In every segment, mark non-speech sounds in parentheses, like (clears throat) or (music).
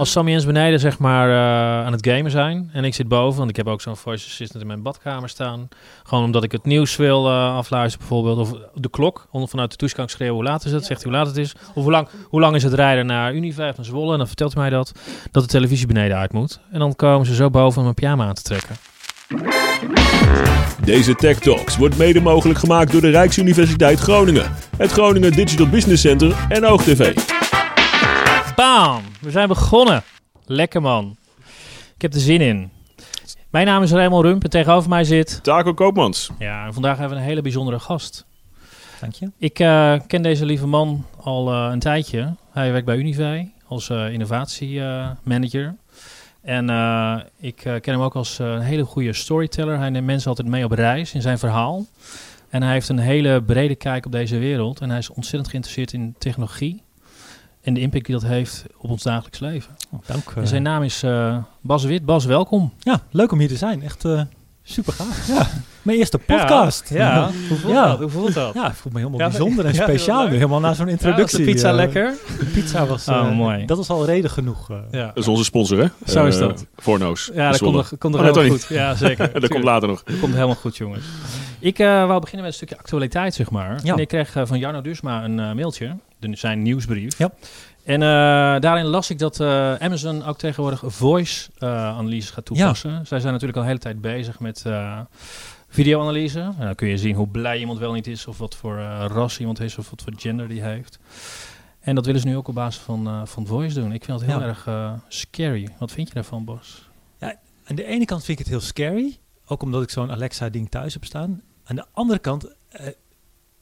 Als Sammy eens beneden zeg maar eh, aan het gamen zijn en ik zit boven, want ik heb ook zo'n voice assistant in mijn badkamer staan. Gewoon omdat ik het nieuws wil uh, afluisteren bijvoorbeeld. Of de klok, om vanuit de ik schreeuwen hoe laat is het, zegt hij hoe laat het is. Of hoe lang, hoe lang is het rijden naar Unive naar Zwolle. En dan vertelt hij mij dat, dat de televisie beneden uit moet. En dan komen ze zo boven om mijn pyjama aan te trekken. Deze Tech Talks wordt mede mogelijk gemaakt door de Rijksuniversiteit Groningen, het Groningen Digital Business Center en OogTV. Bam! We zijn begonnen. Lekker man. Ik heb er zin in. Mijn naam is Raymond Rump en tegenover mij zit... Taco Koopmans. Ja, en vandaag hebben we een hele bijzondere gast. Dank je. Ik uh, ken deze lieve man al uh, een tijdje. Hij werkt bij Unive als uh, innovatiemanager. En ik ken hem ook als een hele goede storyteller. Hij neemt mensen altijd mee op reis in zijn verhaal. En hij heeft een hele brede kijk op deze wereld. En hij is ontzettend geïnteresseerd in technologie en de impact die dat heeft op ons dagelijks leven. Oh, dank. Uh, zijn naam is uh, Bas Wit. Bas, welkom. Ja, leuk om hier te zijn. Echt uh, super gaaf. Ja. Mijn eerste podcast. Ja, ja. hoe voelt ja. dat? Hoe voelt dat? Ja, ik voel me helemaal bijzonder en speciaal nu. Helemaal na zo'n introductie. de pizza lekker? De pizza was... oh, mooi. Dat was al reden genoeg. ja. Dat is onze sponsor, hè? Zo is dat. Voornoos. Ja, dat komt nog, komt nog oh, helemaal goed. Ja, zeker. (laughs) dat komt later nog. Dat komt helemaal goed, jongens. Ik wou beginnen met een stukje actualiteit, zeg maar. En ik kreeg van Jarno Duursma een mailtje. Zijn nieuwsbrief. Ja. En uh, daarin las ik dat uh, Amazon ook tegenwoordig voice-analyses uh, gaat toepassen. Ja. Zij zijn natuurlijk al de hele tijd bezig met videoanalyse. En dan kun je zien hoe blij iemand wel niet is, of wat voor ras iemand is, of wat voor gender die heeft. En dat willen ze nu ook op basis van, van voice doen. Ik vind dat heel ja. erg scary. Wat vind je daarvan, Bas? Ja, aan de ene kant vind ik het heel scary. Ook omdat ik zo'n Alexa-ding thuis heb staan. Aan de andere kant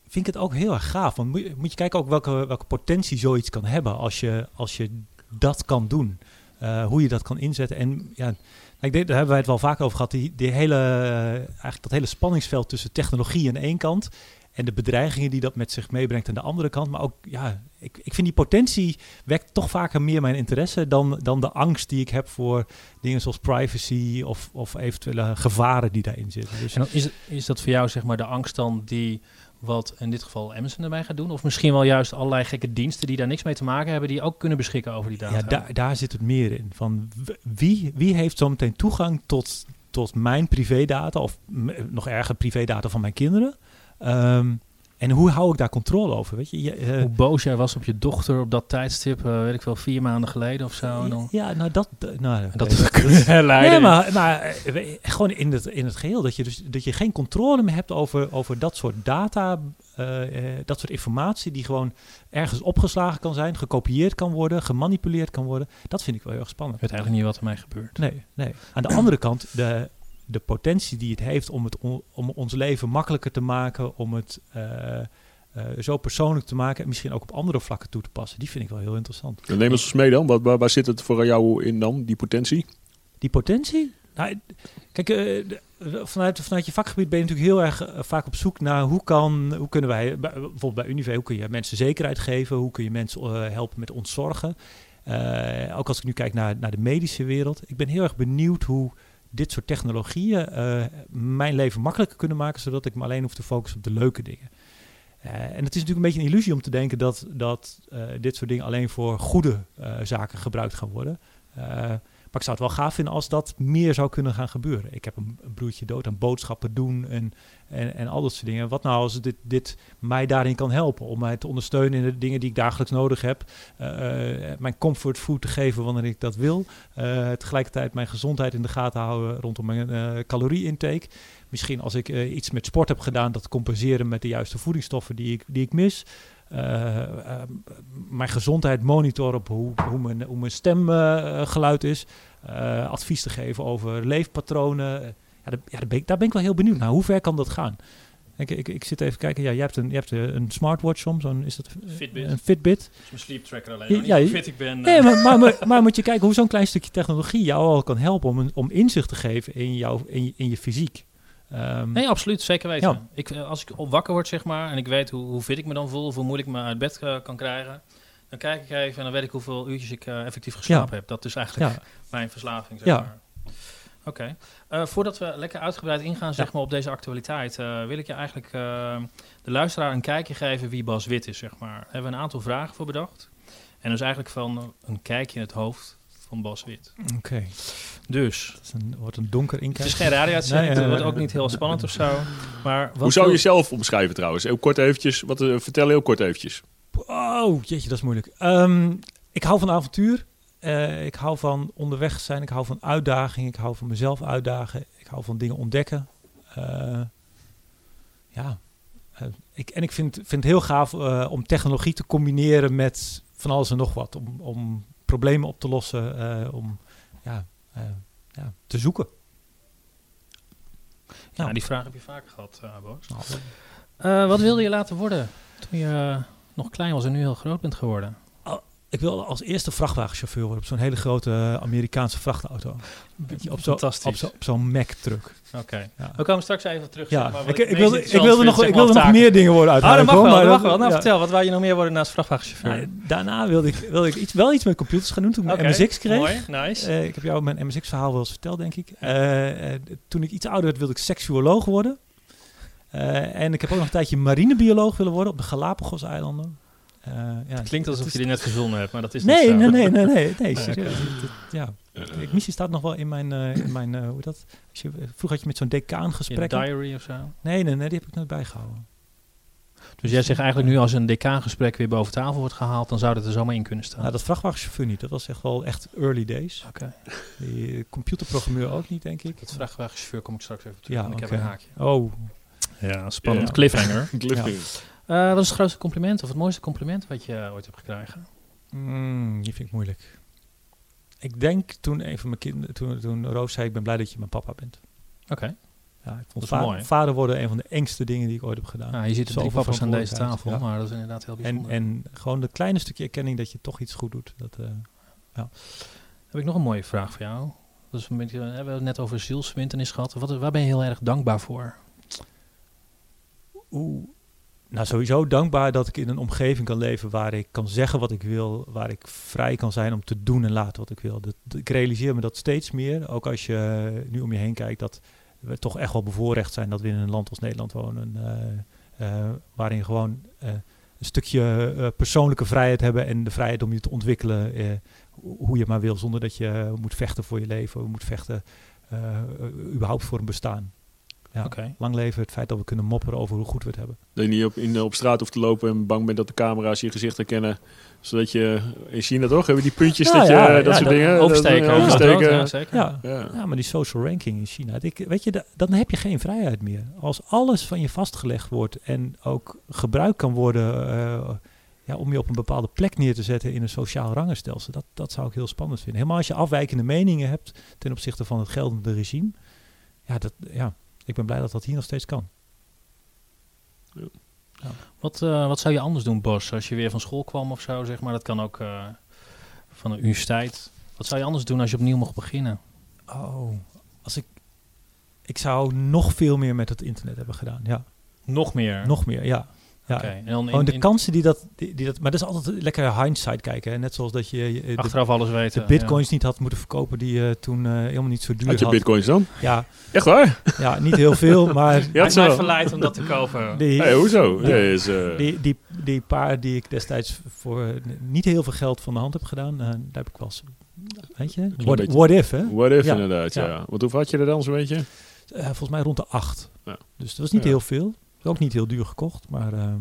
vind ik het ook heel erg gaaf. Want moet je, kijken ook welke, welke potentie zoiets kan hebben als je, als je dat kan doen. Uh, hoe je dat kan inzetten. En ja, ik denk, daar hebben wij het wel vaak over gehad. Die, die hele, uh, eigenlijk dat hele spanningsveld tussen technologie aan één kant en de bedreigingen die dat met zich meebrengt aan de andere kant. Maar ook, ja, ik, ik vind die potentie wekt toch vaker meer mijn interesse dan, dan de angst die ik heb voor dingen zoals privacy of, of eventuele gevaren die daarin zitten. Dus en is, is dat voor jou zeg maar de angst dan die wat in dit geval Amazon erbij gaat doen? Of misschien wel juist allerlei gekke diensten die daar niks mee te maken hebben, die ook kunnen beschikken over die data? Ja, daar, daar zit het meer in. Van wie, wie heeft zometeen toegang tot, tot mijn privédata, of nog erger privédata van mijn kinderen? Um, en hoe hou ik daar controle over? Weet je? je uh, hoe boos jij was op je dochter op dat tijdstip, uh, weet ik wel, vier maanden geleden of zo. En dan... Ja, nou dat... Nou, dat is (laughs) nee, maar, maar gewoon in het, in het geheel. Dat je, dus, dat je geen controle meer hebt over, over dat soort data, dat soort informatie die gewoon ergens opgeslagen kan zijn, gekopieerd kan worden, gemanipuleerd kan worden. Dat vind ik wel heel erg spannend. Ik weet eigenlijk niet wat er mij gebeurt. Nee, nee. Aan de andere kant, de, de potentie die het heeft om, het om ons leven makkelijker te maken, om het uh, uh, zo persoonlijk te maken en misschien ook op andere vlakken toe te passen, die vind ik wel heel interessant. En neem eens mee dan, waar, waar, waar, zit het voor jou in dan, die potentie? Die potentie? Nou, kijk, uh, de, vanuit, vanuit je vakgebied ben je natuurlijk heel erg vaak op zoek naar hoe, kan, hoe kunnen wij, bijvoorbeeld bij Unive, hoe kun je mensen zekerheid geven, hoe kun je mensen helpen met ontzorgen. ook als ik nu kijk naar, naar de medische wereld, ik ben heel erg benieuwd hoe dit soort technologieën uh, mijn leven makkelijker kunnen maken, zodat ik me alleen hoef te focussen op de leuke dingen. Uh, en het is natuurlijk een beetje een illusie om te denken dat, dat uh, dit soort dingen alleen voor goede zaken gebruikt gaan worden. Ik zou het wel gaaf vinden als dat meer zou kunnen gaan gebeuren. Ik heb een, broertje dood aan boodschappen doen en, en, en al dat soort dingen. Wat nou als dit, dit mij daarin kan helpen om mij te ondersteunen in de dingen die ik dagelijks nodig heb. mijn comfort food te geven wanneer ik dat wil. tegelijkertijd mijn gezondheid in de gaten houden rondom mijn calorie-intake. Misschien als ik iets met sport heb gedaan, dat compenseren met de juiste voedingsstoffen die ik, die ik mis. Uh, uh, mijn gezondheid monitoren op hoe, hoe, mijn, hoe mijn stemgeluid uh, is. Advies te geven over leefpatronen. Ja, daar, ja, daar, ben ik, daar, ben ik, wel heel benieuwd naar. Hoe ver kan dat gaan? Ik, ik, ik zit even kijken. Ja, je hebt een, je hebt een smartwatch soms. Zo'n, is dat Fitbit. een Fitbit? Dat is mijn sleep tracker alleen. Ja, niet fit ik ben. Nee, maar, maar, maar, maar, moet je kijken hoe zo'n klein stukje technologie jou al kan helpen om, een, om inzicht te geven in, jou, in, je, in je fysiek. Um, nee, absoluut. Zeker weten. Ja. Ik, als ik op wakker word, zeg maar, en ik weet hoe, hoe fit ik me dan voel, of hoe moeilijk ik me uit bed uh, kan krijgen, dan kijk ik even en dan weet ik hoeveel uurtjes ik uh, effectief geslapen ja. heb. Dat is eigenlijk ja. mijn verslaving, zeg maar. Oké. Okay. Uh, voordat we lekker uitgebreid ingaan zeg maar, op deze actualiteit, wil ik je eigenlijk de luisteraar een kijkje geven wie Bas Wit is, zeg maar. Daar hebben we een aantal vragen voor bedacht. En dus eigenlijk van een kijkje in het hoofd van Bas Wit. Oké. Dus, Het een, wordt een donker het inkijk. is geen radio-uitzending, Nee, het eh, wordt ook niet heel spannend of zo. Maar wat Hoe zou je jezelf omschrijven trouwens? Heel kort eventjes. Wat, eh, vertel heel kort eventjes. Oh, jeetje, dat is moeilijk. Ehm, ik hou van avontuur. Eh, ik hou van onderweg zijn. Ik hou van uitdaging. Ik hou van mezelf uitdagen. Ik hou van dingen ontdekken. Eh, ja. Eh, ik, en ik vind, vind het heel gaaf eh, om technologie te combineren met van alles en nog wat. Om, om problemen op te lossen. eh, om ja, eh, ja, te zoeken. Ja, die vraag heb je vaker gehad, eh Bas. Nou, Eh, wat wilde je laten worden toen je nog klein was en nu heel groot bent geworden? ik wil als eerste vrachtwagenchauffeur worden op zo'n hele grote eh, Amerikaanse vrachtauto. Op zo'n op zo, op zo'n Mac-truck. Oké. Ja. We komen straks even terug. Ja, maar, ik, ik, wilde, ik wilde nog, ik maar, wilde nog meer dingen worden uit Oh, dat mag wel, dat mag wel. Nou, ja. vertel, wat wou je nog meer worden naast vrachtwagenchauffeur? Nou, daarna wilde ik, wilde ik iets, wel iets met computers gaan doen toen ik mijn MSX kreeg. Mooi, nice. Eh, ik heb jou mijn MSX-verhaal wel eens verteld, denk ik. Eh, toen ik iets ouder werd, wilde ik seksuoloog worden. Eh, en ik heb ook nog een tijdje marinebioloog willen worden op de Galapagos-eilanden. Eh, ja, Klinkt alsof je die net verzonnen hebt, maar dat is Nee, niet zo. nee, nee, nee, nee, (laughs) oké. Ja, de missie staat nog wel in mijn, eh, in mijn hoe dat? Als je, vroeger had je met zo'n decaan Je gesprekken. diary of zo. Nee, nee, nee, die heb ik nooit bijgehouden. Dus jij zegt eigenlijk nu als een DK-gesprek weer boven tafel wordt gehaald, dan zou dat er zomaar in kunnen staan. Nou, dat vrachtwagenchauffeur niet. Dat was echt wel echt early days. Oké. Die computerprogrammeur ook niet, denk ik. Dat vrachtwagenchauffeur kom ik straks even terug. Ja, want ik oké. heb een haakje. Oh, Ja, spannend. Ja. Cliffhanger. (laughs) Cliffhanger. Eh, wat is het grootste compliment of het mooiste compliment wat je eh, ooit hebt gekregen? mm, die vind ik moeilijk. Ik denk toen een van mijn kinderen, toen, toen Roos zei, ik ben blij dat je mijn papa bent. Oké. Ja, ik vond va- mooi. vader worden een van de engste dingen die ik ooit heb gedaan. Nou, je ziet er papa's aan deze tafel, ja. maar dat is inderdaad heel en, bijzonder. en gewoon dat kleine stukje erkenning dat je toch iets goed doet. Dat, eh, Heb ik nog een mooie vraag voor jou. Dat is een beetje, we hebben het net over zielswinternis gehad. Wat, waar ben je heel erg dankbaar voor? Oeh. Nou, sowieso dankbaar dat ik in een omgeving kan leven waar ik kan zeggen wat ik wil, waar ik vrij kan zijn om te doen en laten wat ik wil. Dat, ik realiseer me dat steeds meer, ook als je nu om je heen kijkt, dat we toch echt wel bevoorrecht zijn dat we in een land als Nederland wonen, eh, eh, waarin gewoon eh, een stukje persoonlijke vrijheid hebben en de vrijheid om je te ontwikkelen ho- hoe je maar wil, zonder dat je moet vechten voor je leven, moet vechten überhaupt voor een bestaan. Ja. Oké. Lang leven het feit dat we kunnen mopperen over hoe goed we het hebben. Dat je niet op, in, op straat hoeft te lopen en bang bent dat de camera's je gezicht herkennen. Zodat je, in China toch, hebben we die puntjes, Ja, dat, je, ja, dat ja, soort dingen. Oversteken. Oversteken. zeker. Ja. Maar die social ranking in China, ik, weet je, da- dan heb je geen vrijheid meer. Als alles van je vastgelegd wordt en ook gebruikt kan worden eh, ja, om je op een bepaalde plek neer te zetten in een sociaal rangenstelsel, dat, dat zou ik heel spannend vinden. Helemaal als je afwijkende meningen hebt ten opzichte van het geldende regime. Ja, dat, ja, ik ben blij dat dat hier nog steeds kan. Wat, eh, wat zou je anders doen, Bos, als je weer van school kwam of zo, zeg maar? Dat kan ook eh, van een universiteit. Wat zou je anders doen als je opnieuw mocht beginnen? Oh, als ik, ik zou nog veel meer met het internet hebben gedaan. Ja, Nog meer? nog meer, ja. Ja. En dan in, Gewoon de in- kansen die dat, die, die dat... Maar dat is altijd lekker hindsight kijken. Hè? Net zoals dat je je- de, achteraf alles weten. de bitcoins niet had moeten verkopen die je toen eh, helemaal niet zo duur Had je had. bitcoins dan? Ja, Echt waar? ja, niet heel veel, (laughs) maar het is mij zo. verleid om dat te kopen. die, Hey, hoezo? die- Nee, is, eh, die, die, die paar die ik destijds voor eh, niet heel veel geld van de hand heb gedaan, eh, daar heb ik wel eens... Weet je? What, beetje. what if, hè? What if Ja, inderdaad, ja. ja. Want hoeveel had je er dan zo'n beetje? Eh, volgens mij rond de acht. Ja. Dus dat was niet Ja. heel veel. Ook niet heel duur gekocht, maar... eh,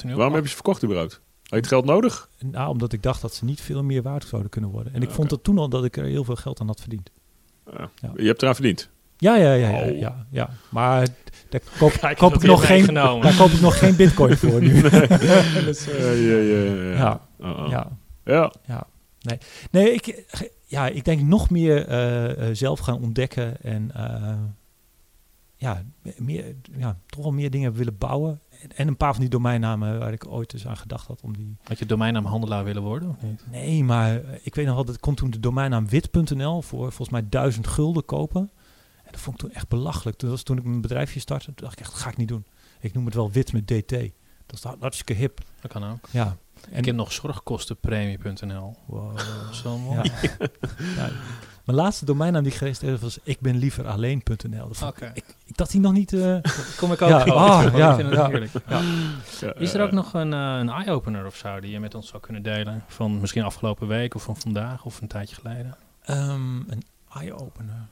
er nu op? Waarom heb je ze verkocht überhaupt? Had je het geld nodig? Nou, omdat ik dacht dat ze niet veel meer waard zouden kunnen worden. En ik vond het toen al dat ik er heel veel geld aan had verdiend. Ja. Ja. Je hebt eraan verdiend. Ja, ja, ja, ja, Oh. ja, ja. Maar daar koop, Kijk, koop dat ik nog geen, daar koop ik nog geen bitcoin voor nu. (laughs) (laughs) Ja, ja, ja, ja. Ja, ja, Ja. ja. Nee, nee ik, ja, ik denk nog meer eh, eh, zelf gaan ontdekken en eh, ja, meer, ja, toch wel meer dingen willen bouwen. En, en een paar van die domeinnamen waar ik ooit eens aan gedacht had om die Had je domeinnaam handelaar willen worden of niet? Nee, maar ik weet nog wel, dat ik kon toen de domeinnaam wit.nl voor volgens mij duizend gulden kopen. En dat vond ik toen echt belachelijk. Toen was toen ik mijn bedrijfje startte, dacht ik echt, dat ga ik niet doen. Ik noem het wel wit met DT. Dat is hartstikke hip. Dat kan ook. Ja. ik heb nog zorgkostenpremie.nl. Wow. (laughs) Wel mooi. Ja. Ja. Mijn laatste domeinnaam die ik geregistreerd was ik ben liever alleen.nl. Ik dat hij nog niet... eh, (laughs) Kom ik ook Ja, ah, Ik ja, vind het ja. heerlijk. Ja, Is er ook nog een, eh, een eye-opener of zo die je met ons zou kunnen delen? Van misschien afgelopen week of van vandaag of een tijdje geleden? ehm, een eye-opener.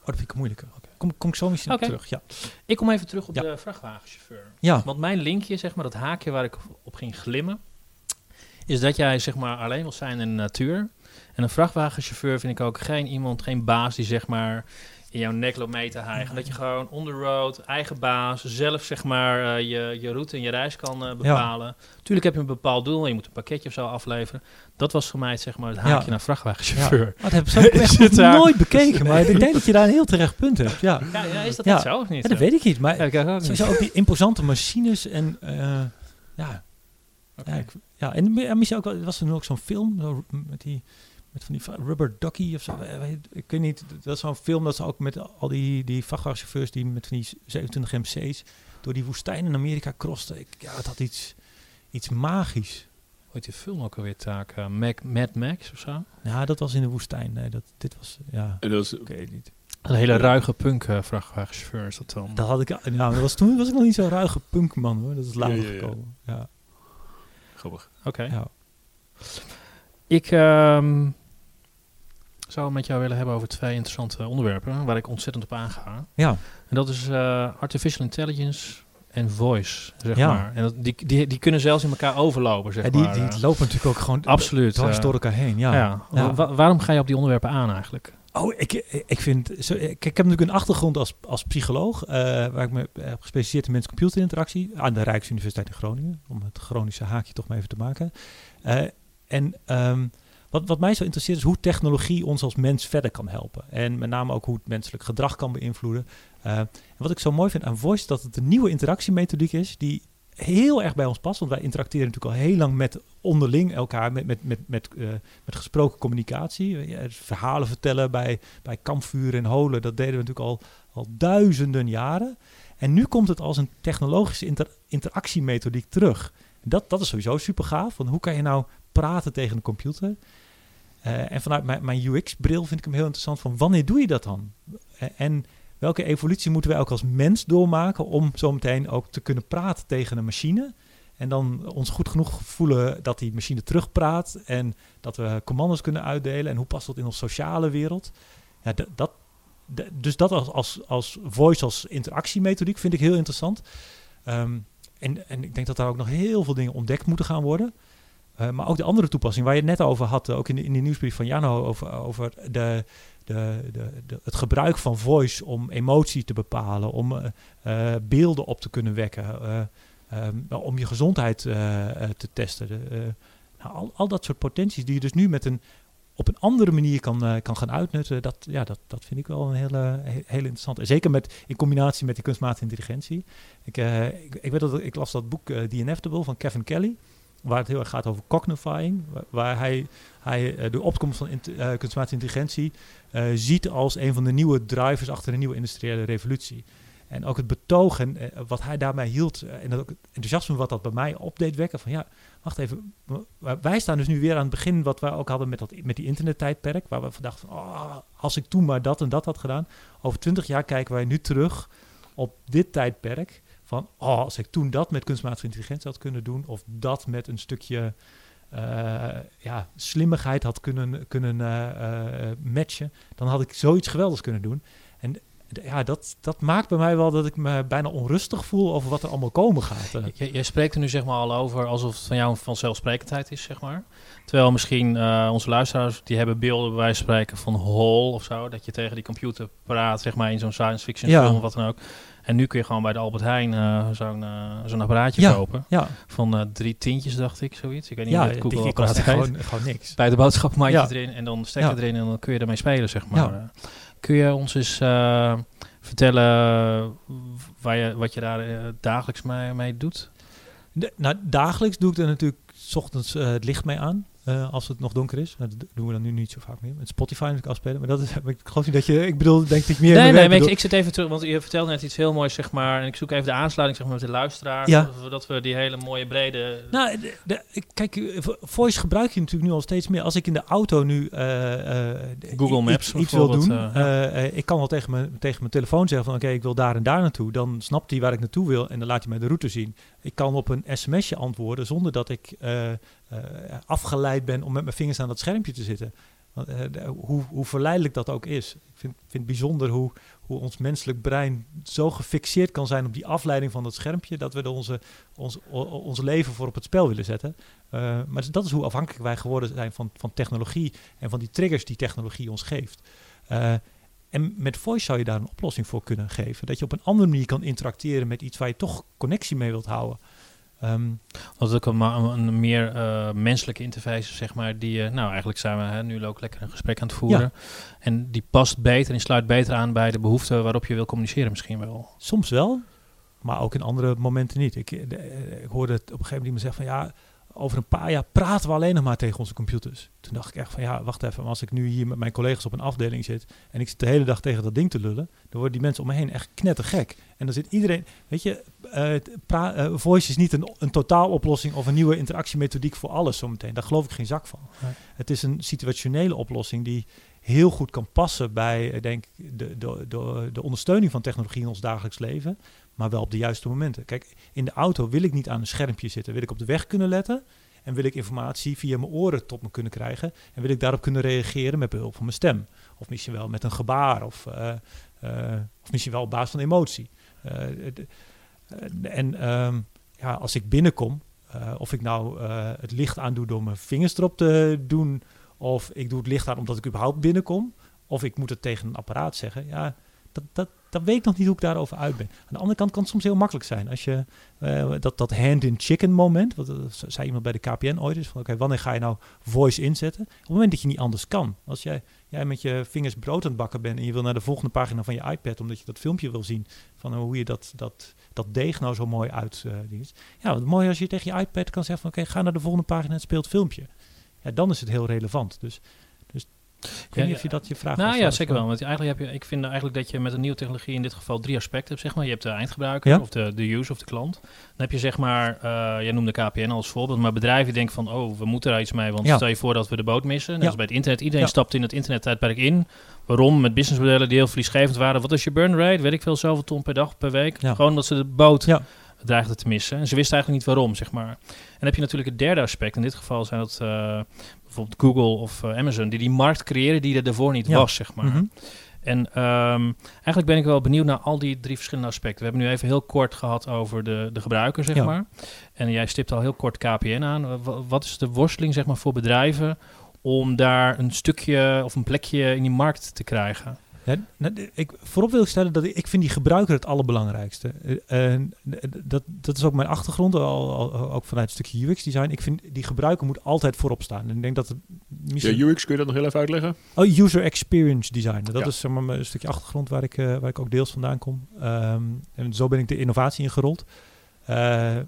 Oh, dat vind ik moeilijker. Kom, kom ik zo misschien terug. Ja. Ik kom even terug op Ja. de vrachtwagenchauffeur. ja. Want mijn linkje, zeg maar, dat haakje waar ik op ging glimmen, is dat jij zeg maar alleen wil zijn in de natuur. En een vrachtwagenchauffeur vind ik ook geen iemand, geen baas die zeg maar in jouw nek loopt mee te hijgen. Dat je gewoon on the road, eigen baas, zelf zeg maar eh, je, je route en je reis kan eh, bepalen. Tuurlijk heb je een bepaald doel, je moet een pakketje of zo afleveren. Dat was voor mij zeg maar het haakje Ja. naar vrachtwagenchauffeur. Oh, dat heb ik (laughs) echt nog daar. nooit bekeken. Maar (laughs) ik denk dat je daar een heel terecht punt hebt. Ja, Ja, ja, is dat Ja. niet zo of niet? ja dat weet ik niet. Maar Ja, ik ook niet. ook die imposante machines en... eh, ja, ja, ik, ja, en mi- ja, misschien ook wel, was er nu ook zo'n film zo, met die met van die rubber ducky of zo. eh, weet- Ik weet niet, dat is zo'n film dat ze ook met al die, die vrachtwagenchauffeurs die met van die 27 MC's door die woestijn in Amerika crosten. Ik, ja, het had iets, iets magisch. Hoe heet die film ook alweer taak? Eh, Mac, Mad Max of zo? Ja, dat was in de woestijn. Nee, dat, dit was, ja, En dat is, ik weet het niet. Een hele ruige punk eh, vrachtwagenchauffeur is dat dan. Dat had ik, nou, dat was, toen was ik nog niet zo'n ruige punkman hoor. Dat is later Ja, ja, ja. gekomen. Ja, grappig. Oké. ja. Ik ehm, zou met jou willen hebben over twee interessante onderwerpen waar ik ontzettend op aanga. ja. En dat is eh, artificial intelligence en voice, zeg Ja. maar. En dat, die, die, die kunnen zelfs in elkaar overlopen, zeg Ja, die, maar. die eh. lopen natuurlijk ook gewoon Absoluut. dwars eh, door elkaar heen. Ja. ja. Ja. Wa- waarom ga je op die onderwerpen aan eigenlijk? Oh, ik, ik vind. Zo, ik, ik heb natuurlijk een achtergrond als, als psycholoog. waar ik me heb gespecialiseerd in mens-computer interactie. aan de Rijksuniversiteit in Groningen. Om het chronische haakje toch maar even te maken. En ehm, wat, wat mij zo interesseert is hoe technologie ons als mens verder kan helpen. En met name ook hoe het menselijk gedrag kan beïnvloeden. Eh, wat ik zo mooi vind aan Voice, dat het een nieuwe interactiemethodiek is. die heel erg bij ons past. Want wij interacteren natuurlijk al heel lang met onderling elkaar. met, met, met, met, eh, met gesproken communicatie. Eh, ja, verhalen vertellen bij, bij kampvuren en holen. Dat deden we natuurlijk al, al duizenden jaren. En nu komt het als een technologische inter- interactiemethodiek terug. Dat, dat is sowieso super gaaf. Want hoe kan je nou praten tegen een computer? Eh, en vanuit mijn, mijn UX-bril vind ik hem heel interessant. Van wanneer doe je dat dan? Eh, en welke evolutie moeten wij ook als mens doormaken om zo meteen ook te kunnen praten tegen een machine? En dan ons goed genoeg voelen dat die machine terugpraat en dat we commando's kunnen uitdelen. En hoe past dat in onze sociale wereld? Ja, dat, dus dat als, als, als voice, als interactiemethodiek vind ik heel interessant. Ehm, en, en ik denk dat daar ook nog heel veel dingen ontdekt moeten gaan worden. Eh, maar ook de andere toepassing waar je het net over had, eh, ook in de, in nieuwsbrief van Jano, over, over de, de, de, het gebruik van voice om emotie te bepalen, om eh, beelden op te kunnen wekken, eh, ehm, om je gezondheid te testen. Nou, al, al dat soort potenties die je dus nu met een, op een andere manier kan, kan gaan uitnutten, dat, ja, dat, dat vind ik wel een hele, he- hele interessante. En zeker met, in combinatie met die kunstmatige intelligentie. Ik, ik, weet dat ik las dat boek The Inevitable van Kevin Kelly waar het heel erg gaat over cognifying, waar, hij, hij eh, de opkomst van eh, kunstmatige intelligentie eh, ziet als een van de nieuwe drivers achter een nieuwe industriële revolutie. En ook het betoog en wat hij daarbij hield en ook het enthousiasme wat dat bij mij op deed wekken van ja, wacht even, wij staan dus nu weer aan het begin wat wij ook hadden met, dat, met die internettijdperk, waar we vandaag van oh, als ik toen maar dat en dat had gedaan, over twintig jaar kijken wij nu terug op dit tijdperk van oh, als ik toen dat met kunstmatige intelligentie had kunnen doen, of dat met een stukje eh, ja, slimmigheid had kunnen, kunnen eh, eh, matchen, dan had ik zoiets geweldigs kunnen doen. En ja, dat, dat maakt bij mij wel dat ik me bijna onrustig voel over wat er allemaal komen gaat. J- jij spreekt er nu zeg maar al over alsof het van jou een vanzelfsprekendheid is, zeg maar. Terwijl misschien onze luisteraars, die hebben beelden bij wijze van spreken van Hall of zo. Dat je tegen die computer praat, zeg maar, in zo'n science fiction Ja. film of wat dan ook. En nu kun je gewoon bij de Albert Heijn eh, zo'n eh, zo'n apparaatje Ja. kopen. Ja, Van eh, drie tientjes, dacht ik, zoiets. Ik weet niet ja hoe het kost heet. gewoon, gewoon niks. Bij de boodschapmandje Ja. erin en dan stekker Ja. erin en dan kun je ermee spelen, zeg maar. Kun je ons eens vertellen waar je, wat je daar dagelijks mee, mee doet? De- nou, dagelijks doe ik er natuurlijk 's ochtends het licht mee aan. Eh, als het nog donker is. Nou, dat doen we dan nu niet zo vaak meer. Met Spotify natuurlijk afspelen. Maar dat is, (laughs) ik geloof niet dat je... Ik bedoel, denk ik meer... Nee, nee, maar ik, zit even terug, want je vertelde net iets heel moois, zeg maar. En ik zoek even de aansluiting zeg maar, met de luisteraar. Ja. Dat we, die hele mooie brede... Nou, de- de- ik- kijk, vo- voice gebruik je natuurlijk nu al steeds meer. Als ik in de auto nu eh, eh, Google Maps iets, iets wil doen, bijvoorbeeld, eh, eh, eh, ik kan wel tegen mijn, tegen mijn telefoon zeggen van oké, ik wil daar en daar naartoe. Dan snapt hij waar ik naartoe wil en dan laat hij mij de route zien. Ik kan op een sms'je antwoorden zonder dat ik eh, eh, afgeleid ben om met mijn vingers aan dat schermpje te zitten. Want, eh, hoe, hoe verleidelijk dat ook is. Ik vind, vind het bijzonder hoe, hoe ons menselijk brein zo gefixeerd kan zijn op die afleiding van dat schermpje, dat we er onze, ons, ons leven voor op het spel willen zetten. Maar dat is hoe afhankelijk wij geworden zijn van, van technologie en van die triggers die technologie ons geeft. Eh, en met voice zou je daar een oplossing voor kunnen geven. Dat je op een andere manier kan interacteren met iets waar je toch connectie mee wilt houden. Dat is ook een, meer eh, menselijke interface, zeg maar. Die, eh, nou, eigenlijk zijn we hè, nu ook lekker een gesprek aan het voeren. En die past beter en sluit beter aan bij de behoeften waarop je wil communiceren misschien wel. Soms wel, maar ook in andere momenten niet. Ik, de- eh, ik hoorde het op een gegeven moment iemand zeggen van ja, over een paar jaar praten we alleen nog maar tegen onze computers. Toen dacht ik echt van ja, wacht even, maar als ik nu hier met mijn collega's op een afdeling zit en ik zit de hele dag tegen dat ding te lullen, dan worden die mensen om me heen echt knettergek. En dan zit iedereen, weet je, eh, eh, voice is niet een, een totaaloplossing of een nieuwe interactiemethodiek voor alles zometeen. Daar geloof ik geen zak van. Nee. Het is een situationele oplossing die heel goed kan passen bij, ik denk, de, de, de, de ondersteuning van technologie in ons dagelijks leven, maar wel op de juiste momenten. Kijk, in de auto wil ik niet aan een schermpje zitten. Wil ik op de weg kunnen letten en wil ik informatie via mijn oren tot me kunnen krijgen en wil ik daarop kunnen reageren met behulp van mijn stem. Of misschien wel met een gebaar of, eh, eh, of misschien wel op basis van emotie. Eh, en ehm, ja, als ik binnenkom, of ik nou het licht aandoe door mijn vingers erop te doen, of ik doe het licht aan omdat ik überhaupt binnenkom, of ik moet het tegen een apparaat zeggen, ja, dat, dat, dat weet ik nog niet hoe ik daarover uit ben. Aan de andere kant kan het soms heel makkelijk zijn. Als je eh, dat, dat hand-in-chicken moment, wat eh, zei iemand bij de KPN ooit is, van oké, wanneer ga je nou voice inzetten? Op het moment dat je niet anders kan. Als jij, jij met je vingers brood aan het bakken bent en je wil naar de volgende pagina van je iPad, omdat je dat filmpje wil zien van hoe je dat, dat, dat deeg nou zo mooi uit. eh, ja, wat mooi als je tegen je iPad kan zeggen van oké, ga naar de volgende pagina en speelt filmpje. Ja, dan is het heel relevant. Dus, dus ik weet niet of je dat je vraag Nou ja, zeker wel. Want eigenlijk heb je, ik vind eigenlijk dat je met een nieuwe technologie in dit geval drie aspecten hebt. Zeg maar. Je hebt de eindgebruiker of de, de user of de klant. Dan heb je zeg maar, eh jij noemde KPN als voorbeeld, maar bedrijven denken van, oh, we moeten daar iets mee. Want stel je voor dat we de boot missen. Net als bij het internet. Iedereen stapt in het internettijdperk in. Waarom? Met businessmodellen die heel verliesgevend waren. Wat is je burn rate? Weet ik veel, zoveel ton per dag, per week. Gewoon dat ze de boot dreigden te missen. En ze wisten eigenlijk niet waarom, zeg maar. En dan heb je natuurlijk het derde aspect. In dit geval zijn dat eh, bijvoorbeeld Google of eh, Amazon, die die markt creëren die er daarvoor niet Ja. was, zeg maar. Mhm. En ehm, eigenlijk ben ik wel benieuwd naar al die drie verschillende aspecten. We hebben nu even heel kort gehad over de, de gebruiker, zeg Ja. maar. En jij stipt al heel kort KPN aan. Wa- Wat is de worsteling, zeg maar, voor bedrijven om daar een stukje of een plekje in die markt te krijgen? Ja, nou, ik, voorop wil stellen dat ik, ik vind die gebruiker het allerbelangrijkste. Eh, en dat, dat is ook mijn achtergrond, al, al- ook vanuit het stukje UX-design. Ik vind die gebruiker moet altijd voorop staan. En ik denk dat het Ja. UX, kun je dat nog heel even uitleggen? Oh, user experience design. Dat Ja. is zeg maar, een stukje achtergrond waar ik, eh, waar ik ook deels vandaan kom. Ehm, en zo ben ik de innovatie ingerold. Eh,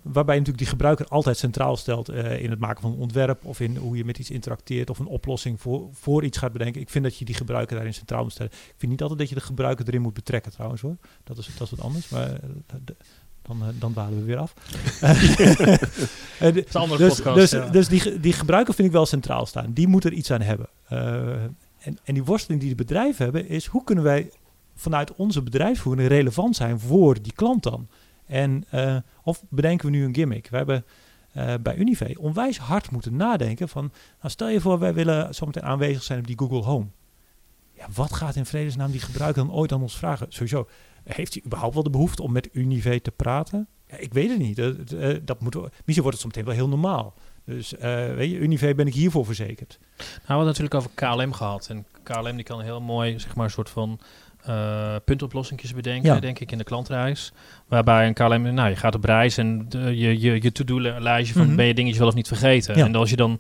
waarbij je natuurlijk die gebruiker altijd centraal stelt eh, in het maken van een ontwerp of in hoe je met iets interacteert of een oplossing voor, voor iets gaat bedenken. Ik vind dat je die gebruiker daarin centraal moet stellen. Ik vind niet altijd dat je de gebruiker erin moet betrekken trouwens hoor. Dat is, dat is wat anders, maar eh, dan, eh, dan dwalen we weer af. (laughs) Eh, is een andere dus podcast, dus, ja. dus die, die gebruiker vind ik wel centraal staan. Die moet er iets aan hebben. Eh, en, en die worsteling die de bedrijven hebben is hoe kunnen wij vanuit onze bedrijfsvoering relevant zijn voor die klant dan? En, eh, of bedenken we nu een gimmick? We hebben eh, bij Unive onwijs hard moeten nadenken van, nou stel je voor wij willen zometeen aanwezig zijn op die Google Home. Ja, wat gaat in vredesnaam die gebruiker dan ooit aan ons vragen? Sowieso, heeft hij überhaupt wel de behoefte om met Unive te praten? Ja, ik weet het niet. Dat, dat, dat moet, misschien wordt het zometeen wel heel normaal. Dus eh, weet je, Unive ben ik hiervoor verzekerd. Nou, we hadden natuurlijk over KLM gehad. En KLM die kan heel mooi, zeg maar, een soort van eh puntoplossingjes bedenken, Ja. denk ik, in de klantreis. Waarbij een KLM, nou, je gaat op reis en je, je, je to-do-lijstje van Mhm. ben je dingetjes wel of niet vergeten. Ja. En als je dan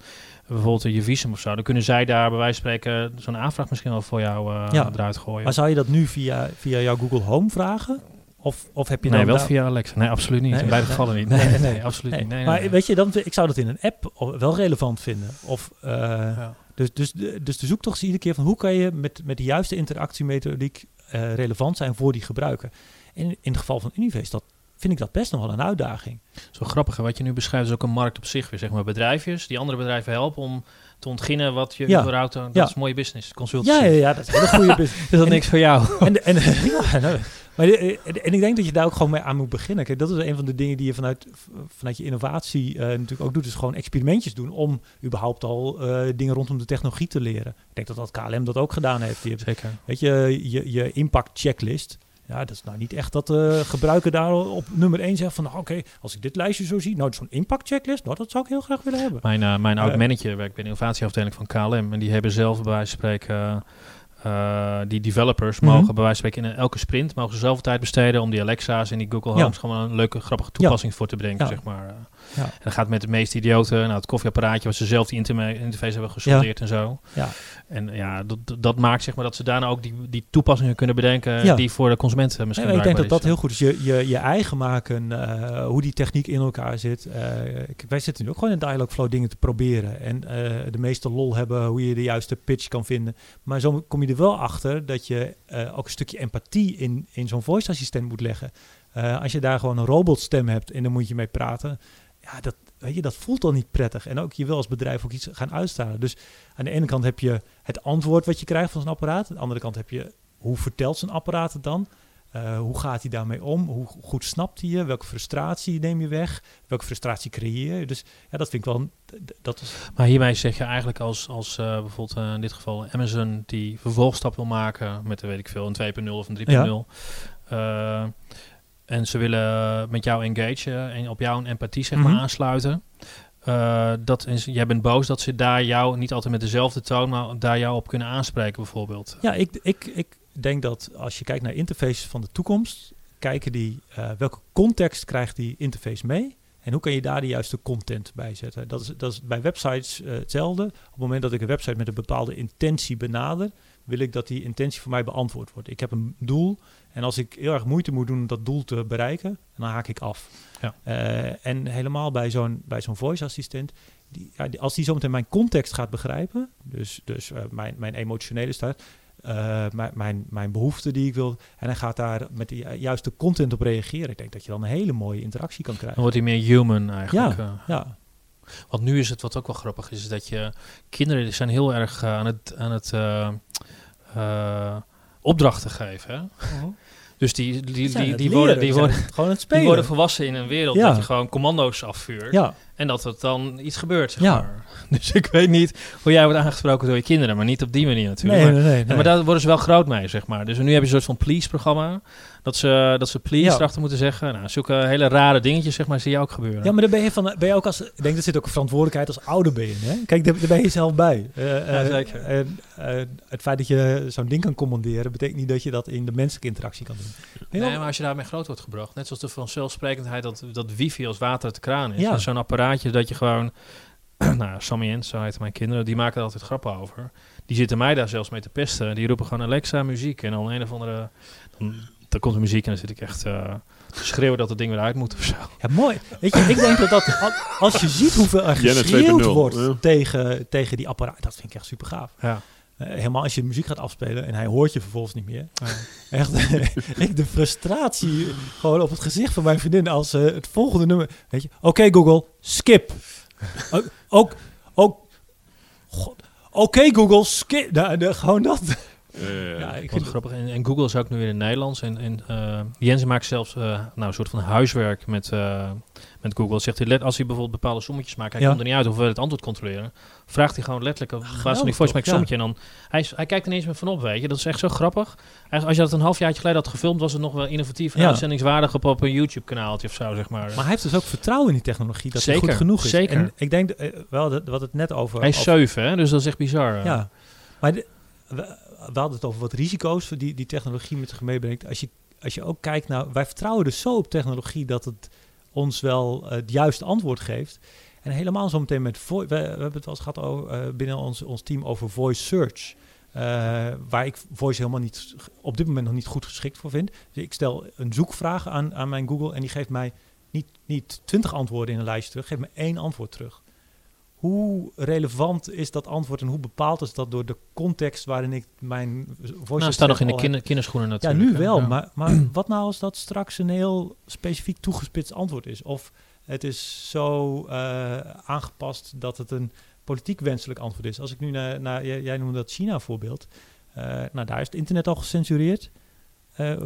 bijvoorbeeld je visum of zo, dan kunnen zij daar bij wijze van spreken zo'n aanvraag misschien wel voor jou Ja. eruit gooien. Maar zou je dat nu via, via jouw Google Home vragen? Of, of heb je nee, dan wel daar- via Alexa. Nee, absoluut niet. Nee, In beide nee, gevallen niet. nee, Nee, nee, nee, nee, absoluut Nee, niet. Nee, nee, maar weet je, dan, ik zou dat in een app wel relevant vinden. Of, eh, Ja. dus, dus, de- dus de zoektocht is iedere keer van hoe kan je met, met de juiste interactiemethodiek eh, relevant zijn voor die gebruiker. En in het geval van Uniface, dat vind ik dat best nog wel een uitdaging. Zo grappig, wat je nu beschrijft is ook een markt op zich weer, zeg maar. Bedrijfjes die andere bedrijven helpen om te ontginnen wat je Ja. überhaupt... Dat Ja. is mooie business, consultancy. Ja, ja, ja, dat is een hele goede (laughs) business. Is dat En- niks voor jou? en, en, (laughs) ja, nou, maar de- en, en ik denk dat je daar ook gewoon mee aan moet beginnen. Kijk, dat is een van de dingen die je vanuit, vanuit je innovatie eh, natuurlijk ook doet. is gewoon experimentjes doen om überhaupt al eh, dingen rondom de technologie te leren. Ik denk dat dat KLM dat ook gedaan heeft. Die Zeker. weet je, je, je impact checklist. Ja, dat is nou niet echt dat de gebruiker daar op nummer 1 zegt van... nou, oké, als ik dit lijstje zo zie, nou, zo'n impact checklist, nou, dat zou ik heel graag willen hebben. Mijn, eh, mijn oud Eh. manager werkt bij de innovatieafdeling van KLM. En die hebben zelf bij wijze van spreken... eh, eh, die developers Mhm. mogen bij wijze van spreken in elke sprint mogen ze zoveel tijd besteden om die Alexa's en die Google Ja. Homes gewoon een leuke, grappige toepassing voor te bedenken, Ja. zeg maar. Ja. En dat gaat met de meest idioten, nou, het koffieapparaatje waar ze zelf die interface hebben gesoldeerd en zo. Ja. En ja, dat, dat- maakt zeg maar dat ze daarna ook die, die toepassingen kunnen bedenken Ja. die voor de consument eh, misschien Nee, ik denk dat dat heel goed is. Je, je, je eigen maken, eh, hoe die techniek in elkaar zit. Eh, wij zitten nu ook gewoon in Dialogflow dingen te proberen. En de meeste lol hebben hoe je de juiste pitch kan vinden. Maar zo kom je er wel achter dat je ook een stukje empathie in, in zo'n voice assistent moet leggen. Als je daar gewoon een robotstem hebt en dan moet je mee praten. Ja, dat, weet je, dat voelt al niet prettig. En ook je wil als bedrijf ook iets gaan uitstralen. Dus aan de ene kant heb je het antwoord wat je krijgt van zo'n apparaat. Aan de andere kant heb je hoe vertelt zo'n apparaat het dan? Eh, hoe gaat hij daarmee om? Hoe go- goed snapt hij je? Welke frustratie neem je weg? Welke frustratie creëer je? Dus ja, dat vind ik wel... een- Dat is, Maar hiermee zeg je eigenlijk als, als eh, bijvoorbeeld eh, in dit geval Amazon die vervolgstap wil maken met, weet ik veel, een 2.0 of een 3.0. eh, en ze willen met jou engageren en op jou een empathie zeg maar Mhm. aansluiten. Eh, dat is, jij bent boos dat ze daar jou, niet altijd met dezelfde toon, maar daar jou op kunnen aanspreken bijvoorbeeld. ja, ik, ik, ik denk dat als je kijkt naar interfaces van de toekomst... kijken die eh, welke context krijgt die interface mee... En hoe kan je daar de juiste content bij zetten? Dat is, dat is bij websites eh, hetzelfde. Op het moment dat ik een website met een bepaalde intentie benader, wil ik dat die intentie voor mij beantwoord wordt. Ik heb een doel en als ik heel erg moeite moet doen om dat doel te bereiken, dan haak ik af. Ja. Eh, en helemaal bij zo'n, bij zo'n voice assistent, die, ja, die, als die zometeen mijn context gaat begrijpen, dus, dus eh, mijn, mijn emotionele staat, eh, mijn, mijn, mijn behoeften die ik wil, en hij gaat daar met de ju- juiste content op reageren. Ik denk dat je dan een hele mooie interactie kan Dan krijgen. wordt hij meer human eigenlijk. eh. Ja, Want nu is het wat ook wel grappig is, is dat je kinderen zijn heel erg aan het, aan het opdrachten geven. Hè? Dus die, die, die, die, worden, die, worden, gewoon het (laughs) die worden volwassen in een wereld dat je gewoon commando's afvuurt. ja, En dat er dan iets gebeurt, zeg Ja. maar. (laughs) Dus ik weet niet hoe jij wordt aangesproken door je kinderen, maar niet op die manier natuurlijk. nee, maar, nee, nee, maar daar worden ze wel groot mee, zeg maar. Dus nu heb je een soort van please-programma. Dat ze, dat ze please Ja. erachter moeten zeggen. Nou, zulke hele rare dingetjes, zeg maar, zie je ook gebeuren. Ja, maar dan ben je, van, ben je ook als... Ik denk dat zit ook een verantwoordelijkheid als ouder ben je. Hè? Kijk, daar, daar ben je zelf bij. Eh, Ja, eh, zeker. en, eh, het feit dat je zo'n ding kan commanderen... betekent niet dat je dat in de menselijke interactie kan doen. Nee, maar als je daarmee groot wordt gebracht, net zoals de vanzelfsprekendheid dat, dat wifi als water uit de kraan is. Ja. Zo'n apparaatje dat je gewoon, (clears throat) nou, Sammy en zo heten mijn kinderen, die maken er altijd grappen over. Die zitten mij daar zelfs mee te pesten. Die roepen gewoon Alexa muziek en dan een of andere, dan, dan komt de muziek en dan zit ik echt eh, te schreeuwen dat het ding weer uit moet of zo. Ja, mooi. Weet je, ik denk dat, dat al- als je ziet hoeveel er geschreeuwd 2.0, wordt ja. tegen, tegen die apparaat... Dat vind ik echt super gaaf. Ja. Eh, helemaal als je muziek gaat afspelen en hij hoort je vervolgens niet meer. Echt, (laughs) ik de frustratie gewoon op het gezicht van mijn vriendin als eh, het volgende nummer. Weet je, oké Google, skip. Ook, ook, God. oké Google, skip. Nou, de- gewoon dat. Eh, Ja, ik vind het, grappig. En, en Google is ook nu weer in het Nederlands. En, en eh, Jens maakt zelfs eh, nou, een soort van huiswerk met, eh, met Google. Zegt hij, let, als hij bijvoorbeeld bepaalde sommetjes maakt, hij Ja. komt er niet uit of we het antwoord controleren. Vraagt hij gewoon letterlijk op basis van die geweldig voice maak sommetje. En dan, hij, hij kijkt er niet eens meer van op, weet je. Dat is echt zo grappig. Als je dat een halfjaartje geleden had gefilmd, was het nog wel innovatief en Ja. uitzendingswaardig op, op een YouTube-kanaaltje of zo, zeg maar. maar hij heeft dus ook vertrouwen in die technologie dat Zeker, het goed genoeg is. zeker. En ik denk wel dat wat het net over. hij is over- 7, hè? Dus dat is echt bizar. Ja, maar de- we, hadden het over wat risico's die die technologie met zich meebrengt. Als je, als je ook kijkt naar, wij vertrouwen dus zo op technologie dat het ons wel eh, het juiste antwoord geeft. En helemaal zo meteen met voice, we, hebben het wel eens gehad over, eh, binnen ons, ons team over voice search. eh, waar ik voice helemaal niet op dit moment nog niet goed geschikt voor vind. Dus ik stel een zoekvraag aan, aan mijn Google en die geeft mij niet, niet 20 antwoorden in een lijst terug, geeft me één antwoord terug. Hoe relevant is dat antwoord en hoe bepaald is dat door de context waarin ik mijn voice Nou, staat nog in de kinder, kinderschoenen Ja, natuurlijk. nu hè. wel, Ja. maar, maar (clears throat) wat nou als dat straks een heel specifiek toegespitst antwoord is? Of het is zo eh, aangepast dat het een politiek wenselijk antwoord is. Als ik nu naar, naar jij, jij noemde dat China-voorbeeld. Eh, nou, daar is het internet al gecensureerd. Eh,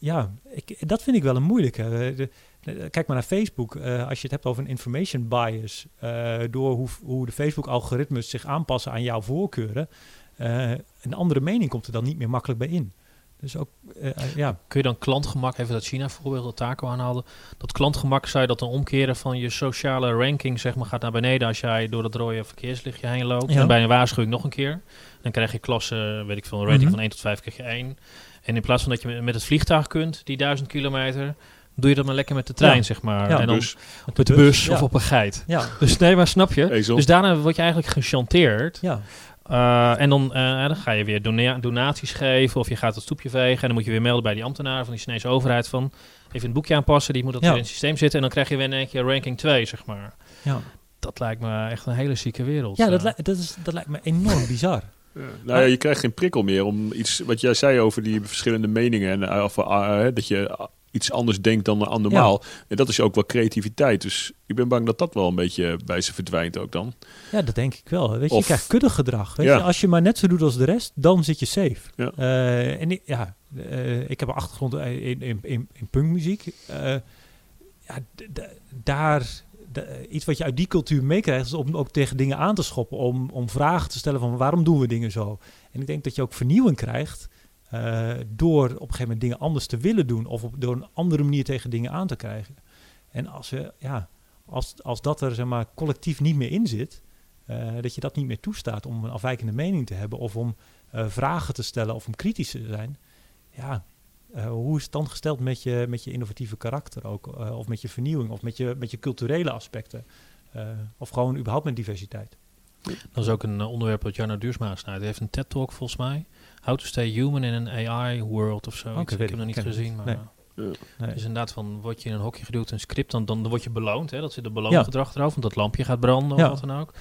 ja, ik, dat vind ik wel een moeilijke. De- kijk maar naar Facebook. Eh, als je het hebt over een information bias, eh, door hoe, hoe de Facebook-algoritmes zich aanpassen aan jouw voorkeuren, eh, een andere mening komt er dan niet meer makkelijk bij in. Dus ook, eh, eh, ja, Kun je dan klantgemak, even dat China voorbeeld dat Taco aanhaalde, dat klantgemak zou je dat dan omkeren van je sociale ranking zeg maar gaat naar beneden als jij door dat rode verkeerslichtje heen loopt. Ja. En bij een waarschuwing nog een keer. Dan krijg je klasse, weet ik veel, een rating Mhm. van 1 tot 5 krijg je 1. En in plaats van dat je met- met het vliegtuig kunt, die 1000 kilometer, doe je dat maar lekker met de trein Ja. zeg maar. Ja, en dan Dus met de bus ja. of op een geit. Ja, Dus nee, maar snap je? ezel. Dus daarna word je eigenlijk gechanteerd. ja. Uh, en dan, eh, dan ga je weer dona- donaties geven of je gaat het stoepje vegen. En dan moet je weer melden bij die ambtenaar van die Chinese overheid van even een boekje aanpassen. Die moet dat Ja. weer in het systeem zitten. En dan krijg je weer in één keer ranking 2, zeg maar. ja. Dat lijkt me echt een hele zieke wereld. ja eh. dat, li- dat, is, dat lijkt me enorm (laughs) bizar. Ja. Nou ja, je krijgt geen prikkel meer om iets wat jij zei over die verschillende meningen en eh, of, eh, hè, dat je eh, iets anders denkt dan normaal. En dat is ook wel creativiteit. Dus ik ben bang dat dat wel een beetje bij ze verdwijnt ook dan. Ja, dat denk ik wel. Weet je, je Of- krijgt kuddegedrag. Weet Ja. je? Als je maar net zo doet als de rest, dan zit je safe. Ja. Eh, en ik, ja, eh, ik heb een achtergrond in, in, in, in punkmuziek. Eh, ja, daar, iets wat je uit die cultuur meekrijgt, is om ook tegen dingen aan te schoppen. Om, om vragen te stellen van waarom doen we dingen zo? En ik denk dat je ook vernieuwing krijgt eh, door op een gegeven moment dingen anders te willen doen. Of op, door een andere manier tegen dingen aan te krijgen. En als, we, ja, als, als dat er zeg maar, collectief niet meer in zit, eh, dat je dat niet meer toestaat om een afwijkende mening te hebben of om eh, vragen te stellen of om kritisch te zijn. Ja, eh, hoe is het dan gesteld met je, met je innovatieve karakter ook? eh, of met je vernieuwing of met je, met je culturele aspecten? Eh, of gewoon überhaupt met diversiteit? Dat is ook een eh, onderwerp dat Jarno Duursma snijdt. Hij heeft een TED-talk volgens mij. How to stay human in an AI-world of zo. Ik heb ik. hem nog niet gezien. Maar Nee. eh. Nee. het is inderdaad van, word je in een hokje geduwd, een script, dan, dan word je beloond. Hè? Dat zit een Ja. beloongedrag erover, want dat lampje gaat branden Ja. of wat dan ook.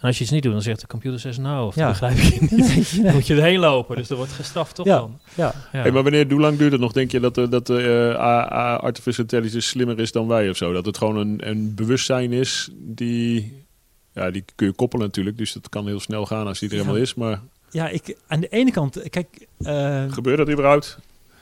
En als je iets niet doet, dan zegt de computer says no. Of Ja. dat begrijp je niet. (laughs) Nee, Dan moet je erheen lopen, dus er wordt gestraft toch Ja. dan. Ja, Ja. Hey, maar wanneer, hoe lang duurt het nog, denk je, dat, eh, dat eh, A- artificial intelligence slimmer is dan wij of zo? Dat het gewoon een, een bewustzijn is die... Ja, die kun je koppelen natuurlijk, dus dat kan heel snel gaan als die er Ja. helemaal is. Maar ja ik, aan de ene kant, kijk... eh, gebeurt dat überhaupt?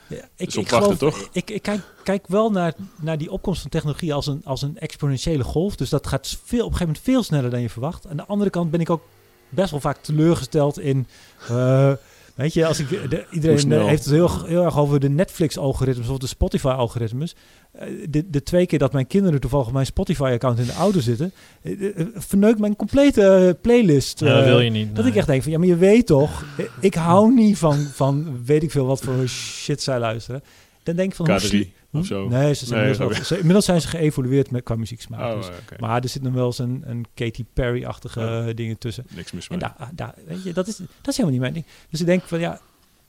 Ja, ik, ik geloof, toch? Ik, ik kijk, kijk wel naar, naar die opkomst van technologie als een, als een exponentiële golf. Dus dat gaat veel, op een gegeven moment veel sneller dan je verwacht. Aan de andere kant ben ik ook best wel vaak teleurgesteld in. eh, weet je, als ik, de, iedereen eh, heeft het heel, heel erg over de Netflix-algoritmes of de Spotify-algoritmes. Eh, de, de twee keer dat mijn kinderen toevallig op mijn Spotify-account in de auto zitten, eh, verneukt mijn complete playlist. Ja, dat eh, wil je niet. dat nee. ik echt denk van, ja, maar je weet toch, ik hou niet van, van weet ik veel wat voor shit zij luisteren. Dan denk ik van, hoe K3 sli- of zo? Nee, ze zijn Nee, inmiddels, wel- ze- inmiddels zijn ze geëvolueerd met, qua muzieksmaak. Oh, dus. Maar er zit nog wel eens een, een Katy Perry-achtige Ja. eh, dingen tussen. Niks mis En mee. daar, daar, weet je, dat, is, dat is helemaal niet mijn ding. Dus ik denk van, ja,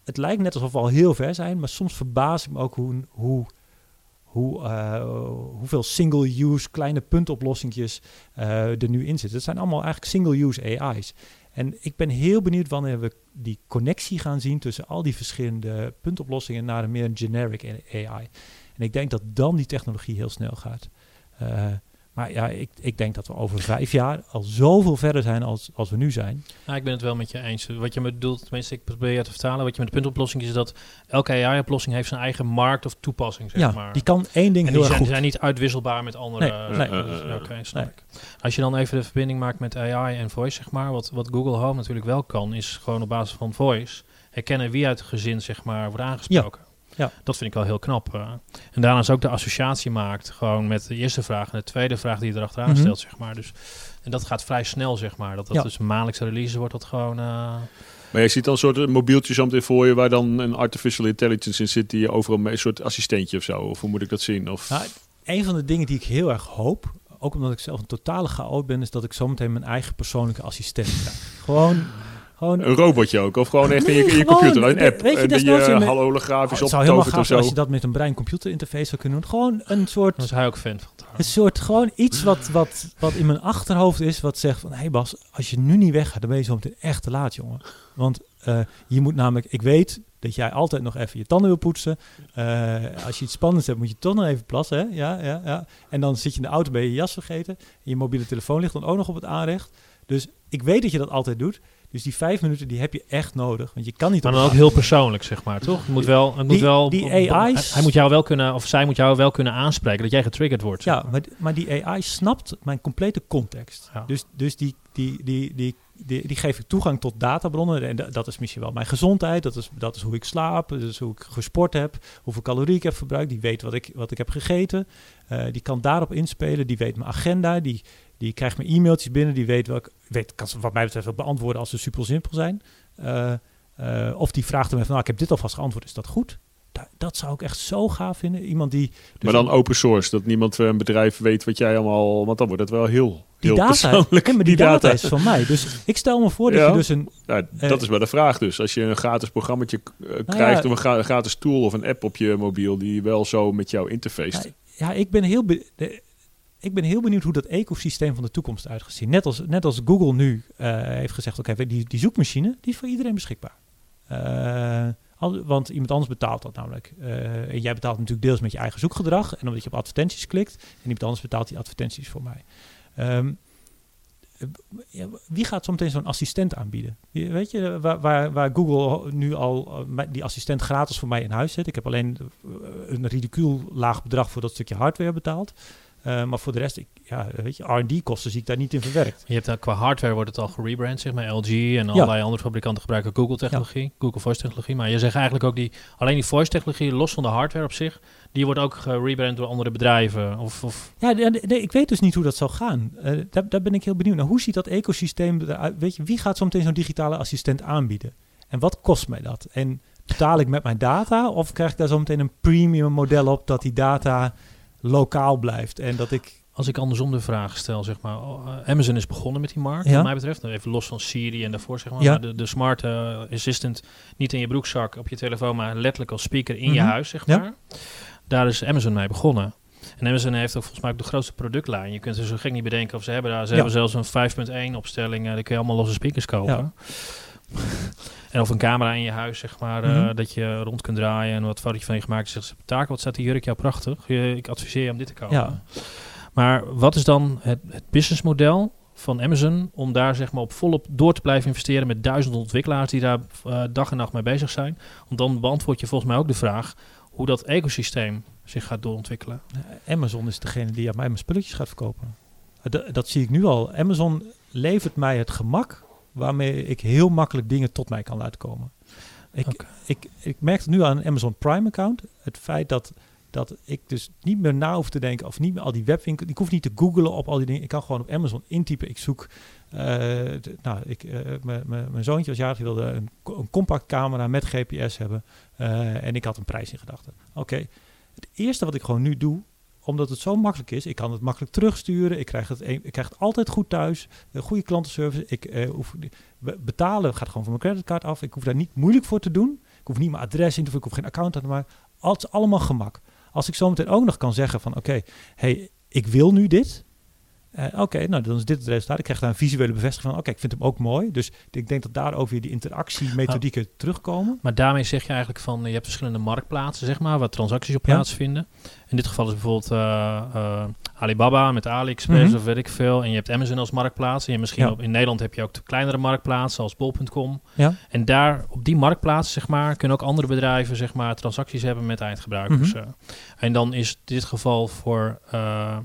het lijkt net alsof we al heel ver zijn, maar soms verbaas ik me ook hoe, hoe, hoe, eh, hoeveel single-use kleine puntoplossingjes eh, er nu in zitten. Het zijn allemaal eigenlijk single-use AI's. En ik ben heel benieuwd wanneer we die connectie gaan zien tussen al die verschillende puntoplossingen naar een meer generic AI. En ik denk dat dan die technologie heel snel gaat. Eh, maar ja, ik, ik denk dat we over vijf jaar al zoveel verder zijn als, als we nu zijn. Nou, ik ben het wel met je eens. Wat je bedoelt, tenminste, ik probeer je te vertalen. Wat je met de puntoplossing is dat elke AI-oplossing heeft zijn eigen markt of toepassing, zeg ja, maar. die kan één ding en heel die zijn, goed. zijn niet uitwisselbaar met andere. Nee, nee. dus, Oké, snap nee. ik. Als je dan even de verbinding maakt met AI en voice, zeg maar, wat, wat Google Home natuurlijk wel kan, is gewoon op basis van voice herkennen wie uit het gezin, zeg maar, wordt aangesproken. Ja. Dat vind ik wel heel knap. eh. En daarna is ook de associatie maakt, gewoon met de eerste vraag en de tweede vraag die je erachteraan Mhm. stelt, zeg maar. Dus, en dat gaat vrij snel, zeg maar. Dat dat Ja. dus maandelijkse release wordt, dat gewoon... eh, Maar je ziet dan een soort mobieltje zo meteen voor je waar dan een artificial intelligence in zit die je overal mee, een soort assistentje of zo. Of hoe moet ik dat zien? Of, Nou, een van de dingen die ik heel erg hoop, ook omdat ik zelf een totale chaot ben, is dat ik zometeen mijn eigen persoonlijke assistent krijg. Gewoon, Gewoon, Een robotje ook, of gewoon echt in je, in je Nee, computer, gewoon, een app. weet je, en die desnoods je in- holografisch het zou helemaal gaaf zijn als je dat met een brein-computer interface zou kunnen doen. Gewoon een soort Daar is hij ook fan van. Een soort gewoon iets wat, wat, wat in mijn achterhoofd is, wat zegt van, hé hey Bas, als je nu niet weggaat, dan ben je zo meteen echt te laat, jongen. Want eh, je moet namelijk, ik weet dat jij altijd nog even je tanden wil poetsen. Eh, als je iets spannends hebt, moet je toch nog even plassen, hè? Ja, ja, ja. En dan zit je in de auto, ben je je jas vergeten. En je mobiele telefoon ligt dan ook nog op het aanrecht. Dus ik weet dat je dat altijd doet. Dus die vijf minuten, die heb je echt nodig. Want je kan niet... Maar dan ook heel persoonlijk, zeg maar, toch? Het moet wel, het moet Die- wel, die AI's hij, hij moet jou wel kunnen, of zij moet jou wel kunnen aanspreken, dat jij getriggerd wordt. Ja, maar, maar die AI snapt mijn complete context. Ja. Dus, dus die, die, die, die, die, die geef ik toegang tot databronnen. En da- dat is misschien wel mijn gezondheid. Dat is, dat is hoe ik slaap. Dat is hoe ik gesport heb. Hoeveel calorieën ik heb verbruikt. Die weet wat ik, wat ik heb gegeten. Eh, die kan daarop inspelen. Die weet mijn agenda. Die, die krijgt mijn e-mailtjes binnen. Die weet welk. Weet, kan ze wat mij betreft ook beantwoorden als ze super simpel zijn. Eh, eh, of die vraagt hem even: Nou, ik heb dit alvast geantwoord. Is dat goed? Da- dat zou ik echt zo gaaf vinden. Iemand die. dus Maar dan open source, dat niemand een bedrijf weet wat jij allemaal... Want dan wordt het wel heel, Die data. Ja, maar die, data. is van mij. Dus ik stel me voor dat Ja. je dus een... Nou, Eh, dat is wel de vraag dus. Als je een gratis programmaatje eh, Nou krijgt... ja. of een gra- gratis tool of een app op je mobiel... die wel zo met jou interface... Ja, ja, ik ben heel... de- ik ben heel benieuwd hoe dat ecosysteem van de toekomst uit gaat zien. Net als, net als Google nu eh, heeft gezegd... oké, die, die zoekmachine die is voor iedereen beschikbaar. Al- want iemand anders betaalt dat namelijk. En jij betaalt natuurlijk deels met je eigen zoekgedrag... en omdat je op advertenties klikt... en iemand anders betaalt die advertenties voor mij. Ehm, eh, wie gaat zometeen zo'n assistent aanbieden? Weet je, waar, waar, waar Google nu al eh, die assistent gratis voor mij in huis zet. Ik heb alleen eh, een ridicuul laag bedrag voor dat stukje hardware betaald. Eh, maar voor de rest, ik, ja, weet je, R&D-kosten zie ik daar niet in verwerkt. Je hebt dan, qua hardware wordt het al gerebrand, zeg maar. LG en allerlei andere fabrikanten gebruiken Google-technologie, Google Voice-technologie. Maar je zegt eigenlijk ook die, alleen die voice-technologie, los van de hardware op zich, die wordt ook gerebrand door andere bedrijven. Of, of Ja, nee, ik weet dus niet hoe dat zal gaan. Eh, daar, daar ben ik heel benieuwd naar. Hoe ziet dat ecosysteem eruit? Weet je, wie gaat zo meteen zo'n digitale assistent aanbieden? En wat kost mij dat? En betaal ik met mijn data of krijg ik daar zo meteen een premium model op dat die data lokaal blijft en dat ik als ik andersom de vraag stel, zeg maar, oh, eh, Amazon is begonnen met die markt, Ja. wat mij betreft. Nou, even los van Siri en daarvoor, zeg maar. Ja. maar de, de smart eh, assistant niet in je broekzak op je telefoon, maar letterlijk als speaker in je Mhm. huis, zeg Ja. Daar is Amazon mee begonnen. En Amazon heeft ook volgens mij ook de grootste productlijn. Je kunt er zo gek niet bedenken of ze hebben daar. Ze Ja. hebben zelfs een 5.1 opstelling. eh daar kun je allemaal losse speakers kopen. Ja. en of een camera in je huis, zeg maar, eh, Mhm. dat je rond kunt draaien en wat fotootje van je gemaakt. Zegt ze, Taken, wat staat die jurk jou prachtig. Je- ik adviseer je om dit te kopen. Ja. Maar wat is dan het, het businessmodel van Amazon om daar zeg maar op volop door te blijven investeren met duizenden ontwikkelaars die daar eh, dag en nacht mee bezig zijn? Want dan beantwoord je volgens mij ook de vraag hoe dat ecosysteem zich gaat doorontwikkelen. Amazon is degene die aan mij mijn spulletjes gaat verkopen. Eh, Dat, dat zie ik nu al. Amazon levert mij het gemak waarmee ik heel makkelijk dingen tot mij kan laten komen. Ik, ik, ik merk het nu aan een Amazon Prime account. Het feit dat, dat ik dus niet meer na hoef te denken of niet meer al die webwinkels. Ik hoef niet te googlen op al die dingen. Ik kan gewoon op Amazon intypen. Ik zoek. Eh, nou, ik, eh, mijn- zoontje was jarig. Wilde een, een compact camera met GPS hebben. Eh, en ik had een prijs in gedachten. Oké. Het eerste wat ik gewoon nu doe, omdat het zo makkelijk is, ik kan het makkelijk terugsturen. Ik krijg het, ik krijg het altijd goed thuis. Een goede klantenservice. Ik eh, hoef be- betalen gaat gewoon van mijn creditcard af. Ik hoef daar niet moeilijk voor te doen. Ik hoef niet mijn adres in te vullen. Ik hoef geen account aan te maken. Het is allemaal gemak. Als ik zometeen ook nog kan zeggen van oké, hey, ik wil nu dit. Eh, oké, nou dan is dit het resultaat. Ik krijg daar een visuele bevestiging van. Oké, ik vind hem ook mooi. Dus ik denk dat daar ook weer die interactiemethodieken terugkomen. Maar daarmee zeg je eigenlijk van je hebt verschillende marktplaatsen, zeg maar, waar transacties op Ja. plaatsvinden. In dit geval is bijvoorbeeld eh, eh, Alibaba met AliExpress Mhm. of weet ik veel. En je hebt Amazon als marktplaats. En je misschien Ja. op, in Nederland heb je ook de kleinere marktplaatsen als bol.com. Ja. En daar op die marktplaats, zeg maar, kunnen ook andere bedrijven zeg maar, transacties hebben met eindgebruikers. Mhm. eh. En dan is dit geval voor eh,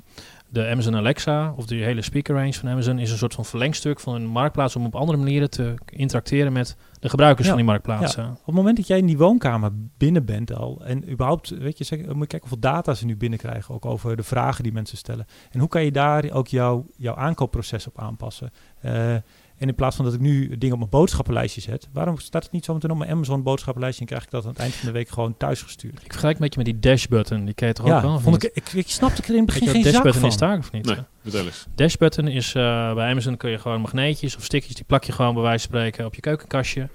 de Amazon Alexa of de hele speaker range van Amazon is een soort van verlengstuk van een marktplaats om op andere manieren te interacteren met de gebruikers Ja. van die marktplaatsen. Op het moment dat jij in die woonkamer binnen bent al en überhaupt, weet je, zeg, moet je kijken hoeveel data ze nu binnenkrijgen, ook over de vragen die mensen stellen. En hoe kan je daar ook jouw jouw aankoopproces op aanpassen? Eh, En in plaats van dat ik nu dingen op mijn boodschappenlijstje zet, waarom staat het niet zo meteen op mijn Amazon boodschappenlijstje en krijg ik dat aan het eind van de week gewoon thuis gestuurd? Ik vergelijk een beetje met die dash-button. Die ken je toch ja, ook wel? vond ik, ik, ik snapte er in het begin geen wat zak dash-button van. is daar of niet? Nee, vertel eens. Dashbutton is eh, bij Amazon kun je gewoon magneetjes of stickjes, die plak je gewoon bij wijze van spreken op je keukenkastje.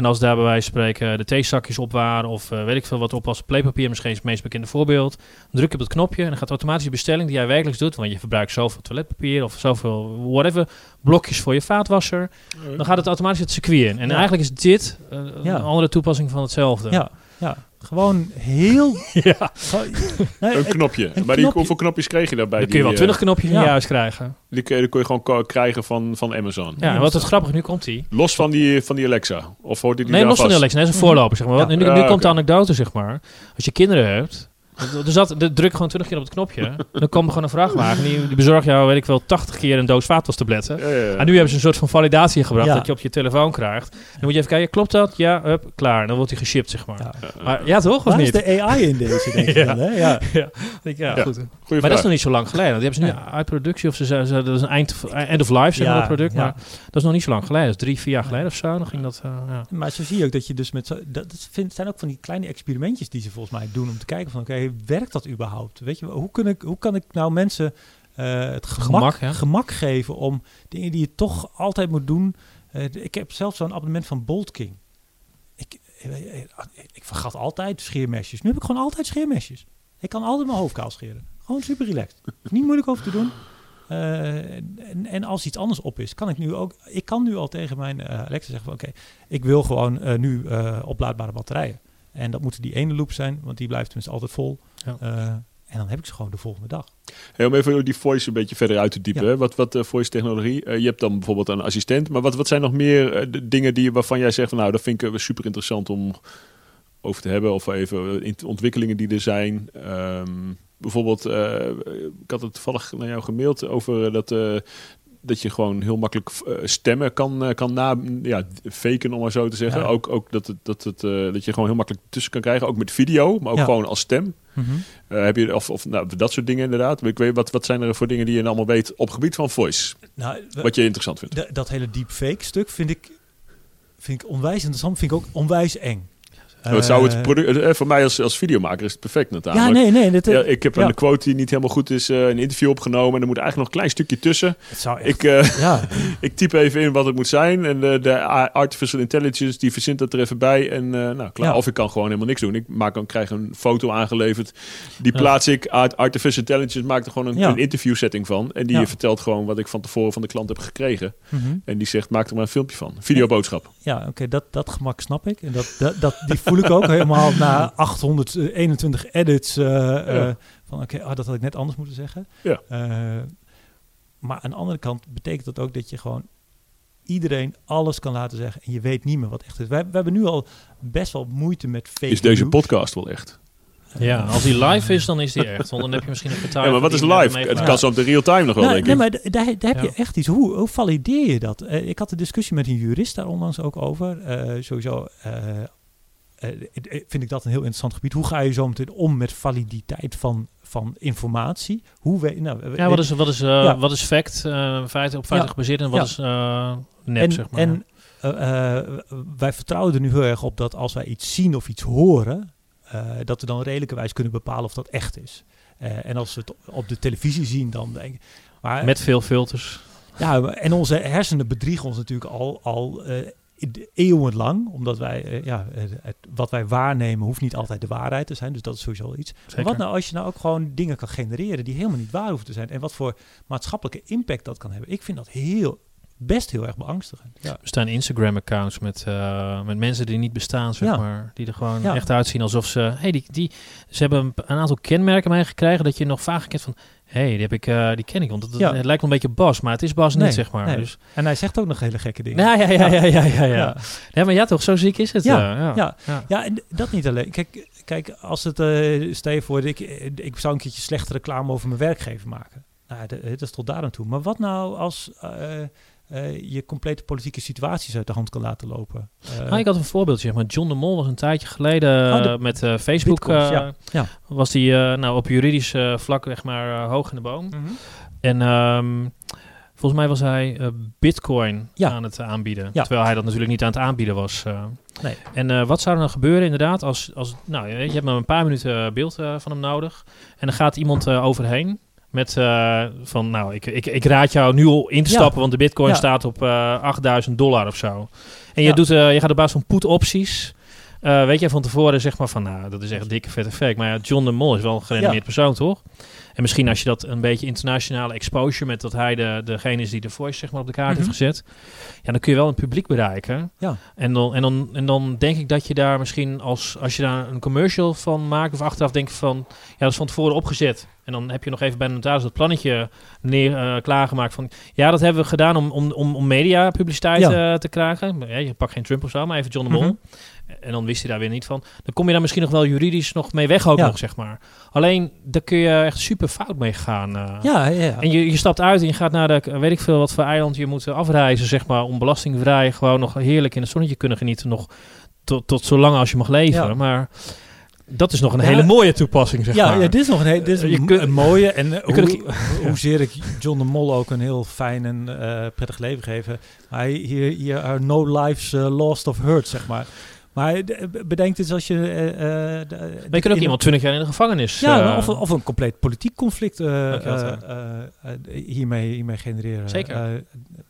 En als daar bij wijze van spreken de theezakjes op waren of eh, weet ik veel wat op als playpapier, misschien is het meest bekende voorbeeld, dan druk je op het knopje en dan gaat automatisch de bestelling die jij werkelijk doet, want je verbruikt zoveel toiletpapier of zoveel whatever, blokjes voor je vaatwasser, dan gaat het automatisch het circuit in. En Ja. eigenlijk is dit eh, Ja. een andere toepassing van hetzelfde. Ja, ja, gewoon heel... (laughs) ja. gewoon- nee, Een knopje. een maar die, hoeveel knopjes kreeg je daarbij? Dan kun je wel Die, eh, 20 knopjes in ja. je huis krijgen. Die, kun je- die kun je gewoon krijgen van, van Amazon. Ja, en wat het grappige, nu komt die. Los van die, van die Alexa? Of hoort die Nee, daar los van vast? Alexa. Nee, dat is een voorloper, zeg maar. Ja. Nu, nu Ja, komt de anekdote, zeg maar. Als je kinderen hebt, er zat, de, druk gewoon 20 keer op het knopje. dan komt er gewoon een vrachtwagen. Die, die bezorgt jou, weet ik wel, 80 keer een doos vaatwastabletten. Ja, ja, ja. En nu hebben ze een soort van validatie gebracht Ja. dat je op je telefoon krijgt. Dan moet je even kijken, klopt dat? Ja, hup, klaar. Dan wordt hij geshipped, zeg maar. Ja. Maar ja, toch? Of Waar is niet? de AI in deze, denk ik (laughs) Ja. dan, hè? Ja. ja, goed. Goeie Maar dat is nog niet zo lang geleden. Die hebben ze nu uit productie of ze ze- ze- dat is een eind, end of life, zeg maar, Ja, dat product. ja. Maar dat is nog niet zo lang geleden. Dat is drie, vier jaar geleden of zo. Dan ging dat, eh, ja. Maar zo zie je ook dat je dus met zo, dat, dat vind, zijn ook van die kleine experimentjes die ze volgens mij doen om te kijken van oké, werkt dat überhaupt? Weet je, hoe kan ik, hoe kan ik nou mensen eh, het gemak, Gemak, gemak, geven om dingen die je toch altijd moet doen? Eh, ik heb zelf zo'n abonnement van Bolt King. Ik, eh, ik vergat altijd scheermesjes. Nu heb ik gewoon altijd scheermesjes. Ik kan altijd mijn hoofd kaal scheren. Gewoon super relaxed. Niet moeilijk over te doen. En, en als iets anders op is, kan ik nu ook. Ik kan nu al tegen mijn Alexa zeggen van oké, ik wil gewoon nu oplaadbare batterijen. En dat moeten die ene loop zijn, want die blijft tenminste altijd vol. Ja. Eh, en dan heb ik ze gewoon de volgende dag. Hey, om even die voice een beetje verder uit te diepen. Ja. hè. Wat, wat eh, voice technologie? Eh, je hebt dan bijvoorbeeld een assistent. Maar wat, wat zijn nog meer de dingen die, waarvan jij zegt van nou, dat vind ik super interessant om over te hebben. Of even in- ontwikkelingen die er zijn. Ehm, bijvoorbeeld, eh, ik had het toevallig naar jou gemaild over dat. eh, dat je gewoon heel makkelijk eh, stemmen kan, eh, kan na, ja, faken, om maar zo te zeggen. Ja. Ook, ook dat, het, dat, het, eh, dat je gewoon heel makkelijk tussen kan krijgen. Ook met video, maar ook Ja. gewoon als stem. Eh, heb je, of, of nou, dat soort dingen inderdaad. Ik weet, wat, wat zijn er voor dingen die je allemaal weet op gebied van voice? Nou, Wat je interessant vindt? da- dat hele deepfake stuk vind ik, vind ik onwijs interessant. Vind ik ook onwijs eng. Zou Eh, het product, eh, voor mij als, als videomaker is het perfect Ja, natuurlijk. nee, nee. Dit, Ja, ik heb ja. een quote die niet helemaal goed is, eh, een interview opgenomen. En er moet eigenlijk nog een klein stukje tussen. het zou echt, Ik, eh, ja, (laughs) ik typ even in wat het moet zijn. En de, artificial intelligence die verzint dat er even bij. En eh, nou, klaar. Ja. Of ik kan gewoon helemaal niks doen. Ik maak dan, krijg een foto aangeleverd. Die Ja. plaats ik. Art- Artificial intelligence maakt er gewoon een, Ja. een interview setting van. En die Ja. vertelt gewoon wat ik van tevoren van de klant heb gekregen. Mhm. En die zegt, maak er maar een filmpje van. Videoboodschap. ja oké, dat, dat gemak snap ik. En dat, dat, dat, die (laughs) voel ik ook (laughs) helemaal na 821 edits. eh, Ja. eh, van oké, ah, dat had ik net anders moeten zeggen. Ja. Eh, maar aan de andere kant betekent dat ook dat je gewoon iedereen alles kan laten zeggen. En je weet niet meer wat echt is. We, we hebben nu al best wel moeite met fake Is deze news. podcast wel echt? Ja, als die live is, dan is die echt. Want dan heb je misschien een (laughs) getuige. Ja, maar wat is live? Het kan zo op de real time nog wel, Nou, denk nee, ik. maar daar, daar heb je Ja. echt iets. Hoe, hoe valideer je dat? Eh, ik had een discussie met een jurist daar onlangs ook over. Eh, sowieso eh, eh, eh, vind ik dat een heel interessant gebied. Hoe ga je zo meteen om met validiteit van, van informatie? Hoe we, nou, Ja, wat is, wat is, eh, Ja. wat is fact? eh feiten op feiten Ja. gebaseerd en wat is eh nep, en, zeg maar. en eh, eh, wij vertrouwen er nu heel erg op dat als wij iets zien of iets horen, eh, dat we dan redelijkerwijs kunnen bepalen of dat echt is. Eh, en als we het op de televisie zien, dan denk ik. Maar, Met veel filters. Ja, en onze hersenen bedriegen ons natuurlijk al, al eh, eeuwenlang. Omdat wij, eh, ja, het, het- wat wij waarnemen hoeft niet altijd de waarheid te zijn. Dus dat is sowieso al iets. Zeker. Maar wat nou als je nou ook gewoon dingen kan genereren die helemaal niet waar hoeven te zijn. En wat voor maatschappelijke impact dat kan hebben. Ik vind dat heel, best heel erg beangstigend. Ja. Er staan Instagram-accounts met, eh, met mensen die niet bestaan, zeg Ja. maar. Die er gewoon Ja. echt uitzien alsof ze... hey, die, die, ze hebben een, een aantal kenmerken mij gekregen dat je nog vaak kent van... hey, die, heb ik, eh, die ken ik. Want het, lijkt wel een beetje Bas, maar het is Bas Nee, niet, zeg maar. nee. Dus, En hij zegt ook nog hele gekke dingen. ja, ja, ja, ja, ja, ja, ja. Maar ja, toch, zo ziek is het. Ja, eh, ja. ja. ja. Ja, en dat niet alleen. Kijk, kijk als het, eh stel je voor, ik, ik zou een keertje slechte reclame over mijn werkgever maken. Nou, dat is tot daar aan toe. Maar wat nou als eh, je complete politieke situaties uit de hand kan laten lopen? Eh, Nou, ik had een voorbeeld, zeg maar. John de Mol was een tijdje geleden Oh, de eh, met Facebook. bitcoins, ja. Ja. Was die eh, nou, op juridisch vlak zeg maar, hoog in de boom. mhm. En ehm, Volgens mij was hij Bitcoin Ja. aan het aanbieden. Terwijl hij dat natuurlijk niet aan het aanbieden was. Nee. En wat zou er dan gebeuren inderdaad als, als nou, je, hebt maar een paar minuten beeld van hem nodig. En dan gaat iemand overheen met eh, van, nou, ik, ik, ik raad jou nu al in te Ja. stappen, want de bitcoin Ja. staat op eh 8000 dollar of zo. En je, Ja. doet, eh, je gaat op basis van put opties. weet je van tevoren zeg maar van, nou, dat is echt dikke vette fake. Maar ja, John de Mol is wel een gerenommeerd persoon, toch? En misschien als je dat een beetje internationale exposure met dat hij de, degene is die de voice zeg maar op de kaart Mhm. heeft gezet. Ja, dan kun je wel een publiek bereiken. Ja. En dan, en, dan, en dan denk ik dat je daar misschien als, als je daar een commercial van maakt of achteraf denk je van, ja, dat is van tevoren opgezet. En dan heb je nog even bij de notaris dat plannetje neer, eh, klaargemaakt van, ja, dat hebben we gedaan om, om, om, om media publiciteit Ja. eh, te krijgen. Ja, je pakt geen Trump of zo, maar even John de Mol. Mhm. En dan wist hij daar weer niet van. Dan kom je daar misschien nog wel juridisch nog mee weg ook Ja. nog, zeg maar. Alleen, daar kun je echt super fout mee gaan. eh. Ja, ja. En je, je stapt uit en je gaat naar de, weet ik veel wat voor eiland je moet afreizen, zeg maar, om belastingvrij gewoon nog heerlijk in het zonnetje kunnen genieten, nog tot, tot zo lang als je mag leven. Maar dat is nog een Ja. hele mooie toepassing, zeg ja, maar. ja, dit is nog een, dit is Je een, kunt- een mooie. En eh, hoe, hoezeer ik John de Mol ook een heel fijn en eh, prettig leven geven. Maar hier, hier are no lives eh, lost of hurt, zeg maar. Maar eh, bedenk dit als je... eh, eh, de- maar je kunt ook iemand 20 jaar in de gevangenis. Ja, eh, of, of een compleet politiek conflict eh, eh, eh, eh, hiermee, hiermee genereren. Zeker. Eh,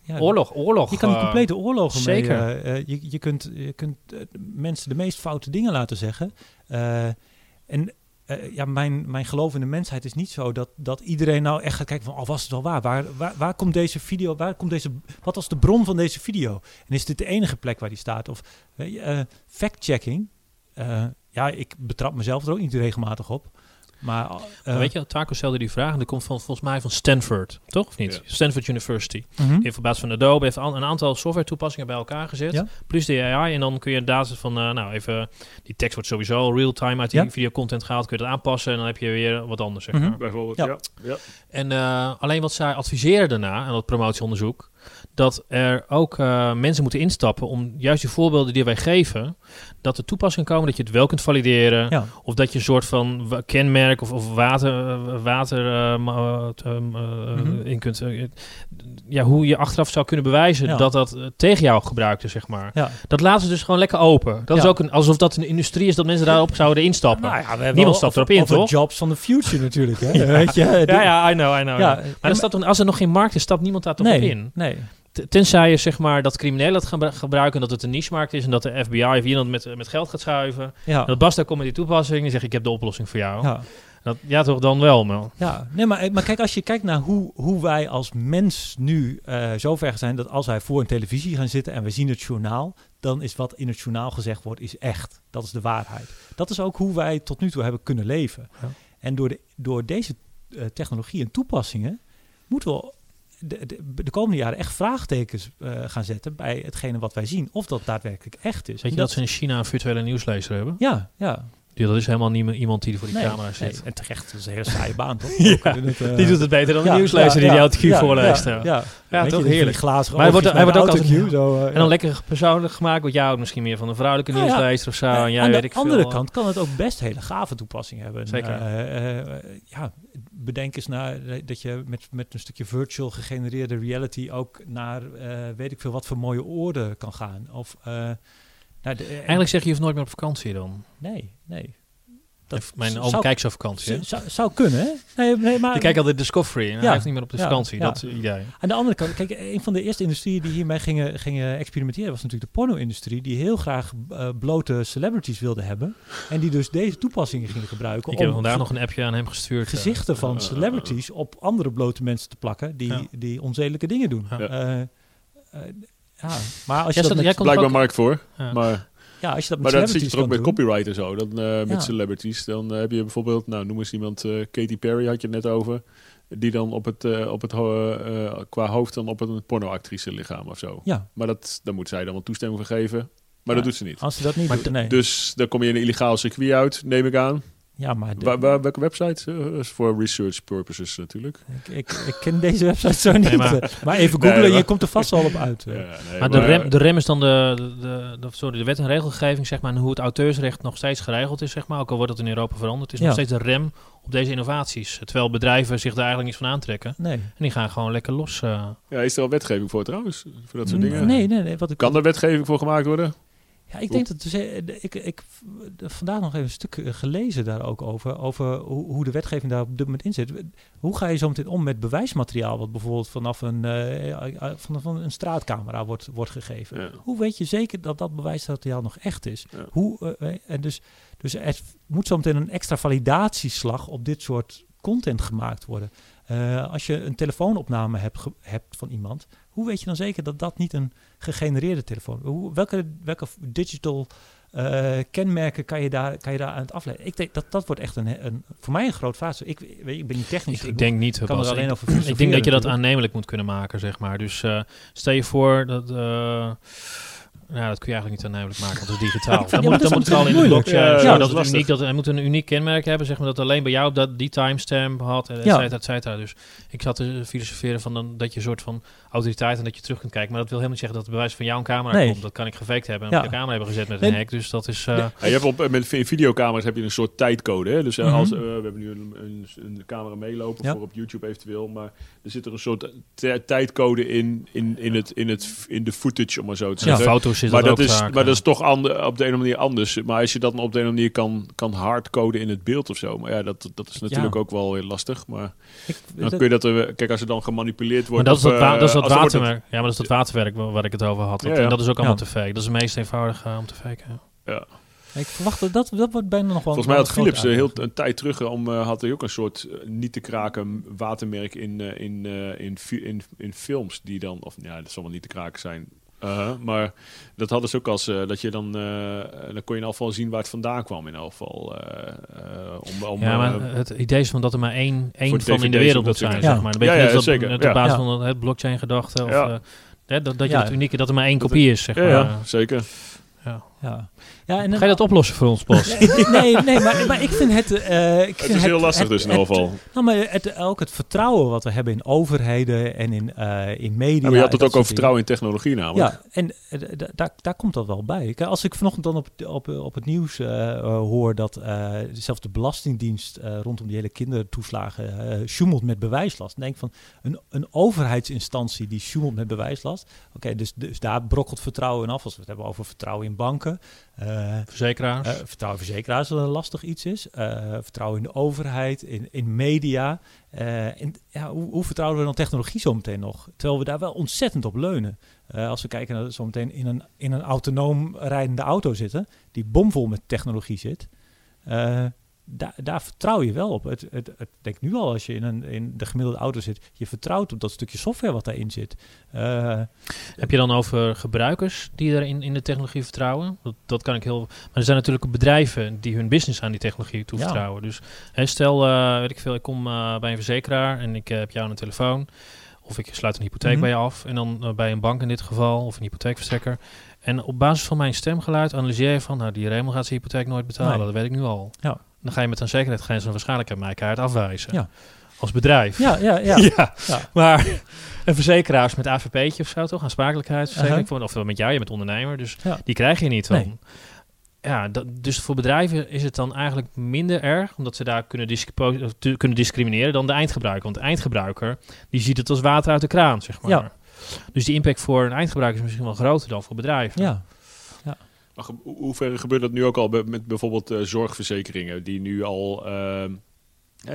ja, oorlog, oorlog. Je kan een eh, complete oorlogen zeker. mee. eh, eh, je, je kunt, je kunt eh, mensen de meest foute dingen laten zeggen. Eh, en eh, ja, mijn, mijn geloof in de mensheid is niet zo dat, dat iedereen nou echt gaat kijken van, oh, was het wel waar? Waar, waar? waar komt deze video, waar komt deze, wat was de bron van deze video? En is dit de enige plek waar die staat? Of eh, fact-checking, ja, ik betrap mezelf er ook niet regelmatig op. Maar, eh, Maar weet je, Taco stelde die vraag en die komt van, volgens mij van Stanford, toch? Of niet? Ja. Stanford University. Die heeft op basis van Adobe heeft al- een aantal software toepassingen bij elkaar gezet. Ja. Plus de AI. En dan kun je inderdaad van, eh, nou even, die tekst wordt sowieso al real-time uit die Ja. videocontent gehaald. Kun je dat aanpassen en dan heb je weer wat anders, zeg Mhm. maar. Bijvoorbeeld, Ja. ja. ja. En eh, alleen wat zij adviseren daarna, en dat promotieonderzoek, dat er ook eh, mensen moeten instappen om juist die voorbeelden die wij geven, dat er toepassingen komen dat je het wel kunt valideren. Ja. Of dat je een soort van kenmerk of, of water, eh, water eh, Mhm. in kunt. ja, hoe je achteraf zou kunnen bewijzen Ja. dat dat tegen jou gebruikte, zeg maar. Ja. Dat laten ze dus gewoon lekker open. Dat is ook een, alsof dat een industrie is dat mensen daarop zouden instappen. Nou Niemand stapt erop in, toch? jobs van the future natuurlijk. Hè? (laughs) Weet je? ja, ja, I know, I know. Ja, Maar er staat als er nog geen markt is, stapt niemand daar toch op in. nee. Tenzij je zeg maar dat criminelen het gebru- gebruiken, dat het een niche-markt is en dat de FBI of iemand met, met geld gaat schuiven. Ja. En dat Bas daar komt met die toepassing en zegt ik heb de oplossing voor jou. Ja. Dat, ja, toch dan wel, man. Ja, nee, maar, maar kijk, als je kijkt naar hoe, hoe wij als mens nu eh zo ver zijn dat als wij voor een televisie gaan zitten en we zien het journaal, dan is wat in het journaal gezegd wordt, is echt. Dat is de waarheid. Dat is ook hoe wij tot nu toe hebben kunnen leven. Ja. En door, de, door deze eh, technologie en toepassingen moeten we de, de, de komende jaren echt vraagtekens eh, gaan zetten bij hetgene wat wij zien. Of dat daadwerkelijk echt is. Weet je dat ze in China een virtuele nieuwslezer hebben? Ja, ja. Die, dat is helemaal niet iemand die voor die Nee, camera zit. nee. En terecht, dat is een hele saaie baan, toch? (laughs) Ja, Ook in het, eh, (laughs) Die doet het beter dan de ja, nieuwslezer ja, die die LTQ ja, voorleest. Ja, Ja, ja. Ja, Weet toch heerlijk. glazen Maar hij wordt- hij wordt ook altijd- zo, eh, En dan lekker persoonlijk gemaakt, want jij ook misschien meer van een vrouwelijke Nou ja. nieuwslezer of zo. En jij aan weet de ik andere veel. kant kan het ook best hele gave toepassingen hebben. Zeker. Eh, eh, ja, bedenk eens naar dat je met, met een stukje virtual gegenereerde reality ook naar eh, weet ik veel wat voor mooie oorden kan gaan. Of eh, nou, de, eh, Eigenlijk zeg je, je hoeft nooit meer op vakantie dan. nee, nee. Dat mijn oom zou, kijkt zo vakantie. zou, zou kunnen, hè? Nee, nee, maar Die kijkt altijd Discovery en Ja. hij heeft niet meer op de Ja. vakantie. Ja. Dat is het idee. Aan de andere kant, kijk, een van de eerste industrieën die hiermee gingen, gingen experimenteren was natuurlijk de porno-industrie, die heel graag eh, blote celebrities wilde hebben. En die dus deze toepassingen gingen gebruiken Ik heb om vandaag ge- nog een appje aan hem gestuurd. eh. gezichten van Eh, celebrities op andere blote mensen te plakken die, Ja. die onzedelijke dingen doen. Ja. Eh, eh, maar als je dat jij Blijkbaar ook- markt voor. Maar, ja, als je dat maar met dat zit je toch ook kan met copyright en zo. Dan, eh, met Ja. celebrities. Dan eh, heb je bijvoorbeeld, nou noem eens iemand, eh, Katy Perry had je het net over. Die dan op het, eh, op het eh, qua hoofd dan op een pornoactrice lichaam of zo. Ja, Maar dat, daar moet zij dan wel toestemming voor geven. Maar Ja. dat doet ze niet. als ze dat niet Maar nee. Dus dan kom je in een illegaal circuit uit, neem ik aan. Ja, maar de- Waar, waar- welke website? Eh, is voor research purposes natuurlijk. ik, ik, ik ken deze website zo niet. Nee, maar- even Nee, googlen, maar- je komt er vast wel op uit. eh. Ja, nee, Maar de rem, de rem is dan de, de, sorry, de wet en regelgeving, zeg maar, en hoe het auteursrecht nog steeds geregeld is, zeg maar. Ook al wordt dat in Europa veranderd, is Ja. nog steeds de rem op deze innovaties. Terwijl bedrijven zich daar eigenlijk niets van aantrekken. Nee. En die gaan gewoon lekker los. eh. Ja, is er al wetgeving voor trouwens? Voor dat soort dingen? Nee, nee, nee. Wat ik, Kan er wetgeving voor gemaakt worden? Ja, ik denk dat dus, eh, ik, ik vandaag nog even een stuk eh, gelezen daar ook over, over hoe, hoe de wetgeving daar op dit moment in zit. Hoe ga je zo meteen om met bewijsmateriaal wat bijvoorbeeld vanaf een, eh, vanaf een straatcamera wordt, wordt gegeven? Ja. Hoe weet je zeker dat dat bewijsmateriaal nog echt is? Ja. Hoe, en dus, dus er moet zo meteen een extra validatieslag op dit soort content gemaakt worden. Als je een telefoonopname hebt, hebt van iemand, hoe weet je dan zeker dat dat niet een gegenereerde telefoon hoe, welke, welke digital eh, kenmerken kan je, daar, kan je daar aan het afleiden? Ik denk dat dat wordt echt een, een voor mij een groot vraagstuk. Ik, weet ik ben niet technisch. Ik, denk niet. kan Bas. er alleen ik, over ik denk dat je dat aannemelijk moet kunnen maken, zeg maar. Dus eh, stel je voor dat. eh nou, dat kun je eigenlijk niet aannemelijk maken, want het is digitaal. (laughs) Dan moet, dat dan moet het al in de blockchain. Ja, ja, dat is uniek, dat, hij moet een uniek kenmerk hebben, zeg maar, dat alleen bij jou dat die timestamp had, en et Ja. cetera, et cetera. Dus ik zat te filosoferen van dan, dat je een soort van autoriteit en dat je terug kunt kijken. Maar dat wil helemaal niet zeggen dat het bewijs van jouw camera Nee. komt. Dat kan ik gefaked hebben en Ja. op de camera hebben gezet met Nee. een hack. Dus dat is... eh, Ja, je hebt op, met vi- videocamera's heb je een soort tijdcode. Hè? Dus eh, Mhm. als, eh, we hebben nu een, een, een camera meelopen Ja. voor op YouTube eventueel. Maar er zit er een soort tijdcode in, in, in, het, in, het, in de footage, om maar zo te zeggen. foto's maar dat, is, maar dat is toch ander, op de een of andere manier anders. Maar als je dat op de een of andere manier kan, kan hardcoden in het beeld of zo. Maar ja, dat, dat is natuurlijk Ja. ook wel heel lastig. Maar Ik- dan dat- kun je dat... er- Kijk, als er dan gemanipuleerd Maar wordt... dat is of, dat, wa- eh, dat, is dat er het- watermerk. Ja, maar dat is dat waterwerk waar, waar ik het over had. Dat, Ja, ja. En dat is ook allemaal te fake. Dat is het meest eenvoudige eh, om te faken. ja. ik verwacht dat, dat, dat wordt bijna nog wel Volgens mij had een Philips eh, heel een tijd terug om had hij ook een soort niet te kraken watermerk in, in, in, in films die dan of ja dat zal wel niet te kraken zijn. Uh, maar dat hadden ze ook als eh, dat je dan eh, dan kon je in elk geval zien waar het vandaan kwam in elk geval. eh, eh, om, om, Ja, maar het idee is van dat er maar één, één van in de wereld moet zijn, zeg maar. Dan Ja. zeker. op basis Ja. van het blockchain gedachte. Of, Ja. hè, dat, dat je Ja. het unieke, dat er maar één kopie is, zeg ja, maar. ja, zeker. Ja. Ja. Ja, en Ga je dat oplossen voor ons, Bas? nee, nee, maar, maar ik vind het... eh, ik Het is heel lastig het- dus in ieder geval. Nou, maar het, ook het vertrouwen wat we hebben in overheden en in, eh, in media. Ja, maar je had het ook over vertrouwen in technologie namelijk. Ja, en eh, d- d- daar, daar komt dat wel bij. Kijk, als ik vanochtend dan op, op, op het nieuws hoor dat eh, zelfs de Belastingdienst eh, rondom die hele kindertoeslagen eh sjoemelt met bewijslast. Dan denk ik van een, een overheidsinstantie die sjoemelt met bewijslast. Oké, dus, dus daar brokkelt vertrouwen in af. Als we het hebben over vertrouwen in banken. Eh, Verzekeraars. eh, vertrouwen in verzekeraars dat een lastig iets is. Eh, vertrouwen in de overheid, in, in media. En, ja, hoe, hoe vertrouwen we dan technologie zometeen nog? Terwijl we daar wel ontzettend op leunen. Als we kijken naar zometeen in een, in een autonoom rijdende auto zitten, die bomvol met technologie zit. Daar, daar vertrouw je wel op. Het, het, het denk nu al als je in, een, in de gemiddelde auto zit, je vertrouwt op dat stukje software wat daarin zit. Eh, Heb je dan over gebruikers die er in, de technologie vertrouwen? Dat, dat kan ik heel. Maar er zijn natuurlijk bedrijven die hun business aan die technologie toevertrouwen. Dus hè, stel, eh, weet ik veel, ik kom eh, bij een verzekeraar en ik heb jou aan de telefoon. Of ik sluit een hypotheek Mhm. bij je af. En dan bij een bank in dit geval, of een hypotheekverstrekker. En op basis van mijn stemgeluid analyseer je van, nou, die Raymond gaat zijn hypotheek nooit betalen. Nee. Dat weet ik nu al. Ja. Dan ga je met een zekerheid gaan ze dan waarschijnlijk aan mij kaart afwijzen. Ja. Als bedrijf. ja, ja, ja. (laughs) Ja, Ja. maar (laughs) een verzekeraars met AVP'tje of zo toch, aansprakelijkheidsverzekering, Uh-huh. of met jou, je bent ondernemer, dus die krijg je niet Nee. van. Ja, dat, dus voor bedrijven is het dan eigenlijk minder erg, omdat ze daar kunnen, kunnen discrimineren dan de eindgebruiker. Want de eindgebruiker, die ziet het als water uit de kraan, zeg maar. Ja. Dus die impact voor een eindgebruiker is misschien wel groter dan voor bedrijven. ja. Hoe- ver gebeurt dat nu ook al met bijvoorbeeld eh, zorgverzekeringen die nu al ehm,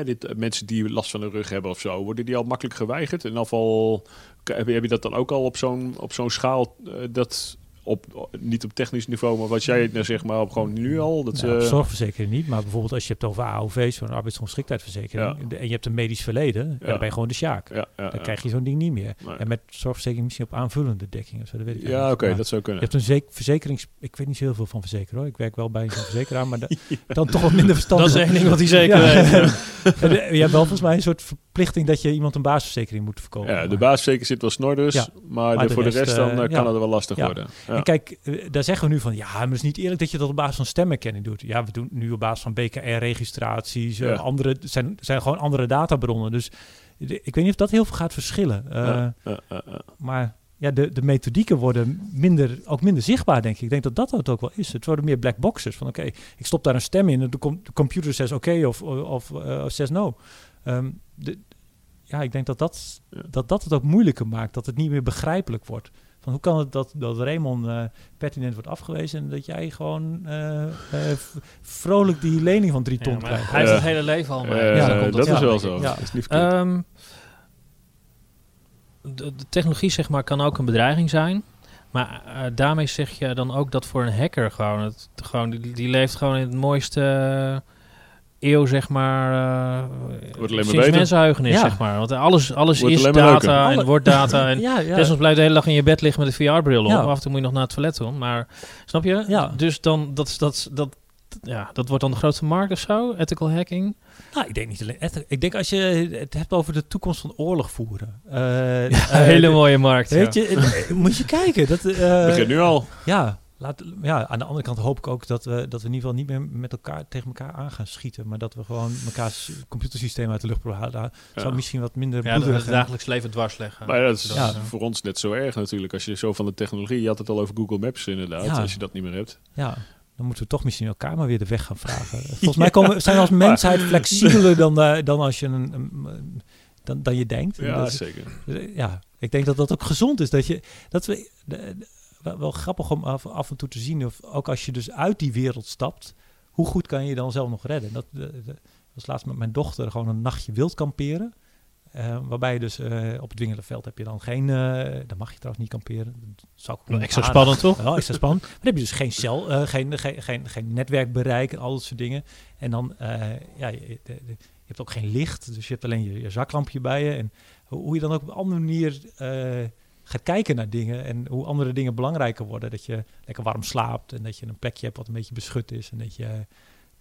dit, eh, mensen die last van de rug hebben of zo, worden die al makkelijk geweigerd? In afval heb je, heb je dat dan ook al op zo'n op zo'n schaal eh, dat op niet op technisch niveau, maar wat jij het nou zeg maar op gewoon nu al dat Nou, ze zorgverzekering niet, maar bijvoorbeeld als je het hebt over AOV's, zo'n arbeidsongeschiktheidsverzekering, Ja. en je hebt een medisch verleden, ja. Dan ben je gewoon de sjaak. ja, ja, Dan ja. krijg je zo'n ding niet meer. Nee. En met zorgverzekering misschien op aanvullende dekking of zo, dat weet ik ja, oké, dat zou Je kunnen. hebt een zek- verzekerings... Ik weet niet zo heel veel van verzekeren hoor. Ik werk wel bij een verzekeraar, maar (laughs) da- dan toch wat minder verstand. Dat is één ding wat hij zeker Ja. weet. En, eh, je hebt wel volgens mij een soort verplichting dat je iemand een basisverzekering moet verkopen. Ja, de basisverzekering zit wel snor dus, Ja. maar, Maar de- de voor de rest, rest dan eh, eh, kan ja. het wel lastig Ja. worden. En kijk, eh, daar zeggen we nu van, ja, maar het is niet eerlijk dat je dat op basis van stemherkenning doet. Ja, we doen nu op basis van BKR-registraties, Ja. andere, zijn, zijn gewoon andere databronnen. Dus de- ik weet niet of dat heel veel gaat verschillen. Maar ja, de, de methodieken worden minder, ook minder zichtbaar, denk ik. Ik denk dat dat het ook wel is. Het worden meer black boxes. Van oké, ik stop daar een stem in en de, com- de computer zegt oké of, of, of zegt no. Ehm, de, ja, ik denk dat dat, dat dat het ook moeilijker maakt. Dat het niet meer begrijpelijk wordt. Van hoe kan het dat, dat Raymond eh, pertinent wordt afgewezen en dat jij gewoon eh, eh, vrolijk die lening van drie ton maar krijgt? hij heeft Ja. het hele leven al mee. Dus Ja, dat is wel zo. Ja. Dat is. Ehm, de, de technologie zeg maar, kan ook een bedreiging zijn. Maar daarmee zeg je dan ook dat voor een hacker gewoon... Het, gewoon die, die leeft gewoon in het mooiste eeuw, zeg maar... eh, Wordt alleen maar sinds beter. mensenheugenis, Ja. zeg maar. Want alles, alles Wordt is data en Alle- wordt data. (laughs) En ja, ja. Blijft de hele dag in je bed liggen met een VR-bril op. Ja. Af en toe moet je nog naar het toilet doen. Maar snap je? Ja. Dus dan, dat, is- dat, is- dat, ja, dat wordt dan de grootste markt of zo, ethical hacking. Nou, ik denk niet alleen. Ik denk als je het hebt over de toekomst van oorlog voeren. (laughs) eh, Ja, eh, hele mooie markt. Weet ja. je, moet je kijken. Dat, eh, Begint nu al. Ja, laat, ja, aan de andere kant hoop ik ook dat we, dat we in ieder geval niet meer met elkaar tegen elkaar aan gaan schieten. Maar dat we gewoon mekaars computersysteem uit de lucht proberen. Daar Ja. zou misschien wat minder Ja, dat bloederig het dagelijks leven dwars leggen. Maar ja, dat is Ja. voor ons net zo erg natuurlijk. Als je zo van de technologie, je had het al over Google Maps inderdaad. Ja. Als je dat niet meer hebt. Ja, dan moeten we toch misschien elkaar maar weer de weg gaan vragen. (laughs) Volgens mij komen, zijn we als mensheid flexibeler dan, eh, dan als je een, een- een- dan, dan je denkt. En Ja, dat is- zeker. ja, ik denk dat dat ook gezond is. Dat, je, dat we, de- wel, wel grappig om af, af en toe te zien, of ook als je dus uit die wereld stapt, hoe goed kan je dan zelf nog redden? Dat de, de- was laatst met mijn dochter gewoon een nachtje wild kamperen. Eh, waarbij je dus eh, op het Dwingelenveld heb je dan geen, eh dan mag je trouwens niet kamperen. Dat zou ik Wel niet extra spannend, toch? Wel extra spannend. Maar dan heb je dus geen cel, eh, geen, geen, geen, geen netwerkbereik en al dat soort dingen. En dan, eh, ja, je, de- de- je hebt ook geen licht, dus je hebt alleen je, je zaklampje bij je. En hoe, hoe je dan ook op een andere manier eh, gaat kijken naar dingen en hoe andere dingen belangrijker worden. Dat je lekker warm slaapt en dat je een plekje hebt wat een beetje beschut is. En dat je,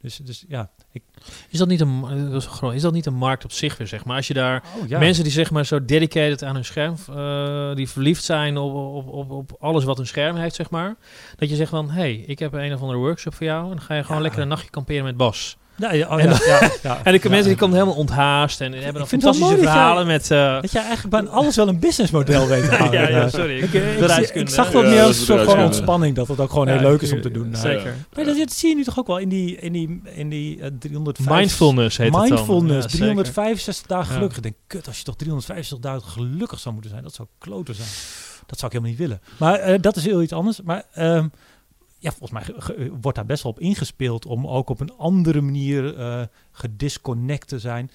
dus, dus ja. Ik, Is dat, niet een, dat is dat niet een markt op zich weer, zeg maar? Als je daar oh, ja. mensen die zeg maar zo dedicated aan hun scherm, eh, die verliefd zijn op, op, op, op alles wat een scherm heeft, zeg maar. Dat je zegt van, hey, ik heb een of andere workshop voor jou. En dan ga je gewoon Ja. lekker een nachtje kamperen met Bas. Ja, ja, oh, En ja, ja, (laughs) ja. En de Ja. mensen die komen helemaal onthaast en die hebben dan fantastische verhalen met... eh, Dat jij eigenlijk bij alles wel een businessmodel weet te (laughs) houden. ja, ja, sorry. Ik, eh, ik, zag dat meer dat als een soort ontspanning, dat het ook gewoon Ja, heel leuk is om te doen. eh. Zeker. Maar dat, dat zie je nu toch ook wel in die, in die, in die 305... Mindfulness heet het dan. Mindfulness, Ja, zeker. 365 dagen Ja. gelukkig. Ik denk, kut, als je toch 365 dagen gelukkig zou moeten zijn, dat zou kloten zijn. Dat zou ik helemaal niet willen. Maar eh, dat is heel iets anders. Maar ehm, ja, volgens mij wordt daar best wel op ingespeeld om ook op een andere manier eh gedisconnect te zijn.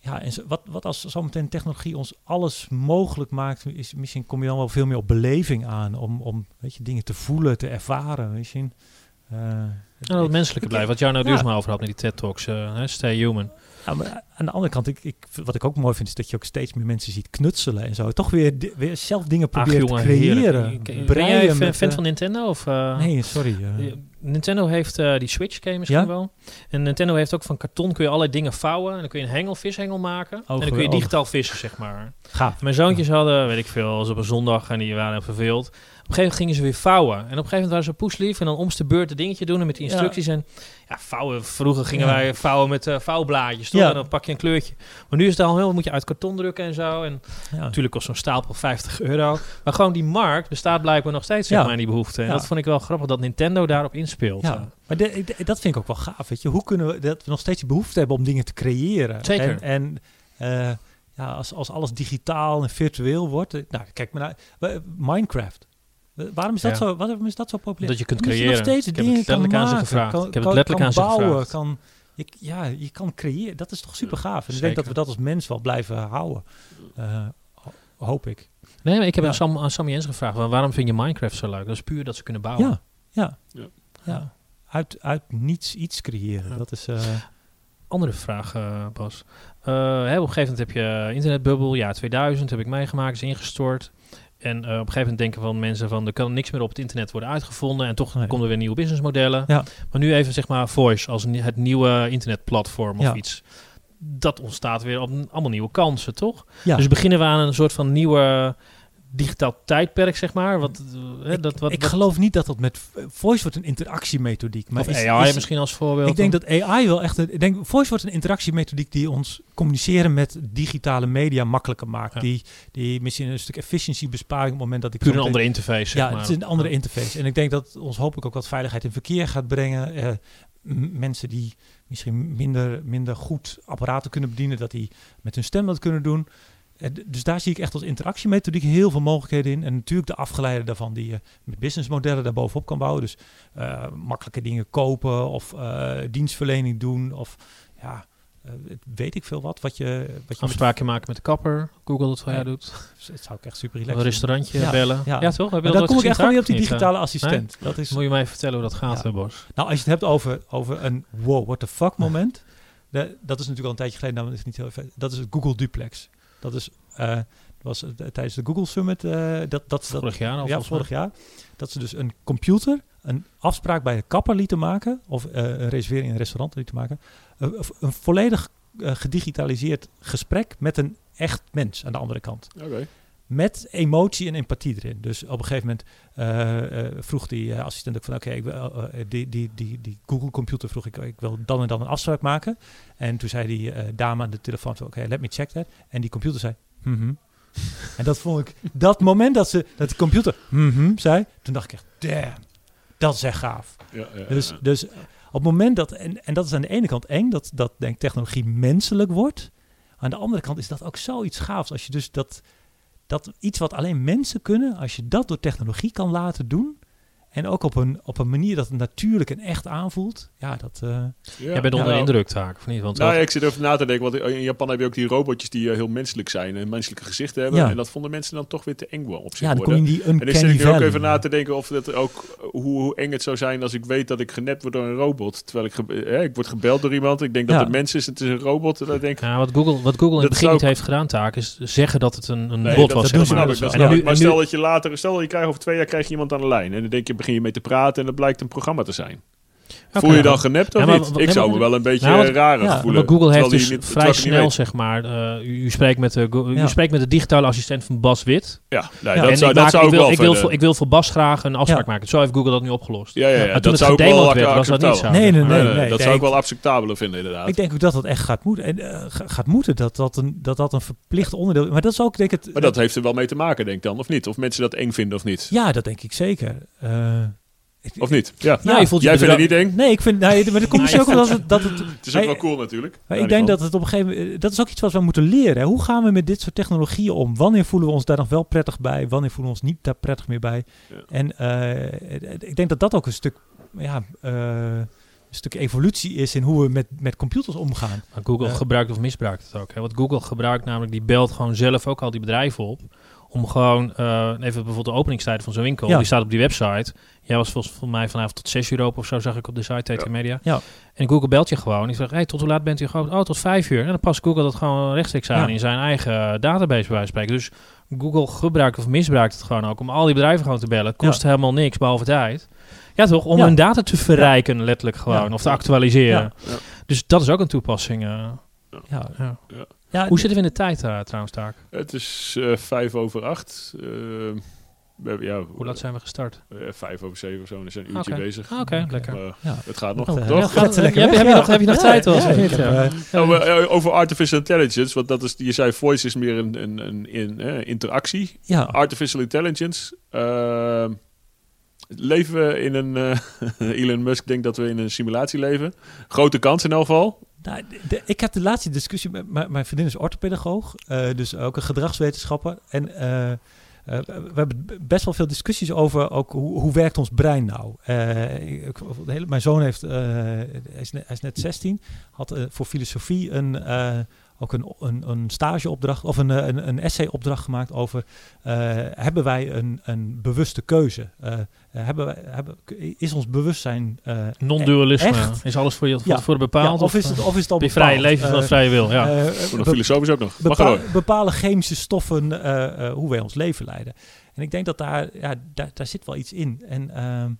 Ja, en wat, wat als zometeen technologie ons alles mogelijk maakt, is, misschien kom je dan wel veel meer op beleving aan. Om, om weet je, dingen te voelen, te ervaren. Misschien. Ja, dat het menselijke blijft. Wat jou nou Ja. duurzaam over had met die TED-talks. eh, stay human. Maar aan de andere kant, ik, ik, wat ik ook mooi vind, is dat je ook steeds meer mensen ziet knutselen en zo. Toch weer, weer zelf dingen Ach, proberen jongen, te creëren. Ben jij fan, fan eh, van Nintendo? Of, eh, Nee, sorry. eh. Nintendo heeft die Switch, je misschien Ja? wel. En Nintendo heeft ook van karton kun je allerlei dingen vouwen. En dan kun je een hengel, vishengel maken. en dan kun je digitaal vissen, zeg maar. Gaaf. Mijn zoontjes hadden, weet ik veel, als op een zondag en die waren heel verveeld. Op een gegeven moment gingen ze weer vouwen. En op een gegeven moment waren ze poeslief en dan om de beurt een dingetje doen en met die Ja. instructies. En ja, vouwen. Vroeger gingen Ja. wij vouwen met eh vouwblaadjes, toch? Ja. En dan pak je een kleurtje. Maar nu is het al heel, moet je uit karton drukken en zo. En Ja. natuurlijk kost zo'n stapel 50 euro. Maar gewoon die markt bestaat blijkbaar nog steeds, zeg Ja. maar, in die behoefte. En Ja. dat vond ik wel grappig dat Nintendo daarop inspeelt. Ja, maar de- de- dat vind ik ook wel gaaf. Weet je. Hoe kunnen we dat we nog steeds die behoefte hebben om dingen te creëren? Zeker. En, en eh, ja, als, als alles digitaal en virtueel wordt. eh, Nou, kijk maar naar Minecraft. Waarom is dat, Ja. zo, waarom is dat zo populair? Dat je kunt creëren. nog steeds Ik heb dingen het letterlijk kan aan ze gevraagd. Kan, Ik heb het kan- letterlijk kan aan ze bouwen, gevraagd. Kan, je, ja, je kan creëren. Dat is toch super gaaf. En ik denk dat we dat als mens wel blijven houden. Eh, ho- hoop ik. Nee, maar ik heb Ja. aan, Sam, aan Sammy Jens gevraagd, "Wa- waarom vind je Minecraft zo leuk? Dat is puur dat ze kunnen bouwen. Ja, ja, Ja. ja. Uit, uit niets iets creëren. Ja. Dat is... eh, Andere vraag, eh, Bas. Eh, hè, op een gegeven moment heb je internetbubbel, jaar 2000, heb ik meegemaakt, is ingestort. En eh, op een gegeven moment denken van mensen van, er kan niks meer op het internet worden uitgevonden. En toch Nee. komen er weer nieuwe businessmodellen. Ja. Maar nu even zeg maar Voice als het nieuwe internetplatform of Ja. iets. dat ontstaat weer op allemaal nieuwe kansen, toch? Ja. Dus beginnen we aan een soort van nieuwe digitaal tijdperk, zeg maar. Wat, eh, hè, dat, wat, ik wat- geloof niet dat dat met voice wordt een interactiemethodiek. Maar of is- AI is- misschien als voorbeeld. Ik denk dan. dat AI wel echt. Ik denk voice wordt een interactiemethodiek die ons communiceren met digitale media makkelijker maakt. Ja. Die, die misschien een stuk efficiëntiebesparing op het moment dat ik puur een andere interface, zeg ja, maar. het is een andere interface. En ik denk dat ons hopelijk ook wat veiligheid in verkeer gaat brengen. Eh, mensen die misschien minder, minder goed apparaten kunnen bedienen, dat die met hun stem dat kunnen doen. Eh, dus daar zie ik echt als interactiemethodiek heel veel mogelijkheden in. En natuurlijk de afgeleide daarvan die je met businessmodellen daarbovenop kan bouwen. Dus eh, makkelijke dingen kopen of eh, dienstverlening doen of ja, weet ik veel wat. Wat je, wat je met, Afspraken maken met de kapper, Google dat voor jou Ja. doet. dat zou ik echt super Een relaxed restaurantje Ja, bellen. Ja, ja. toch? Heb je Maar dan kom ik echt gewoon weer op die digitale assistent. Dat is, Moet je mij even vertellen hoe dat gaat, hè, Bos? Nou, als je het hebt over, over een wow, what the fuck moment. de- dat is natuurlijk al een tijdje geleden, nou, dat is niet heel even. Dat is het Google Duplex. Dat is, eh, was eh, tijdens de Google Summit. eh, dat, dat, dat, Vorig jaar al, ja, vorig jaar. Dat ze dus een computer een afspraak bij de kapper lieten maken. Of eh, een reservering in een restaurant lieten maken. Een- een volledig gedigitaliseerd gesprek met een echt mens aan de andere kant. Oké. Met emotie en empathie erin. Dus op een gegeven moment eh, eh, vroeg die eh, assistent ook van... oké, die, die, die, die Google computer vroeg ik... ik wil dan en dan een afspraak maken. En toen zei die dame aan de telefoon... van, oké, let me check that. En die computer zei... mhm. en dat vond ik... Dat moment dat, ze, dat de computer... mhm zei... toen dacht ik echt... damn, dat is echt gaaf. Ja, ja, Dus, ja. dus op het moment dat, en, en dat is aan de ene kant eng, dat, dat denk technologie menselijk wordt. Aan de andere kant is dat ook zoiets gaafs. Als je dus dat, dat iets wat alleen mensen kunnen, als je dat door technologie kan laten doen. En ook op een, op een manier dat het natuurlijk en echt aanvoelt. Ja, dat. eh, Ja. Jij bent onder de indruk, Taak, of niet? Want Nou, ja, ik zit even na te denken, want in Japan heb je ook die robotjes die eh, heel menselijk zijn en menselijke gezichten hebben. Ja. En dat vonden mensen dan toch weer te eng wel op zich ja, dan kom worden. je die En ik zit ik nu ook even na te denken of dat ook eh, hoe, hoe eng het zou zijn als ik weet dat ik genept word door een robot. Terwijl ik, ge- eh, ik word gebeld door iemand. Ik denk dat het mens is, het is een robot. En dan denk ik, Ja, wat Google, wat Google in het begin niet heeft gedaan, Taak, is zeggen dat het een, een nee, bot dat, was. dat maar. nu-. Maar en nu- stel dat je later, stel dat je krijgt over twee jaar krijg je iemand aan de lijn. En dan denk je, begin je mee te praten en dat blijkt een programma te zijn. Voel je dan genept of Ja, maar niet? Ik nee, zou me wel een beetje Nou, eh, ja, voelen. Google heeft dus niet- vrij snel, zeg maar, eh, u, u spreekt met de, Ja. u spreekt met de digitale assistent van Bas Wit. Ja, nee, Ja, dat en zou, ik, dat maak- zou ik, wil, wel ik, wil voor, ik wil voor Bas graag een afspraak Ja. maken. Zo heeft Google dat nu opgelost. Ja, ja, ja. Maar toen dat het zou ik wel gedemod werd, was dat niet acceptabel. zo. Nee, nee, nee. Dat zou ik wel acceptabeler vinden, inderdaad. Ik denk ook dat dat echt gaat moeten. En eh, ga- gaat moeten dat dat, een, dat dat een verplicht onderdeel Maar dat is ook, denk ik, het. Maar dat heeft er wel mee te maken, denk ik dan, of niet? Of mensen dat eng vinden of niet? Ja, dat denk ik zeker. Eh, Of niet? Ja. Ja, je Jij vindt het niet eng? Nee, ik vind. Nee, maar dat komt misschien ook omdat het, dat het. Het is ook Hey, wel cool natuurlijk. Maar ik denk dat het op een gegeven moment. Dat is ook iets wat we moeten leren. Hè. Hoe gaan we met dit soort technologieën om? Wanneer voelen we ons daar nog wel prettig bij? Wanneer voelen we ons niet daar prettig meer bij? Ja. En eh, ik denk dat dat ook een stuk. Ja, eh, een stuk evolutie is in hoe we met, met computers omgaan. Maar Google gebruikt of misbruikt het ook. Hè? Want Google gebruikt namelijk, die belt gewoon zelf ook al die bedrijven op. Om gewoon, eh, even bijvoorbeeld de openingstijden van zo'n winkel. Ja. Die staat op die website. Jij was volgens mij vanavond tot 6 uur open of zo, zag ik op de site TT Ja. Media. Ja. En Google belt je gewoon. Die zegt, hey, tot hoe laat bent u gewoon? Oh, tot 5 uur. En dan past Google dat gewoon rechtstreeks aan Ja. in zijn eigen database bij wijze van spreken. Dus Google gebruikt of misbruikt het gewoon ook om al die bedrijven gewoon te bellen. Het kost helemaal niks, behalve tijd. Ja, toch? Om Ja. hun data te verrijken, letterlijk gewoon. Ja. Of te actualiseren. Ja. Ja. Dus dat is ook een toepassing. eh. Ja. Ja. Hoe zitten we in de tijd eh, trouwens, Taak? Het is eh, vijf over acht. Eh, we hebben, ja, Hoe laat zijn we gestart? eh, vijf over zeven of zo. We zijn een uurtje bezig. Ah, Oké, lekker. Maar Ja. het gaat nog, eh, toch? gaat lekker heb, je nog, heb je nog Ja, tijd? Ja, Ja. Over, artificial intelligence, want dat is, je zei voice is meer een, een, een, een, eh, interactie. ja. Artificial intelligence. ehm, leven we in een... (laughs) Elon Musk denkt dat we in een simulatie leven. Grote kans in elk geval. Nou, de- ik heb de laatste discussie met mijn- mijn vriendin is orthopedagoog, eh, dus ook een gedragswetenschapper. En eh, eh, we hebben best wel veel discussies over ook hoe, hoe werkt ons brein nou. Hele- mijn zoon heeft, hij, is net, hij is net 16, had voor filosofie een, ook een, een, een stageopdracht of een, een, een essayopdracht gemaakt over eh, hebben wij een, een bewuste keuze? Eh, hebben wij, hebben, is ons bewustzijn eh, Non-dualisme. Is alles voor je voor, Ja. voor bepaald? ja, of, is het, of is het al ben je vrij bepaald? leven van vrije wil? Ja. filosofisch ook nog. Mag bepa- bepalen chemische stoffen eh, eh, hoe wij ons leven leiden. En ik denk dat daar, ja, daar, daar zit wel iets in. En ehm,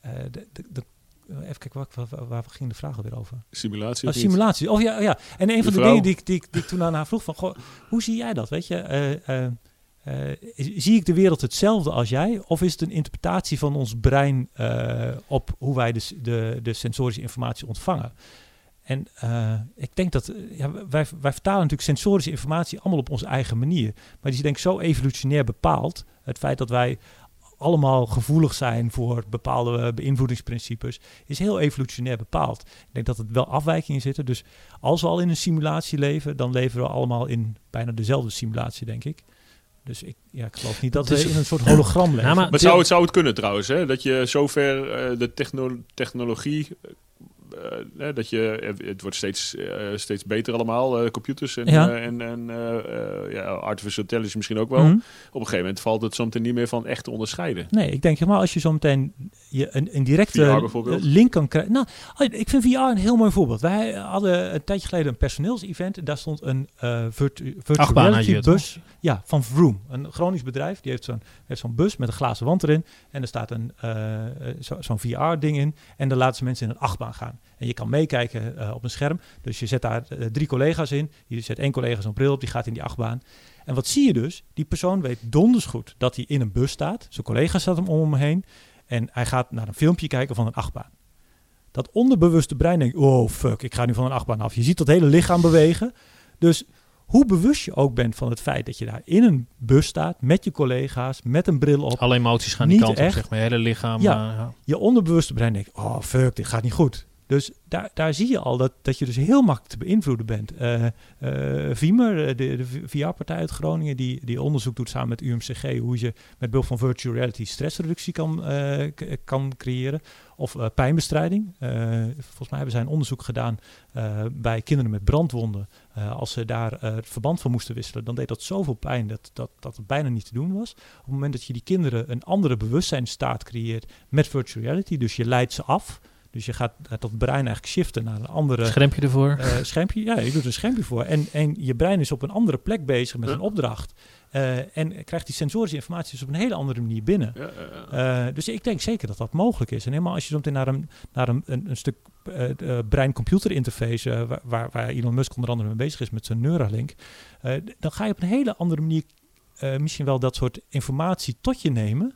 eh, de, de, de even kijken, waar, waar, waar ging de vraag alweer over? Simulatie. Oh, of niet? simulatie. Oh ja, ja. En een van de dingen die ik, die, ik- die ik toen aan haar vroeg van, goh, hoe zie jij dat? Weet je, eh, eh, eh, zie ik de wereld hetzelfde als jij? Of is het een interpretatie van ons brein eh, op hoe wij de, de, de sensorische informatie ontvangen? En eh, ik denk dat eh, ja, wij, wij vertalen natuurlijk sensorische informatie allemaal op onze eigen manier. Maar die is denk ik zo evolutionair bepaald. Het feit dat wij allemaal gevoelig zijn voor bepaalde beïnvloedingsprincipes is heel evolutionair bepaald. Ik denk dat er wel afwijkingen zitten. Dus als we al in een simulatie leven, dan leven we allemaal in bijna dezelfde simulatie, denk ik. Dus ik, ja, ik geloof niet dat Het we in een soort hologram leven. Ja, maar- Maar zou het, zou het kunnen trouwens, hè? dat je zover eh, de techno- technologie, eh, eh, dat je, het wordt steeds, eh, steeds beter allemaal, eh, computers en, Ja. eh, en, en ja, artificial intelligence misschien ook wel. Mhm. Op een gegeven moment valt het zo meteen niet meer van echt te onderscheiden. Nee, ik denk helemaal als je zo meteen je een, directe link kan krijgen. Nou, oh, ik vind VR een heel mooi voorbeeld. Wij hadden een tijdje geleden een personeelsevent. Daar stond een eh virtu virtual reality je, bus. Ja, van Vroom. Een Gronings bedrijf. Die heeft zo'n heeft zo'n bus met een glazen wand erin. En er staat een zo- zo'n VR-ding in. En dan laten ze mensen in een achtbaan gaan. En je kan meekijken eh, op een scherm. Dus je zet daar eh, drie collega's in. Je zet één collega zo'n bril op. Die gaat in die achtbaan. En wat zie je dus? Die persoon weet donders goed dat hij in een bus staat. Zijn collega staat hem om hem heen. En hij gaat naar een filmpje kijken van een achtbaan. Dat onderbewuste brein denkt, oh fuck, ik ga nu van een achtbaan af. Je ziet dat hele lichaam bewegen. Dus hoe bewust je ook bent van het feit dat je daar in een bus staat, met je collega's, met een bril op. Alle emoties gaan die Niet kant op, echt. zeg maar. Je hele lichaam. Ja. eh, ja. Je onderbewuste brein denkt, oh fuck, dit gaat niet goed. Dus daar, daar zie je al dat, dat je dus heel makkelijk te beïnvloeden bent. Eh, de, de VR-partij uit Groningen, die, die onderzoek doet samen met UMCG hoe je met behulp van virtual reality stressreductie kan, kan creëren. Of pijnbestrijding. Volgens mij hebben zij een onderzoek gedaan bij kinderen met brandwonden. Als ze daar het verband van moesten wisselen, dan deed dat zoveel pijn dat, dat, dat het bijna niet te doen was. Op het moment dat je die kinderen een andere bewustzijnstaat creëert met virtual reality, dus je leidt ze af. Dus je gaat dat brein eigenlijk shiften naar een andere Schermpje ervoor. eh, schermpje. Ja, je doet een schermpje voor. En, en je brein is op een andere plek bezig met Ja. een opdracht. Eh, en krijgt die sensorische informatie dus op een hele andere manier binnen. Ja, ja, ja. Eh, dus ik denk zeker dat dat mogelijk is. En helemaal als je zo meteen naar een, naar een, een, een stuk eh, eh, brein-computer interface, waar- waar, Elon Musk onder andere mee bezig is met zijn Neuralink, eh, dan ga je op een hele andere manier eh, misschien wel dat soort informatie tot je nemen.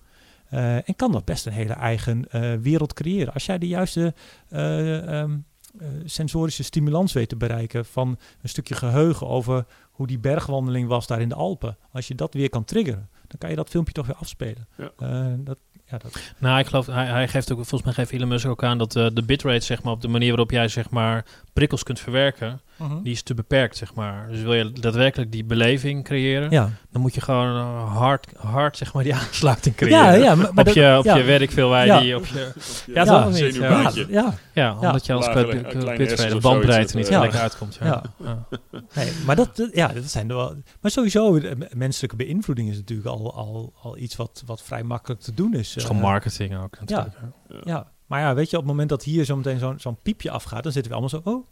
Eh, en kan dat best een hele eigen eh, wereld creëren. Als jij de juiste eh, ehm, eh, sensorische stimulans weet te bereiken van een stukje geheugen over hoe die bergwandeling was daar in de Alpen. Als je dat weer kan triggeren, dan kan je dat filmpje toch weer afspelen. Ja. Dat, ja, dat, Nou, ik geloof, hij, hij geeft ook, volgens mij geeft Elon Musk ook aan dat eh, de bitrate, zeg maar, op de manier waarop jij, zeg maar, prikkels kunt verwerken, die is te beperkt, zeg maar. Dus wil je daadwerkelijk die beleving creëren, ja. dan moet je gewoon eh, hard, hard, zeg maar, die aansluiting creëren. Ja, ja, maar, maar op dat- je, op ja. je weet ik veel waar Ja. die, op je, Ja, Ja, toch niet? zenuwbaantje. ja, ja, omdat je als bitrate, of bandbreedte niet dat, ja. lekker uitkomt. Ja. Ja. Ja. Nee, maar dat, dat- ja, dat zijn er wel. Maar sowieso, eh, menselijke beïnvloeding is natuurlijk al, al, al iets wat, wat vrij makkelijk te doen is. Het is gewoon marketing ook natuurlijk. hè. Ja, maar ja, weet je, op het moment dat hier zo meteen zo'n zo'n piepje afgaat, dan zitten we allemaal zo, oh,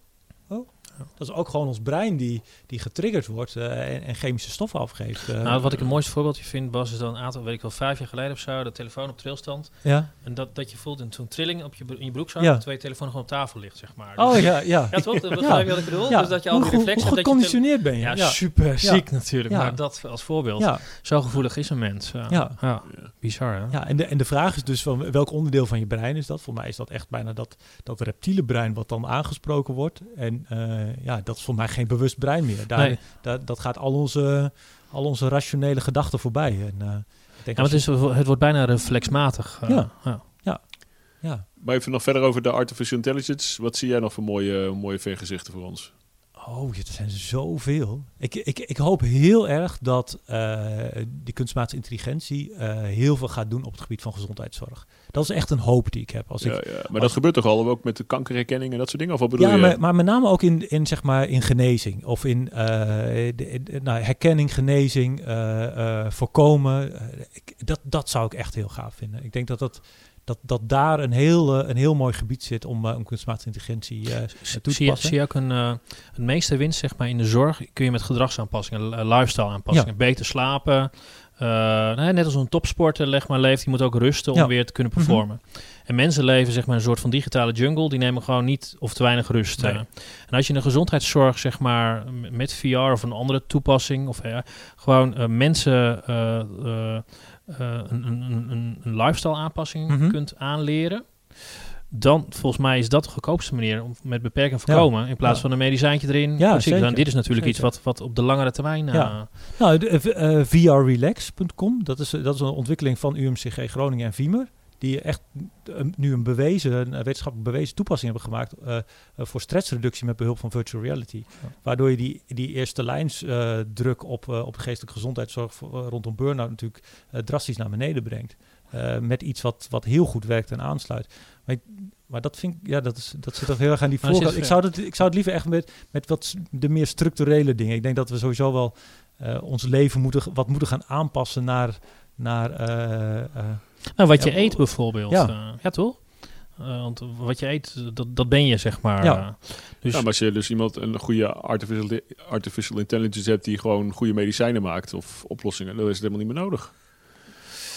oh. Dat is ook gewoon ons brein die, die getriggerd wordt eh, en, en chemische stoffen afgeeft. eh. Nou, wat ik een mooiste voorbeeldje vind, Bas, is dan een aantal, weet ik wel, vijf jaar geleden of zo, de telefoon op trilstand. ja. En dat, dat je voelt in zo'n trilling op je, in je broekzak, Ja. terwijl je telefoon gewoon op tafel ligt, zeg maar. Oh Dus- ja, ja. Ja, toch? Dat begrijp je wat ik bedoel? Dus dat je al die reflex hebt geconditioneerd ben je. Ja, super ziek natuurlijk. Ja. Maar dat als voorbeeld. Zo gevoelig is een mens. Ja. Bizar, hè? ja en, de, en de vraag is dus van welk onderdeel van je brein is dat? Voor mij is dat echt bijna dat, dat reptiele brein wat dan aangesproken wordt. En eh, ja, dat is voor mij geen bewust brein meer. Daar, Nee. daar- dat gaat al onze, al onze rationele gedachten voorbij. En, eh, ik denk Ja, als maar het, is, het wordt bijna reflexmatig. eh, Ja. ja. ja. Maar even nog verder over de artificial intelligence. Wat zie jij nog voor mooie, mooie vergezichten voor ons? Oh, er zijn zoveel. Ik, ik, ik hoop heel erg dat eh, die kunstmatige intelligentie eh, heel veel gaat doen op het gebied van gezondheidszorg. Dat is echt een hoop die ik heb. Als ik, ja. Maar als- dat gebeurt toch al ook met de kankerherkenning en dat soort dingen? Of wat bedoel ja, je? maar, maar met name ook in, in, zeg maar, in genezing. Of in eh, de, nou, herkenning, genezing, voorkomen. Ik- dat, dat zou ik echt heel gaaf vinden. Ik denk dat, dat, dat, dat daar een heel, eh, een heel mooi gebied zit om, eh, om kunstmatige intelligentie eh, toe te Zie je, passen. zie je ook een, een meeste winst zeg maar, in de zorg? Kun je met gedragsaanpassingen, lifestyle aanpassingen, beter slapen, nee, net als een topsporter, leg maar, leeft, die moet ook rusten om Ja. weer te kunnen Mhm. performen. En mensen leven zeg maar een soort van digitale jungle, die nemen gewoon niet of te weinig rust. Nee. En als je in de gezondheidszorg, zeg maar, met VR of een andere toepassing, of eh, gewoon mensen een, een, een- een, lifestyle aanpassing Mhm. kunt aanleren. Dan, volgens mij, is dat de goedkoopste manier om met beperking voorkomen. In plaats Ja. van een medicijntje erin. Ja, zeker. Dan, dit is natuurlijk iets wat, wat op de langere termijn. eh, Ja. Nou, de, eh, eh, vrrelax.com, dat is, dat is een ontwikkeling van UMCG Groningen en Viemer. Die echt eh, nu een bewezen, een wetenschappelijk bewezen toepassing hebben gemaakt eh, eh, voor stressreductie met behulp van virtual reality. Waardoor je die, die eerste lijns eh, druk op, op de geestelijke gezondheidszorg rondom burn-out natuurlijk drastisch naar beneden brengt. Met iets wat, wat heel goed werkt en aansluit. Maar, maar dat vind ik, ja, dat, is, dat zit toch heel erg aan die (laughs) voorkant. Ik zou, het, ik zou het liever echt met, met wat de meer structurele dingen. Ik denk dat we sowieso wel ons leven moeten, wat moeten gaan aanpassen naar. naar Nou, wat Ja, je eet bijvoorbeeld. ja. Ja, ja toch? Eh, want wat je eet, dat, dat ben je, zeg maar. Ja. Eh, dus Ja, maar als je dus iemand een goede artificial, artificial intelligence hebt die gewoon goede medicijnen maakt of oplossingen, dan is het helemaal niet meer nodig.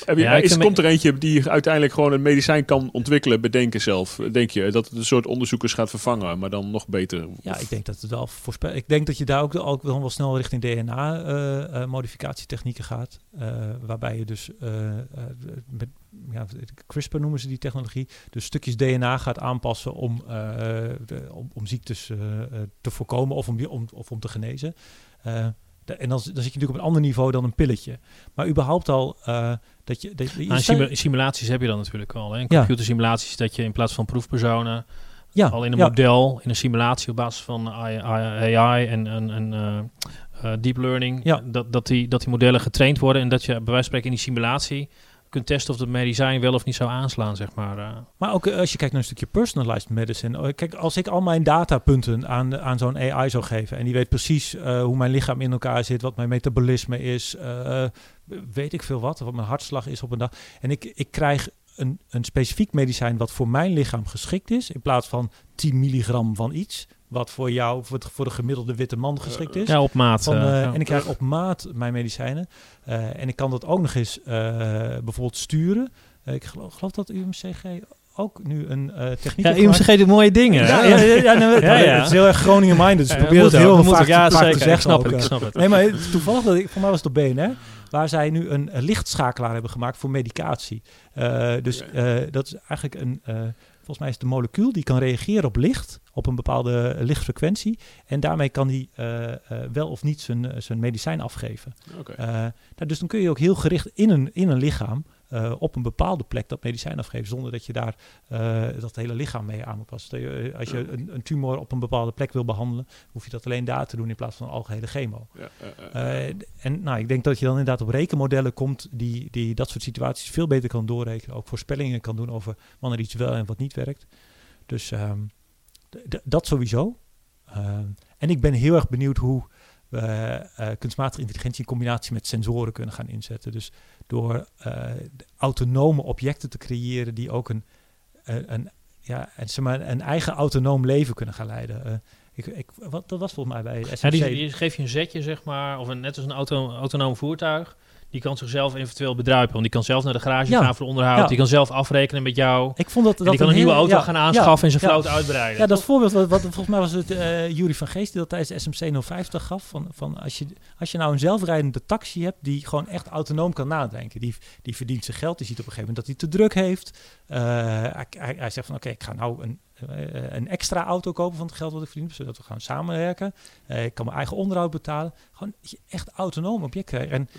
Heb je, Ja, is, komt er eentje die uiteindelijk gewoon een medicijn kan ontwikkelen, bedenken zelf? Denk je dat het een soort onderzoekers gaat vervangen, maar dan nog beter? ja, ik denk dat het wel voorspel. Ik denk dat je daar ook, ook wel, wel snel richting DNA-modificatietechnieken gaat. eh, waarbij je dus eh, eh, met ja, CRISPR noemen ze die technologie. Dus stukjes DNA gaat aanpassen om, eh, de- om, om ziektes eh, eh, te voorkomen of om, die- om, of om te genezen. En dan, dan zit je natuurlijk op een ander niveau dan een pilletje. Maar überhaupt al eh, dat je. Dat je, je nou, simulaties heb je dan natuurlijk al. Hè? In computersimulaties dat je in plaats van proefpersonen ja, al in een ja, model, in een simulatie op basis van AI, en, en, en eh, eh, deep learning, Ja. dat, dat, die, dat die modellen getraind worden en dat je bij wijze van spreken in die simulatie kunt testen of het medicijn wel of niet zou aanslaan, zeg maar. eh. Maar ook eh, als je kijkt naar een stukje personalized medicine. Oh, Kijk, als ik al mijn datapunten aan, aan zo'n AI zou geven. en die weet precies eh, hoe mijn lichaam in elkaar zit. wat mijn metabolisme is. weet ik veel wat. wat mijn hartslag is op een dag. En ik, ik krijg een, een specifiek medicijn. wat voor mijn lichaam geschikt is. in plaats van 10 milligram van iets. Wat voor jou, voor, het, voor de gemiddelde witte man geschikt is. Ja, op maat. Van, eh, eh, ja. En ik krijg op maat mijn medicijnen. Eh, en ik kan dat ook nog eens eh, bijvoorbeeld sturen. Eh, ik geloof, geloof dat UMCG ook nu een eh techniek ja. UMCG doet mooie dingen. Ja, hè? ja, ja, ja, nee, (laughs) Ja, ja. Het is heel erg Groningen-minded. Dus Ja, ik probeer het heel vaak. Ja, vaak zeker. te zeggen. Ik snap ook, het, ik eh. snap het. Nee, maar het- toevallig, dat ik, voor mij was het op BNR, waar zij nu een, een lichtschakelaar hebben gemaakt voor medicatie. Eh, dus eh, dat is eigenlijk een, eh, volgens mij is het een molecuul die kan reageren op licht, op een bepaalde lichtfrequentie. En daarmee kan die eh, eh, wel of niet zijn, zijn medicijn afgeven. Oké. Eh, nou, dus dan kun je ook heel gericht in een, in een lichaam eh, op een bepaalde plek dat medicijn afgeven, zonder dat je daar eh, dat hele lichaam mee aan moet passen. Eh, Als je een, een tumor op een bepaalde plek wil behandelen, hoef je dat alleen daar te doen in plaats van een algehele chemo. Ja, en nou, ik denk dat je dan inderdaad op rekenmodellen komt die, die dat soort situaties veel beter kan doorrekenen. Ook voorspellingen kan doen over wanneer iets wel en wat niet werkt. Dus ehm, dat sowieso. Ehm, en ik ben heel erg benieuwd hoe we kunstmatige intelligentie in combinatie met sensoren kunnen gaan inzetten. Dus door eh, autonome objecten te creëren die ook een, een, een, ja, een, zeg maar, een eigen autonoom leven kunnen gaan leiden. Eh, ik, ik, wat, dat was volgens mij bij SMC. Ja, die, die geef je een zetje, zeg maar, of een, net als een auto, autonoom voertuig. Die kan zichzelf eventueel bedruipen. Want die kan zelf naar de garage Ja. gaan voor onderhoud. Ja. Die kan zelf afrekenen met jou. ik vond dat, dat die kan een nieuwe auto ja, gaan aanschaffen en zijn vloot uitbreiden. Ja, dat voorbeeld, wat, wat volgens mij was het Jury van Geest die dat tijdens de SMC 050 gaf. Van, van als, je, als je nou een zelfrijdende taxi hebt die gewoon echt autonoom kan nadenken. Die, die verdient zijn geld, die ziet op een gegeven moment dat hij te druk heeft. Eh, hij, hij, hij zegt van oké, ik ga nou een, eh, een extra auto kopen van het geld wat ik verdien. Zodat we gaan samenwerken. Ik kan mijn eigen onderhoud betalen. Gewoon echt autonoom object krijgt. En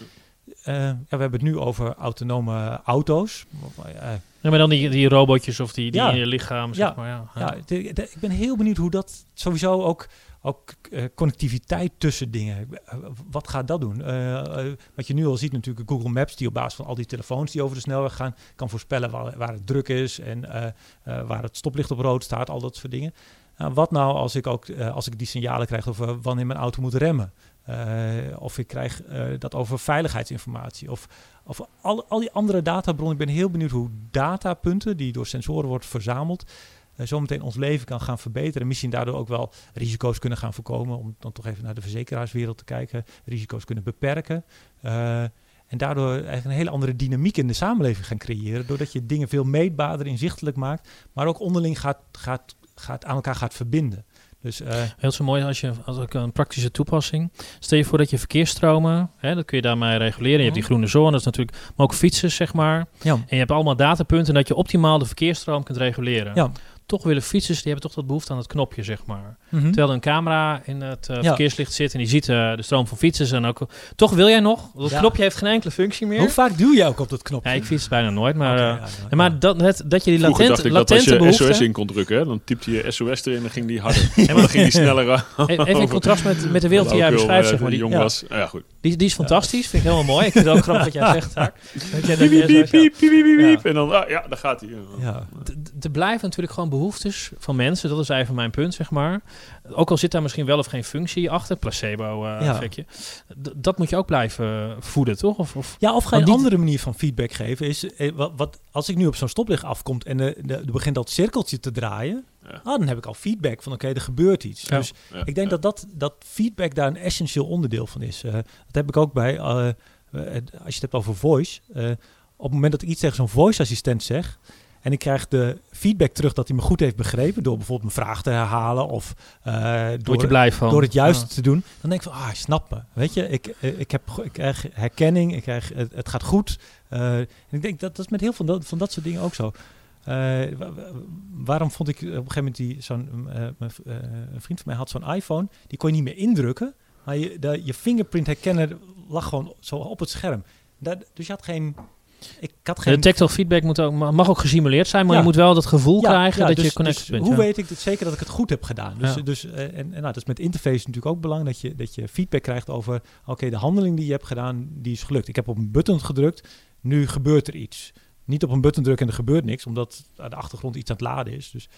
eh, ja, we hebben het nu over autonome auto's. Eh, Ja, maar dan die, die robotjes of die, die Ja. in je lichaam, zeg Ja. maar. Ja, Ja, de- de- ik ben heel benieuwd hoe dat sowieso ook, ook eh, connectiviteit tussen dingen. wat gaat dat doen? Wat je nu al ziet natuurlijk Google Maps die op basis van al die telefoons die over de snelweg gaan, kan voorspellen waar, waar het druk is en waar het stoplicht op rood staat, al dat soort dingen. Nou, wat nou als ik ook als ik die signalen krijg over wanneer mijn auto moet remmen? Eh, of ik krijg eh, dat over veiligheidsinformatie. Of, of al, al die andere databronnen. Ik ben heel benieuwd hoe datapunten die door sensoren wordt verzameld. eh, zometeen ons leven kan gaan verbeteren. En misschien daardoor ook wel risico's kunnen gaan voorkomen. Om dan toch even naar de verzekeraarswereld te kijken. Risico's kunnen beperken. En daardoor eigenlijk een hele andere dynamiek in de samenleving gaan creëren. Doordat je dingen veel meetbaarder, inzichtelijk maakt. Maar ook onderling gaat, gaat, gaat aan elkaar gaat verbinden. Dus, uh, Heel zo mooi als je als ook een praktische toepassing. Stel je voor dat je verkeersstromen, hè, dat kun je daarmee reguleren. Je hebt die groene zone, dat is natuurlijk, maar ook fietsers, zeg maar. ja. En je hebt allemaal datapunten dat je optimaal de verkeersstroom kunt reguleren. Ja. Toch willen fietsers, die hebben toch dat behoefte aan het knopje, zeg maar. Mhm. Terwijl er een camera in het eh, Ja. verkeerslicht zit en die ziet eh, de stroom van fietsers. En ook, toch wil jij nog? Dat Ja. knopje heeft geen enkele functie meer. Hoe vaak duw je ook op dat knopje? Ja, ik fiets bijna nooit, maar... Eh, ja, ja, ja, ja. maar dat, het, dat je die Vroeger latente, dacht ik dat als latente je behoefte... SOS in kon drukken, hè, dan typte je SOS erin en dan ging die harder. (laughs) En dan ging die sneller. (laughs) Even in contrast met, met de wereld die jij beschrijft, zeg maar. die jong ja. was. Nou ja, goed. die, die is fantastisch, vind ik helemaal mooi. Ik vind het ook grappig wat jij (laughs) zegt. Dat jij- dat Piep, jij. En dan, ah, ja, daar gaat hij. Ja. Er blijven natuurlijk gewoon behoeftes van mensen. Dat is even mijn punt, zeg maar. Ook al zit daar misschien wel of geen functie achter, placebo-effectje. dat moet je ook blijven voeden, toch? Of, of Ja, of ga je een andere manier van feedback geven. Is, eh, wat, wat, als ik nu op zo'n stoplicht afkomt en de, de, er begint dat cirkeltje te draaien, Ja. ah, dan heb ik al feedback van oké, er gebeurt iets. Ja. Dus Ja, ik denk ja. dat, dat dat feedback daar een essentieel onderdeel van is. Eh, dat heb ik ook bij, eh, eh, als je het hebt over voice. eh, op het moment dat ik iets tegen zo'n voice-assistent zeg, en ik krijg de feedback terug dat hij me goed heeft begrepen, door bijvoorbeeld mijn vraag te herhalen of eh, word je door, blij van? door het juiste Ja. te doen, dan denk ik van, ah, hij snapt me. Weet je, ik, eh, ik, heb, ik krijg herkenning, ik krijg, het, het gaat goed. Eh, en ik denk dat dat is met heel veel van dat, van dat soort dingen ook zo. Wa- wa- waarom vond ik op een gegeven moment die zo'n een vriend van mij had zo'n iPhone, die kon je niet meer indrukken, maar je, de, je fingerprint herkenner lag gewoon zo op het scherm. Daar, dus je had geen, ik had geen. De tactile feedback moet ook, mag ook gesimuleerd zijn, maar Ja. je moet wel dat gevoel Ja, krijgen ja, dat dus- je connected dus bent. Hoe weet ik het zeker dat ik het goed heb gedaan? Dus, Ja. dus, eh, en, en nou, dat is met interface natuurlijk ook belangrijk dat je, dat je feedback krijgt over, oké, de handeling die je hebt gedaan, die is gelukt. Ik heb op een button gedrukt, nu gebeurt er iets. Niet op een button drukken en er gebeurt niks, omdat aan de achtergrond iets aan het laden is. Dus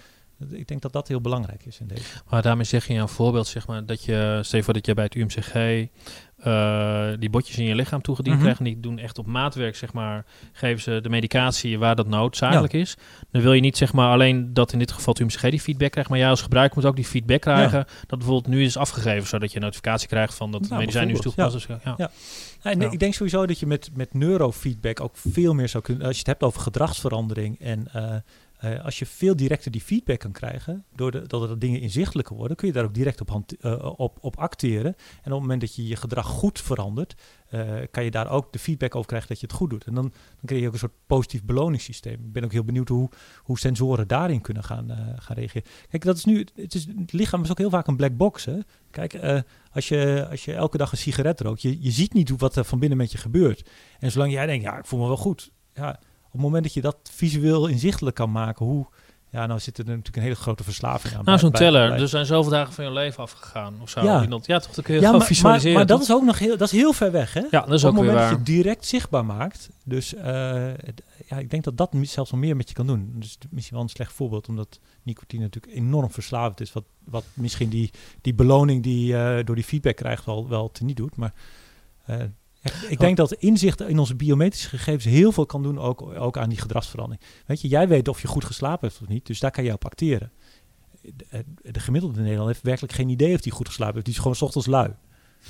ik denk dat dat heel belangrijk is in deze. Maar daarmee zeg je een voorbeeld, zeg maar, dat je, stel je voor dat je bij het UMCG eh, die botjes in je lichaam toegediend Mhm. krijgt. En die doen echt op maatwerk, zeg maar, geven ze de medicatie waar dat noodzakelijk is. Dan wil je niet, zeg maar, alleen dat in dit geval UMCG die feedback krijgt, maar jij als gebruiker moet ook die feedback krijgen. Dat bijvoorbeeld nu is afgegeven, zodat je een notificatie krijgt van dat het Nou, medicijn nu is toegepast. Dus, ja. Ja. Ja, en Ja. Ik denk sowieso dat je met, met neurofeedback ook veel meer zou kunnen. Als je het hebt over gedragsverandering en eh, eh, als je veel directer die feedback kan krijgen, doordat er dingen inzichtelijker worden, kun je daar ook direct op, eh, op, op acteren. En op het moment dat je je gedrag goed verandert, eh, kan je daar ook de feedback over krijgen dat je het goed doet. En dan, dan krijg je ook een soort positief beloningssysteem. Ik ben ook heel benieuwd hoe, hoe sensoren daarin kunnen gaan, gaan reageren. Kijk, dat is nu, het, is, het lichaam is ook heel vaak een black box. Hè? Kijk, als, je, als je elke dag een sigaret rookt, je, je ziet niet wat er van binnen met je gebeurt. En zolang jij denkt, ja, ik voel me wel goed. Ja, het moment dat je dat visueel inzichtelijk kan maken, hoe... Ja, nou zit er natuurlijk een hele grote verslaving aan. Nou, zo'n teller. bij- Er zijn zoveel dagen van je leven afgegaan. Of zo. Ja. Ja, toch? Dat kun je ja, maar, maar, visualiseren. maar dat toch? is ook nog heel, dat is heel ver weg, hè? ja, dat is op ook het weer moment waar. dat je het direct zichtbaar maakt. Dus eh, het- ja, ik denk dat dat zelfs nog meer met je kan doen. Dus het is misschien wel een slecht voorbeeld, omdat nicotine natuurlijk enorm verslavend is. Wat, wat misschien die, die beloning die je door die feedback krijgt wel, wel teniet doet. Maar eh, echt, ik denk dat inzicht in onze biometrische gegevens heel veel kan doen, ook, ook aan die gedragsverandering. Weet je, jij weet of je goed geslapen hebt of niet, dus daar kan je op acteren. De, de gemiddelde Nederlander heeft werkelijk geen idee of die goed geslapen heeft. Die is gewoon 's ochtends lui.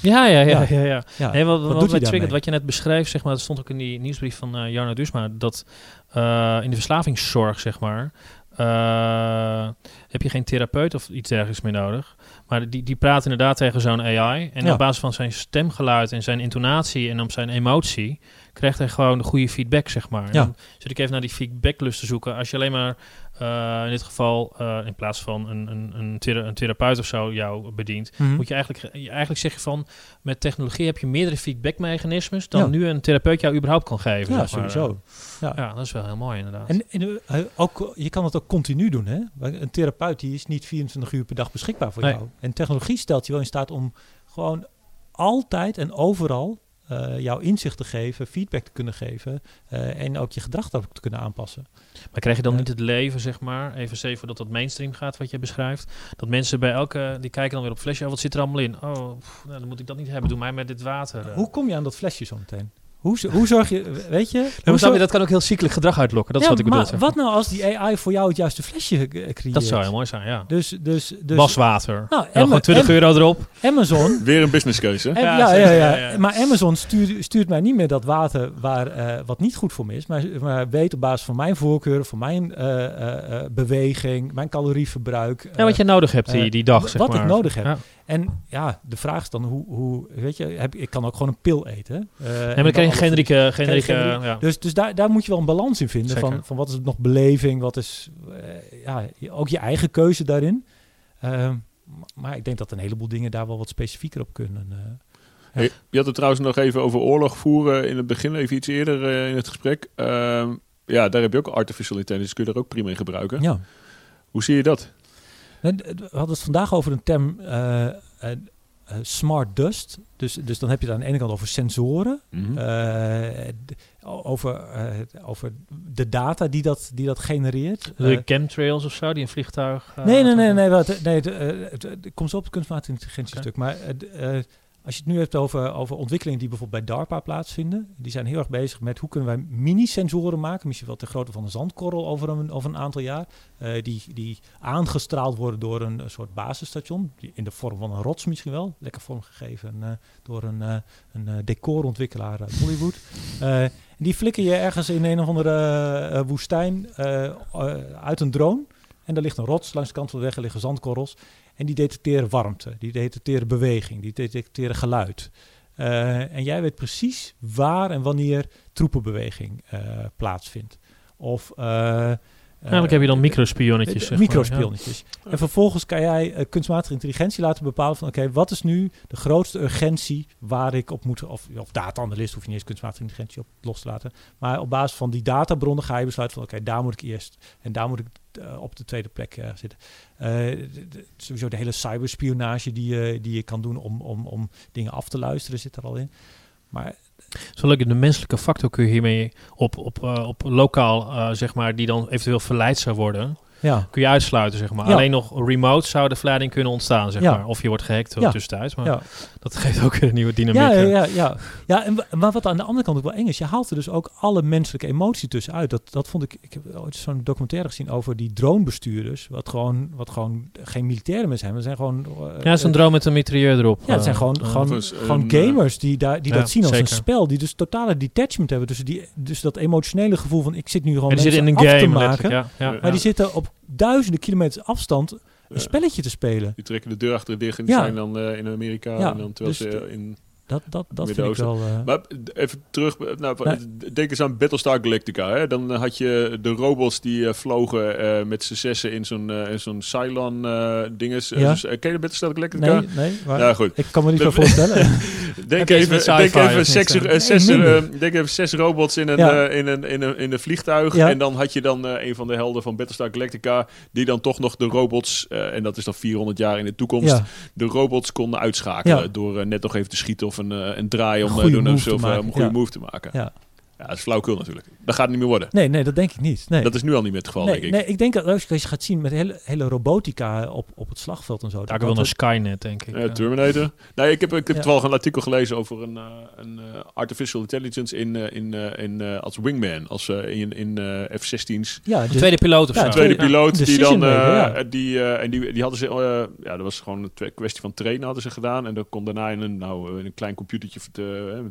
Ja, ja, ja. Ja. ja. ja, Nee, wat, wat wat, hij daarmee? wat je net beschreef, zeg maar, dat stond ook in die nieuwsbrief van eh Jarno Dusma, dat eh, in de verslavingszorg, zeg maar, eh, heb je geen therapeut of iets dergelijks meer nodig. Maar die, die praat inderdaad tegen zo'n AI. En Ja. op basis van zijn stemgeluid en zijn intonatie en op zijn emotie, krijgt hij gewoon de goede feedback, zeg maar. Ja. Dan zit ik even naar die feedbacklust te zoeken. Als je alleen maar eh, in dit geval, eh, in plaats van een, een, een, thera- een therapeut of zo jou bedient, Mhm. moet je eigenlijk, je eigenlijk zeg je van, met technologie heb je meerdere feedbackmechanismes dan Ja. nu een therapeut jou überhaupt kan geven. ja, zeg maar. sowieso. Ja. Ja, dat is wel heel mooi inderdaad. En, en eh, ook, je kan het ook continu doen. Hè? Een therapeut die is niet 24 uur per dag beschikbaar voor Nee. jou. En technologie stelt je wel in staat om gewoon altijd en overal eh, jouw inzicht te geven, feedback te kunnen geven eh, en ook je gedrag daarop te kunnen aanpassen. maar krijg je dan Ja. niet het leven, zeg maar, even zeven dat dat mainstream gaat, wat je beschrijft, dat mensen bij elke, die kijken dan weer op flesje, oh, wat zit er allemaal in? Oh, pff, nou, dan moet ik dat niet hebben, doe mij met dit water. eh. Hoe kom je aan dat flesje zo meteen? Hoe, hoe zorg je, weet je? Hoe zorg- je, dat kan ook heel ziekelijk gedrag uitlokken. Dat is wat ik bedoel. maar wat nou als die AI voor jou het juiste flesje creëert? Dat zou heel mooi zijn, ja. Dus, dus, dus Waswater. Nou, en dan Emma- gewoon 20 Em- euro erop. Amazon (laughs) Weer een businesskeuze. Ja, ja, ja, ja. Maar Amazon stuurt, stuurt mij niet meer dat water waar, eh, wat niet goed voor me is. Maar, maar weet op basis van mijn voorkeuren, van mijn eh, eh, eh, beweging, mijn calorieverbruik. Ja, wat je nodig hebt die, die dag, zeg wat maar. ik nodig heb. Ja. En ja, de vraag is dan hoe, hoe weet je, heb, ik kan ook gewoon een pil eten. eh, Nee, en maar dan dan krijg je alle- generieke... generieke generieke- ja. Dus, dus daar, daar moet je wel een balans in vinden. Zeker. Van, van wat is nog beleving, wat is eh, ja, je- ook je eigen keuze daarin. Ehm, maar ik denk dat een heleboel dingen daar wel wat specifieker op kunnen. eh. Hey, je had het trouwens nog even over oorlog voeren in het begin, even iets eerder eh, in het gesprek. Ehm, ja, daar heb je ook artificial intelligence, kun je er ook prima in gebruiken. ja. Hoe zie je dat? D- We hadden het vandaag over een term eh, eh, smart dust. Dus, dus dan heb je het aan de ene kant over sensoren. Mhm. eh, over, eh, over de data die dat, die dat genereert. De chemtrails of zo, die een vliegtuig... nee, nee, nee. nee, wat, nee het, komt zo op het kunstmatige intelligentie stuk. Maar als je het nu hebt over, over ontwikkelingen die bijvoorbeeld bij DARPA plaatsvinden. Die zijn heel erg bezig met hoe kunnen wij mini-sensoren maken. Misschien wel ter grootte van een zandkorrel over een, over een aantal jaar. eh, die, die aangestraald worden door een, soort basisstation. In de vorm van een rots misschien wel. Lekker vormgegeven eh, door een, eh, een decorontwikkelaar uit Hollywood. En die flikker je ergens in een of andere woestijn uit een drone. En daar ligt een rots langs de kant van de weg, liggen zandkorrels. En die detecteren warmte, die detecteren beweging, die detecteren geluid. Eh, en jij weet precies waar en wanneer troepenbeweging eh, plaatsvindt. Of... Eigenlijk heb je dan eh, microspionnetjes, eh, maar, Microspionnetjes. En vervolgens kan jij eh, kunstmatige intelligentie laten bepalen van... oké, wat is nu de grootste urgentie waar ik op moet... of, of data-analyst hoef je niet eens kunstmatige intelligentie op los te laten. Maar op basis van die databronnen ga je besluiten van... oké, daar moet ik eerst en daar moet ik op de tweede plek zitten. Eh, de- de- sowieso de hele cyberspionage die, je die je kan doen om, om, om dingen af te luisteren zit er al in. Maar Zo leuk, de menselijke factor kun je hiermee op, op, eh, op lokaal, eh, zeg maar, die dan eventueel verleid zou worden, ja, kun je uitsluiten, zeg maar. Ja. Alleen nog remote zou de verleiding kunnen ontstaan, zeg Ja. maar. Of je wordt gehackt Ja. tussentijds, maar ja. dat geeft ook een nieuwe dynamiek. Ja, ja, ja, ja. ja en, maar wat aan de andere kant ook wel eng is, je haalt er dus ook alle menselijke emotie tussenuit. Dat, dat vond ik, ik heb ooit zo'n documentaire gezien over die dronebestuurders, wat gewoon, wat gewoon geen militaire mensen zijn, maar zijn gewoon... eh, Ja, zo'n eh, droom met een mitrailleur erop. Ja, het zijn eh, gewoon, gewoon, gewoon een, gamers die, daar, die ja, dat zien als zeker. een spel. Die dus totale detachment hebben. Dus, die, dus dat emotionele gevoel van ik zit nu gewoon En in een af te game, maken. letterlijk, ja. ja, Maar Maar ja. die zitten op duizenden kilometers afstand een spelletje te spelen. Die trekken de deur achter de dicht en die Ja. zijn dan eh, in Amerika. Ja, En dan terwijl dus ze in... Dat, dat, dat vind ik wel... eh, Maar even terug, eh, nou, Nee. denk eens aan Battlestar Galactica. Hè? Dan eh, had je de robots die eh, vlogen eh, met z'n zessen in zo'n eh, in zo'n Cylon eh dinges. Eh, Ja. Dus, ken je Battlestar Galactica? nee, nee. Maar Ja, goed. Ik kan me niet zo voorstellen. (laughs) Denk even, denk even, zes, denk even zes robots in een, Ja. eh, in een, in een, in een vliegtuig. Ja. En dan had je dan een van de helden van Battlestar Galactica... die dan toch nog de robots, eh, en dat is dan 400 jaar in de toekomst... ja. de robots konden uitschakelen. Ja. Door net nog even te schieten of een, eh, een draai om, Een goede doen of move zo, te of, maken, om een goede move te maken. Ja. Ja. dat is flauwkul natuurlijk. Dat gaat het niet meer worden. Nee, nee, dat denk ik niet. Nee. Dat is nu al niet meer het geval, nee, denk ik. nee, ik denk dat als je gaat zien met hele, hele robotica op, op het slagveld en zo. Daar kan wel naar Skynet, denk ik. Ja. Terminator. Nee, ik heb, ik heb Ja. toevallig een artikel gelezen over een, eh, een eh, artificial intelligence in, eh, in, in, als wingman, als in, in eh, F-16's. ja, Een dus- tweede piloot of Ja, zo. tweede Ja. piloot die dan, eh, maker, ja. die, eh, en die, die hadden ze, ja, dat was gewoon een kwestie van trainen hadden ze gedaan. En dat kon daarna in een, nou, in een klein computertje, te,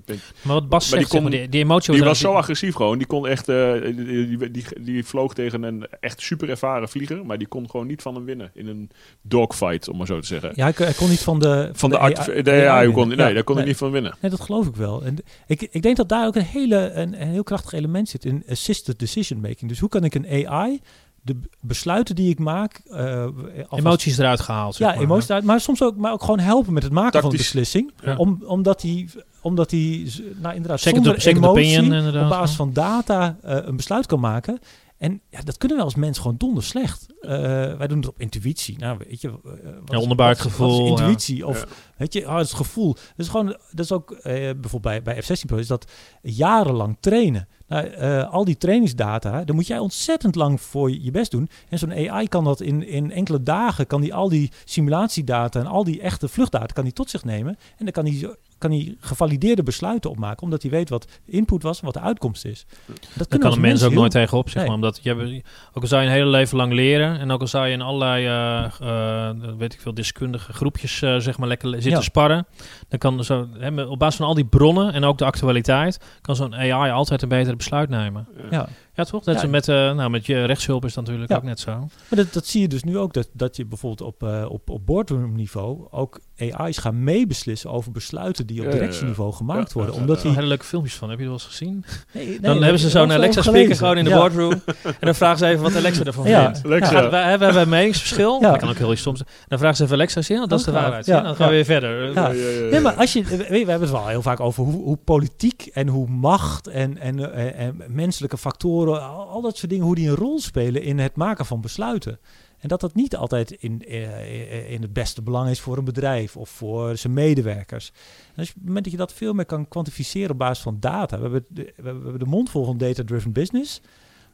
met- Maar wat Bas Maar die zegt, zeg maar, kon- die, die emotie... wordt was zo agressief gewoon. Die kon echt, eh, die, die, die, vloog tegen een echt super ervaren vlieger, maar die kon gewoon niet van hem winnen in een dogfight, om maar zo te zeggen. ja, hij, kon- hij kon niet van de Van de, art, AI de AI, kon, nee, Ja, daar kon nee. hij niet van winnen. Nee, dat geloof ik wel. En ik, ik denk dat daar ook een, hele, een, een heel krachtig element zit in assisted decision making. Dus hoe kan ik een AI de besluiten die ik maak... eh, alvast- Emoties eruit gehaald, Ja, maar. emoties eruit. Maar soms ook, maar ook gewoon helpen met het maken van een beslissing. Ja. Om, omdat hij, omdat hij nou, inderdaad Second, zonder second emotie, opinion, inderdaad. op basis van data eh, een besluit kan maken. En ja, dat kunnen we als mens gewoon donder slecht. Eh, wij doen het op intuïtie. Nou, weet je, wat Ja, is- onderbuikgevoel, wat is ja. intuïtie. Of Ja. weet je, oh, het is gevoel. Dat is gewoon, dat is ook bijvoorbeeld bij, bij F-16 Pro is dat jarenlang trainen. Nou, eh, al die trainingsdata, daar moet jij ontzettend lang voor je best doen. En zo'n AI kan dat in, in enkele dagen, kan die al die simulatiedata en al die echte vluchtdata kan die tot zich nemen. En dan kan die, kan hij gevalideerde besluiten opmaken, omdat hij weet wat de input was en wat de uitkomst is. Dat Daar kan een mens ook heel- nooit tegenop, zeg Nee. maar. Omdat je, ook al zou je een hele leven lang leren... en ook al zou je in allerlei, eh, eh, weet ik veel, deskundige groepjes... eh, zeg maar lekker zitten Ja. sparren... dan kan zo, hè, op basis van al die bronnen en ook de actualiteit... kan zo'n AI altijd een betere besluit nemen. Ja. Ja, toch? Net Ja. zo met, eh, nou, met je rechtshulp is dat natuurlijk Ja. ook net zo. Maar dat, dat zie je dus nu ook, dat, dat je bijvoorbeeld op, eh op, op boardroom niveau ook AI's gaan meebeslissen over besluiten die op directieniveau gemaakt Ja, worden. ja, omdat ja. Er die... hele leuke filmpjes van. Heb je dat wel eens gezien? Nee, nee, dan dat hebben ze zo'n wel Alexa gelezen. speaker gewoon in de Ja. boardroom. en dan vragen ze even wat Alexa ervan Ja. vindt. Alexa. Ja. Gaat, wij, hebben we een meningsverschil? Ja. Dat kan ook heel iets zijn. Dan vragen ze even Alexa, zie je, dat is de waarheid. Ja. Dan gaan we Ja. weer verder. Ja. Ja, ja, ja, ja. Nee, maar als je, we, we hebben het wel heel vaak over hoe, hoe politiek en hoe macht en, en, eh, en menselijke factoren, al, dat soort dingen, hoe die een rol spelen in het maken van besluiten. En dat dat niet altijd in, eh, in het beste belang is voor een bedrijf of voor zijn medewerkers. Je, op het moment dat je dat veel meer kan kwantificeren op basis van data. We hebben de, we hebben de mond vol van data-driven business.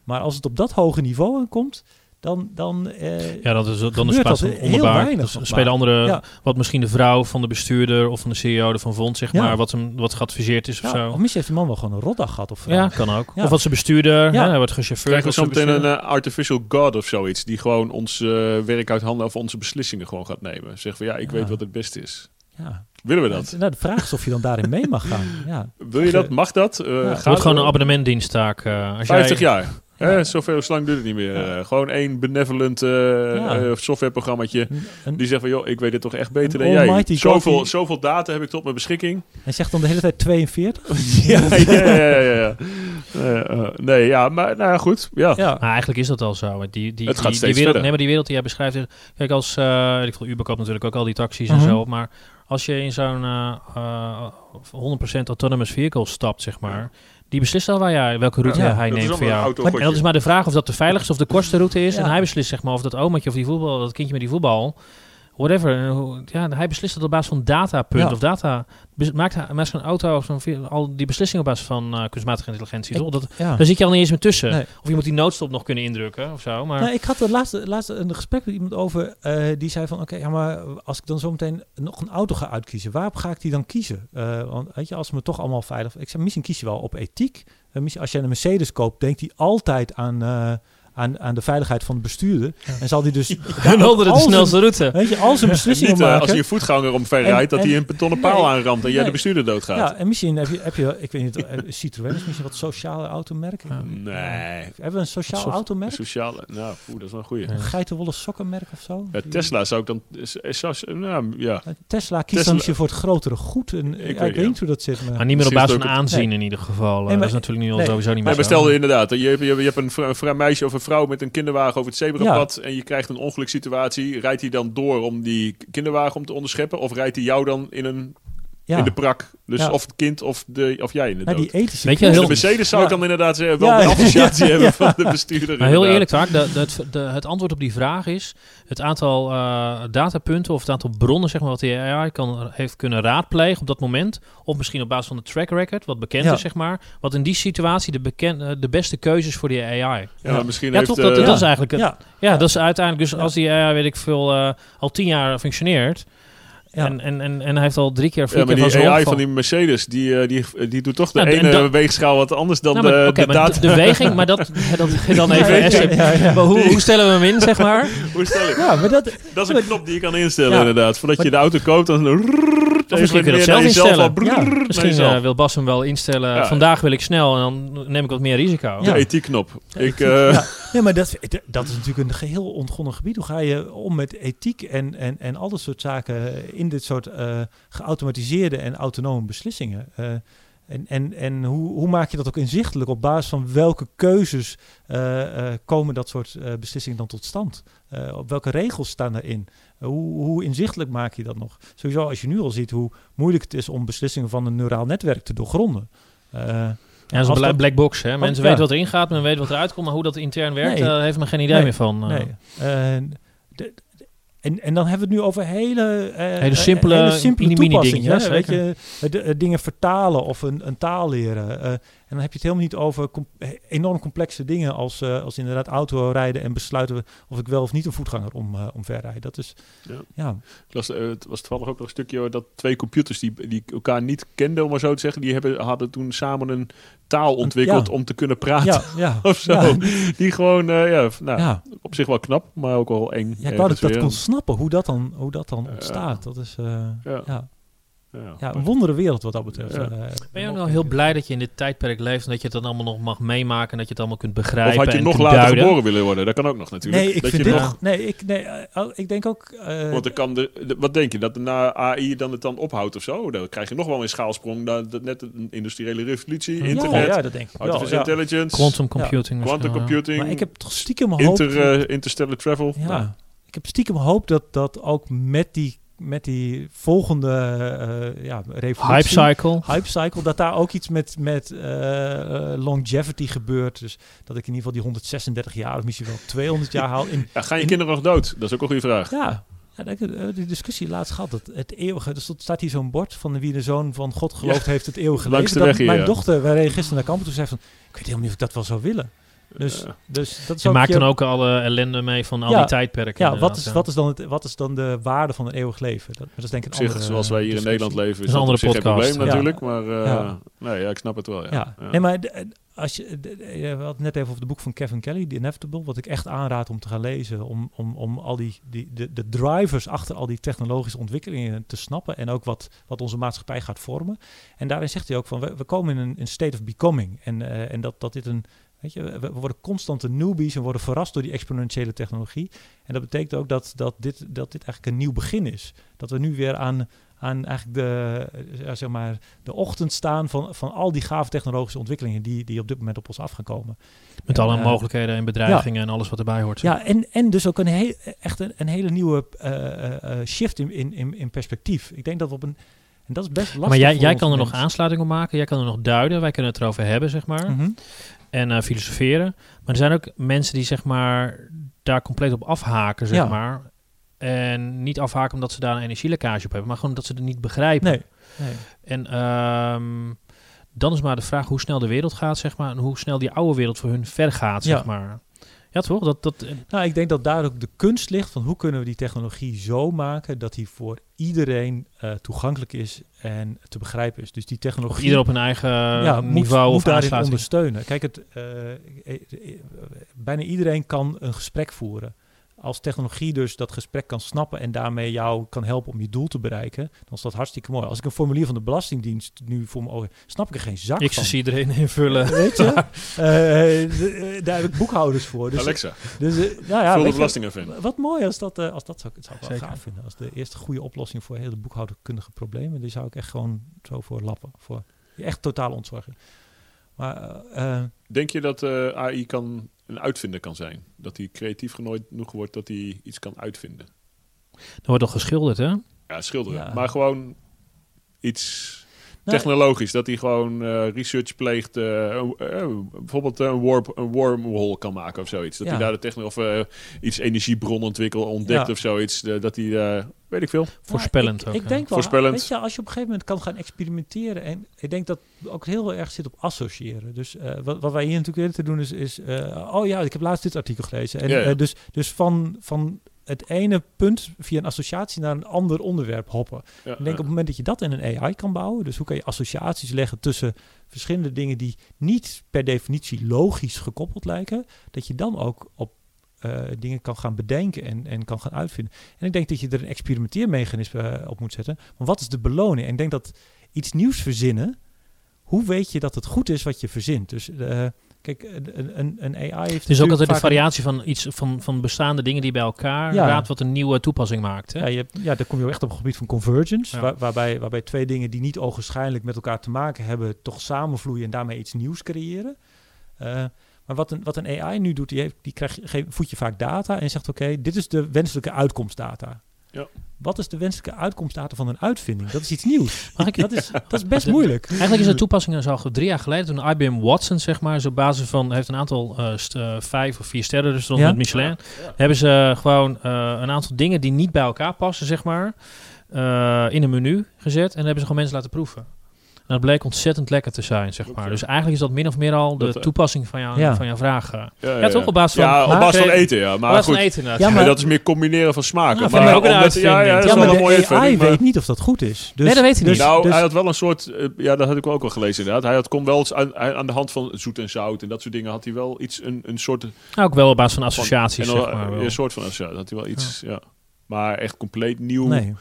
Maar als het op dat hoge niveau aankomt, dan... dan eh, Ja, dat is, dan is plaats van weinig Dus spelen andere, Ja. wat misschien de vrouw van de bestuurder of van de CEO ervan vond, zeg Ja. maar, wat, hem, wat geadviseerd is of ja, zo. of misschien heeft die man wel gewoon een rotdag gehad. Of Ja, kan ook. Ja. Of wat zijn bestuurder, Ja. hè, hij wordt gechauffeurd. Krijgen we door zo zijn meteen een eh, artificial god of zoiets, die gewoon ons eh, werk uit handen of onze beslissingen gewoon gaat nemen. Zeg van ja, ik Ja. weet wat het beste is. Ja. Willen we dat? Nou, de vraag is of je dan daarin mee mag gaan. (laughs) Ja. Wil je dat? Mag dat? Eh Ja. Het gaat wordt gewoon een abonnementdienstaak. als 50 jij, jaar. Hè, zoveel zo lang duurt het niet meer. Ja. Eh, gewoon één benevolent eh Ja. eh, softwareprogrammaatje. Die zegt van, joh, ik weet het toch echt beter dan jij. Zoveel, die- zoveel data heb ik tot mijn beschikking. hij zegt dan de hele tijd 42. (laughs) ja, ja, ja, ja. ja. Nee, ja, maar nou goed. Ja. Ja. Maar eigenlijk is dat al zo. Die, die, Het gaat die, steeds die wereld, verder. nee, maar die wereld die jij beschrijft. Kijk, als eh ik veel, Uber koopt natuurlijk ook al die taxis en Mhm. zo. Maar als je in zo'n eh, eh, 100% autonomous vehicle stapt, zeg maar. Die beslist al waar jij, welke route Ja, hij neemt voor jou. En dat is maar de vraag of dat de veiligste of de kortste route is. Ja. En hij beslist zeg maar of dat omaatje of die voetbal, dat kindje met die voetbal. Whatever. Ja, hij beslist het op basis van datapunt Ja. of data. Maakt hij maakt zo'n auto of zo'n al die beslissingen op basis van eh, kunstmatige intelligentie. Ik- toch? Dat, ja. daar zit je al niet eens meer tussen. Nee. Of je moet die noodstop nog kunnen indrukken of zo. Maar Nou, ik had er laatst, laatst een gesprek met iemand over. eh, die zei van, oké, ja, maar als ik dan zo meteen nog een auto ga uitkiezen, waarop ga ik die dan kiezen? Eh, want weet je, als me toch allemaal veilig... Ik zei, misschien kies je wel op ethiek. Misschien als je een Mercedes koopt, denkt hij altijd aan, aan, aan de veiligheid van de bestuurder. En zal die dus... (laughs) een andere de snelste route. Weet je, al zijn beslissingen Niet eh, maken. als je een voetganger omver En- rijdt, dat en- hij een betonnen paal Nee. aanramt en jij Nee. de bestuurder doodgaat. Ja, en misschien heb je, heb je ik weet niet, eh, Citroën is misschien wat sociale automerk. Ja. Nee. Hebben we een sociaal automerk? Sociale, nou, dat is wel een goeie. Ja. Een geitenwolle sokkenmerk of zo? Ja, Tesla zou ik dan... is- is- is- nou, ja. Eh, Tesla kiest Tesla- dan misschien voor het grotere goed. En, Ik weet niet, weet niet hoe dat zit. Maar, Maar niet meer op basis is van aanzien Nee. in ieder geval. eh, dat is natuurlijk nu al sowieso niet meer maar stel inderdaad, je hebt, je, hebt- je hebt een, een vrou- meisje of een vrouw met een kinderwagen over het zebrapad en je krijgt een ongelukssituatie. Rijdt hij dan door om die kinderwagen om te onderscheppen of rijdt hij jou dan in, een, ja. in de prak? Dus Ja. of het kind of, de, of jij in de Maar dood. die ethische Weet je, heel- de Mercedes zou ik Ja. dan inderdaad wel Ja, de ja, associatie ja, (laughs) hebben ja. van de bestuurder. Maar heel inderdaad. eerlijk taak, de, de, de- het antwoord op die vraag is het aantal eh, datapunten of het aantal bronnen zeg maar, wat de AI kan, heeft kunnen raadplegen op dat moment. Of misschien op basis van de track record, wat bekend Ja. is, zeg maar. Wat in die situatie de, beken, eh, de beste keuzes voor die AI. Ja, maar misschien Ja, heeft... toch? Dat, eh, dat is eigenlijk het. Ja, Ja, dat is uiteindelijk. Dus Ja. als die AI, weet ik veel, al tien jaar functioneert. Ja. En, en, en, en hij heeft al drie keer, vier Ja, maar keer die AI van die Mercedes, die, eh, die, die doet toch de Nou, en ene dat- weegschaal wat anders dan Nou, maar, de, oké, de maar data. de, de weging, maar dat, (laughs) dat dan even Ja, ja, ja. Maar hoe, hoe stellen we hem in, zeg maar? (laughs) Hoe stel ik? ja, maar dat... Dat is een knop die je kan instellen Ja. inderdaad. Voordat je de auto koopt, dan... Of misschien kun je dat zelf instellen. Ja, Misschien eh, wil Bas hem wel instellen. Ja. Vandaag wil ik snel en dan neem ik wat meer risico. Ja. ethiek-knop. Ik, eh, ja. (laughs) Nee, maar dat, dat is natuurlijk een geheel ontgonnen gebied. Hoe ga je om met ethiek en, en, en al dat soort zaken in dit soort eh, geautomatiseerde en autonome beslissingen? Eh, en en, en hoe, hoe maak je dat ook inzichtelijk? Op basis van welke keuzes eh, eh, komen dat soort eh, beslissingen dan tot stand? Eh, op welke regels staan daarin? Hoe, hoe inzichtelijk maak je dat nog? Sowieso als je nu al ziet hoe moeilijk het is om beslissingen van een neuraal netwerk te doorgronden. Eh, Ja, dat is een black box. Hè? Mensen ja. weten wat erin gaat, men weet wat eruit komt. Maar hoe dat intern werkt, Nee. daar heeft men geen idee Nee. meer van. eh. Nee. En de- en, en dan hebben we het nu over hele, eh, Hele simpele, hele simpele mini-mini toepassingen. hè? Weet je, de- dingen vertalen of een, een taal leren. Eh, En dan heb je het helemaal niet over com- enorm complexe dingen als, eh, als inderdaad auto rijden en besluiten we of ik wel of niet een voetganger om, eh omver rijd. Dat is, Ja. ja, Ik las, eh, het was toevallig ook nog een stukje dat twee computers die, die elkaar niet kenden, om maar zo te zeggen, die hebben, hadden toen samen een taal ontwikkeld Ja. om te kunnen praten. ja, ja. (laughs) Of zo. Die gewoon, eh, ja, nou, op zich wel knap, maar ook wel eng. Ja, ik wou dat ik dat kon snappen, hoe dat dan, hoe dat dan ontstaat. Dat is eh, Ja, ja. een wondere wereld wat dat betreft. Ja. Eh, Ben je ook wel heel blij dat je in dit tijdperk leeft en dat je het dan allemaal nog mag meemaken en dat je het allemaal kunt begrijpen Of had je en nog later duiden? geboren willen worden? Dat kan ook nog natuurlijk. Nee, ik dat vind je dit, nog- nee, ik, nee, eh, oh, ik denk ook... eh, Want dan kan de, de- wat denk je, dat na AI dan het dan ophoudt of zo? Dan krijg je nog wel een schaalsprong. Dat, dat net een industriële revolutie, ja, internet, ja, dat denk ik artificial ja. intelligence, Quantum computing. quantum computing, Maar ik heb toch stiekem hoop... inter, interstellar travel. ja, Nou, ik heb stiekem hoop dat, dat ook met die, met die volgende eh ja, revolutie... Hype cycle. Hype cycle, dat daar ook iets met, met eh, eh, longevity gebeurt. Dus dat ik in ieder geval die 136 jaar of misschien wel 200 jaar haal. In, (laughs) ja, gaan je in- kinderen nog dood? Dat is ook een goede vraag. Ja, ja dat- die discussie laatst gehad. Dat het eeuwige, er stond- staat hier zo'n bord van wie de zoon van God gelooft heeft het eeuwige langs leven. de Dat weg hier, mijn ja. dochter, wij reden gisteren naar kamp en toen zei van, ik weet helemaal niet of ik dat wel zou willen. Dus, dus dat is Je ook maakt je- dan ook alle ellende mee van al Ja. die tijdperken. Ja, wat is, ja. wat, is dan het, wat is dan de waarde van een eeuwig leven? Dat, dat is denk ik op een zich, andere zoals wij hier in. Nederland leven, is een andere op zich geen podcast. probleem Ja. natuurlijk. Maar eh, Ja. nee, ja, ik snap het wel. Ja. Ja. Ja. nee, maar als je, je had het net even over het boek van Kevin Kelly, The Inevitable, wat ik echt aanraad om te gaan lezen, om, om, om al die, die de, de drivers achter al die technologische ontwikkelingen te snappen en ook wat, wat onze maatschappij gaat vormen. En daarin zegt hij ook van, we, we komen in een, een state of becoming en, eh, en dat, dat dit een, weet je, we, worden constante newbies en worden verrast door die exponentiële technologie. En dat betekent ook dat, dat, dit, dat dit eigenlijk een nieuw begin is. Dat we nu weer aan, aan eigenlijk de, eh, ja, zeg maar, de ochtend staan van, van al die gave technologische ontwikkelingen die, die op dit moment op ons af gaan komen. Met En, alle eh, mogelijkheden en bedreigingen en alles wat erbij hoort. Ja, en, en dus ook een heel, echt een, een hele nieuwe eh, eh, eh, shift in, in, in, in perspectief. Ik denk dat we op een. En dat is best lastig. maar jij, jij kan er nog aansluiting op maken. Jij kan er nog duiden. Wij kunnen het erover hebben, zeg maar. Mhm. En eh, filosoferen. Maar er zijn ook mensen die, zeg maar, daar compleet op afhaken, zeg Ja. maar. En niet afhaken omdat ze daar een energielekkage op hebben. Maar gewoon dat ze het niet begrijpen. Nee. nee. En ehm, dan is maar de vraag hoe snel de wereld gaat, zeg maar. En hoe snel die oude wereld voor hun ver gaat, zeg Ja. maar. Ja, toch? Dat, dat, eh, Nou, ik denk dat daar ook de kunst ligt van hoe kunnen we die technologie zo maken dat die voor iedereen eh, toegankelijk is en te begrijpen is. Dus die of technologie. ieder op een eigen ja, moet, niveau moet of daarin aansluiting. ondersteunen. Kijk, het, eh, eh, eh, bijna iedereen kan een gesprek voeren. Als technologie dus dat gesprek kan snappen en daarmee jou kan helpen om je doel te bereiken, dan is dat hartstikke mooi. Als ik een formulier van de Belastingdienst nu voor me ogen, snap ik er geen zak Ik van. zie iedereen invullen. Weet je? (laughs) Eh, eh, daar heb ik boekhouders voor. Dus, Alexa, dus, eh, nou ja, vul de wat mooi als dat, eh, als dat zou, zou ik wel Zeker. gaaf vinden. Als de eerste goede oplossing voor hele boekhoudkundige problemen, die zou ik echt gewoon zo voor lappen. Voor echt totaal ontzorgen. Maar eh, eh, Denk je dat eh, AI kan een uitvinder kan zijn? Dat hij creatief genoeg wordt dat hij iets kan uitvinden? Er wordt al geschilderd, hè? Ja, schilderen. Ja. Maar gewoon iets technologisch. Dat hij gewoon eh, research pleegt. eh, eh, bijvoorbeeld een, warp, een wormhole kan maken of zoiets. Dat Ja. hij daar de techno of eh, iets energiebron ontwikkelt, ontdekt Ja. of zoiets. Dat hij, eh, weet ik veel. Voorspellend ik, ook, Ik denk wel, Voorspellend. weet je, als je op een gegeven moment kan gaan experimenteren. En ik denk dat ook heel erg zit op associëren. Dus eh, wat, wat wij hier natuurlijk willen te doen is, is eh, oh ja, ik heb laatst dit artikel gelezen. En, Ja, ja. dus, dus van, van het ene punt via een associatie naar een ander onderwerp hoppen. Ja, Ik denk op het moment dat je dat in een AI kan bouwen, dus hoe kan je associaties leggen tussen verschillende dingen die niet per definitie logisch gekoppeld lijken, dat je dan ook op eh, dingen kan gaan bedenken en, en kan gaan uitvinden. En ik denk dat je er een experimenteermechanisme eh, op moet zetten. Maar wat is de beloning? En ik denk dat iets nieuws verzinnen, hoe weet je dat het goed is wat je verzint? Dus eh, kijk, een, een, een AI heeft. Het is ook altijd de variatie van iets van, van bestaande dingen die bij elkaar Ja. raadt wat een nieuwe toepassing maakt. Hè? Ja, je hebt, ja, dan kom je echt op het gebied van convergence, Ja. waar- waarbij, waarbij twee dingen die niet ogenschijnlijk met elkaar te maken hebben, toch samenvloeien en daarmee iets nieuws creëren. Eh, maar wat een, wat een AI nu doet, die, heeft, die krijgt, voed je vaak data en zegt: Oké, dit is de wenselijke uitkomstdata. Ja. Wat is de wenselijke uitkomstdata van een uitvinding? Dat is iets nieuws. (laughs) Mag ik- dat, is, dat is best (laughs) moeilijk. Eigenlijk is de toepassing dus al drie jaar geleden toen IBM Watson, zeg maar, zo op basis van, heeft een aantal eh, st- eh, vijf of vier sterren restaurants Ja. met Michelin. Hebben ze gewoon eh, een aantal dingen die niet bij elkaar passen, zeg maar, eh, in een menu gezet en hebben ze gewoon mensen laten proeven. Dat bleek ontzettend lekker te zijn, zeg maar. Dus eigenlijk is dat min of meer al de Dat, eh, toepassing van, jou, Ja. van jouw vraag. Ja, Ja, toch? Op basis van- Ja, op maar- basis van eten, ja. Maar goed, van eten maar- dat is meer combineren van smaken. Ja, maar ook een omdat- ja, ja, dat Ja, is wel een mooie de AI maar- weet niet of dat goed is. Dus, Nee, dat weet hij dus- niet. Nou, dus- hij had wel een soort, eh, ja, dat had ik ook al gelezen inderdaad. Hij had, kon wel eens aan, aan de hand van zoet en zout en dat soort dingen had hij wel iets, een, een soort... Nou, ook wel op basis van associaties, zeg maar. wel. Een soort van associatie, had hij wel iets, ja. Maar echt compleet nieuw nee.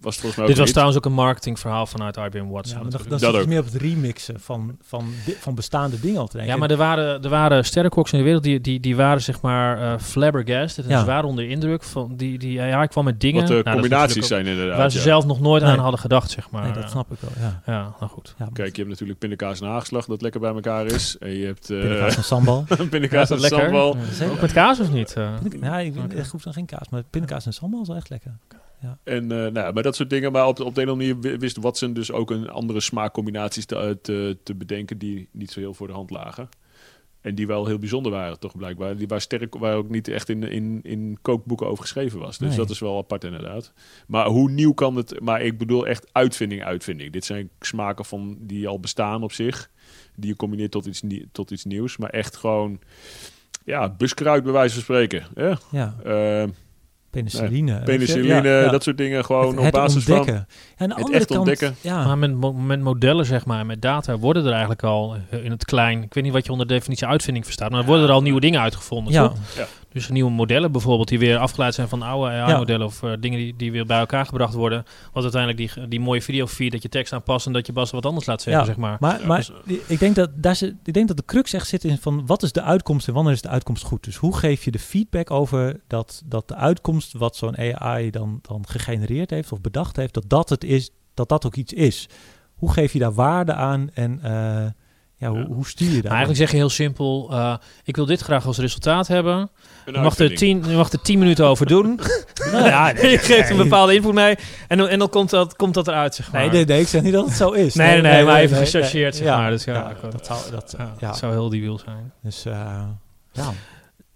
Was het volgens mij Dit was niet. trouwens ook een marketingverhaal vanuit IBM Watson. Ja, maar dan, natuurlijk. dan Dat zit je ook. meer op het remixen van, van, van bestaande dingen al te denken. Ja, maar er waren, er waren sterrenkoks in de wereld die, die, die waren zeg maar eh flabbergasted. En Ja. ze waren onder indruk van die, die AI kwam met dingen. Wat de Nou, is combinaties zijn inderdaad. Waar ze ja. zelf nog nooit aan hadden gedacht, zeg maar. nee, dat snap ik wel. Ja. Ja, nou goed. Ja, Kijk, je hebt natuurlijk pindakaas en haagslag dat lekker bij elkaar is. En je hebt eh pindakaas en sambal. (laughs) Pindakaas is en sambal. Ook met kaas of niet? Pindak- ja, ik, hoef dan geen kaas, maar pindakaas en sambal is wel echt lekker. En eh, nou, maar dat soort dingen. Maar op, de- op de een of andere manier wi- wist Watson dus ook een andere smaakcombinaties te, te, te bedenken die niet zo heel voor de hand lagen. En die wel heel bijzonder waren, toch blijkbaar. Die waar sterk, waar ook niet echt in, in, in kookboeken over geschreven was. Dus Nee. dat is wel apart inderdaad. Maar hoe nieuw kan het? Maar ik bedoel echt uitvinding, uitvinding. Dit zijn smaken van die al bestaan op zich. Die je combineert tot iets, tot iets nieuws. Maar echt gewoon, ja, buskruid bij wijze van spreken. Ja, Ja, Eh, penicilline. penicilline, Ja, ja. dat soort dingen. Gewoon het, op basis van... ontdekken. Ja, aan de het andere echt kant, ontdekken. Ja, Maar met, met modellen, zeg maar, met data, worden er eigenlijk al eh, in het klein... Ik weet niet wat je onder definitie uitvinding verstaat, maar er worden er al nieuwe dingen uitgevonden, ja, toch? Dus nieuwe modellen bijvoorbeeld, die weer afgeleid zijn van oude AI-modellen... of eh, dingen die, die weer bij elkaar gebracht worden. Wat uiteindelijk die, die mooie videofeed, dat je tekst aanpast... en dat je Bas wat anders laat zeggen, Ja. zeg maar. Maar, Ja, maar dus, i- ik, denk dat daar zit, ik denk dat de crux echt zit in van wat is de uitkomst en wanneer is de uitkomst goed. Dus hoe geef je de feedback over dat, dat de uitkomst wat zo'n AI dan, dan gegenereerd heeft of bedacht heeft, dat dat het is, dat dat ook iets is. Hoe geef je daar waarde aan en eh, ja, hoe, Ja. hoe stuur je? Maar eigenlijk zeg je heel simpel, eh, ik wil dit graag als resultaat hebben. Je mag, er tien, je mag er tien minuten over (laughs) doen. Nou ja, nee, je geeft een bepaalde input mee en, dan- en dan komt dat, komt dat eruit, zeg maar. Nee, nee, nee, ik zeg niet dat het zo is. Nee, nee, nee, maar even nee, gechargeerd, nee. zeg maar. Dus ja, dat zou, dat, Ja, Dat zou heel debiel zijn. dus eh, ja.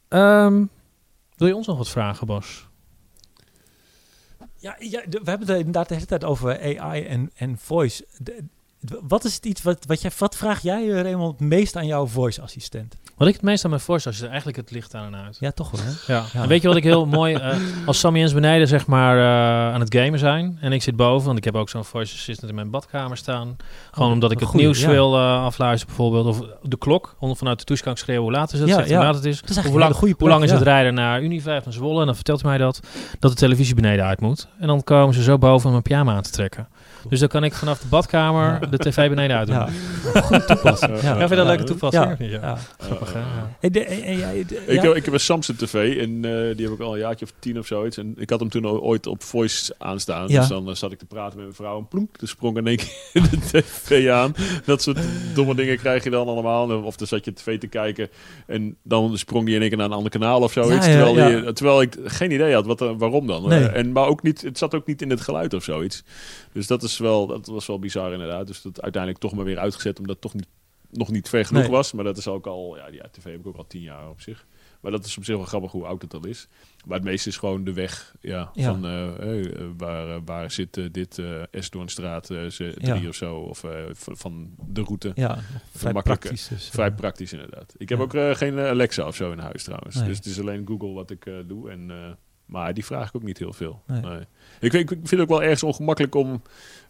Ehm, wil je ons nog wat vragen, Bas? Ja, ja we hebben het inderdaad de hele tijd over AI en, en voice. De- wat is het iets wat, wat, jij, wat vraag jij, eh, Raymond, het meest aan jouw voice-assistent? Wat ik het meest aan mijn voorstel is eigenlijk het licht aan en uit. Ja, toch wel, hè? Ja. Ja. En weet je wat ik heel mooi... eh, als Sammy eens beneden zeg maar eh, aan het gamen zijn... en ik zit boven, want ik heb ook zo'n voice assistant in mijn badkamer staan. Gewoon Oh, omdat ik het goeie, nieuws ja. wil eh, afluisteren bijvoorbeeld. Of de klok. Om vanuit de kan schreeuwen hoe laat is het. Ja, zegt hoe laat het is. Hoe lang, hoe lang is het rijden naar Unive naar Zwolle? En dan vertelt hij mij dat, dat de televisie beneden uit moet. En dan komen ze zo boven om mijn pyjama aan te trekken. Dus dan kan ik vanaf de badkamer Ja. de tv beneden uit doen. Ja, goede toepassing. Ja, Ja, Ja, vind je dat een leuke Ja. toepassing? Ja. Grappig, Ik, heb, ik heb een Samsung TV en eh, die heb ik al een jaartje of tien of zoiets. En ik had hem toen ooit op voice aanstaan. Ja. Dus dan eh, zat ik te praten met mijn vrouw en plonk, toen sprong in één keer (laughs) de tv aan. Dat soort domme dingen krijg je dan allemaal. Of dan zat je tv te kijken en dan sprong die in één keer naar een ander kanaal of zoiets. Ja, ja, terwijl, ja. Die, terwijl ik geen idee had wat, er- waarom dan. Nee. Eh, en, maar ook niet, het zat ook niet in het geluid of zoiets. Dus dat, is wel, dat was wel bizar inderdaad. Dus dat uiteindelijk toch maar weer uitgezet omdat het toch niet, nog niet ver genoeg Nee. was. Maar dat is ook al, ja, die tv heb ik ook al tien jaar op zich. Maar dat is op zich wel grappig hoe oud het al is. Maar het meeste is gewoon de weg ja, Ja. van eh, eh, waar, eh, waar zit dit uh, Esdoornstraat eh, ze- Ja. drie of zo. Of van de route. Ja, vrij praktisch. Dus, Vrij praktisch inderdaad. Ik heb ook geen Alexa of zo in huis trouwens. Nee. Dus het is alleen Google wat ik doe. En, maar die vraag ik ook niet heel veel. Nee. Nee. Ik, ik, vind het ook wel ergens ongemakkelijk om...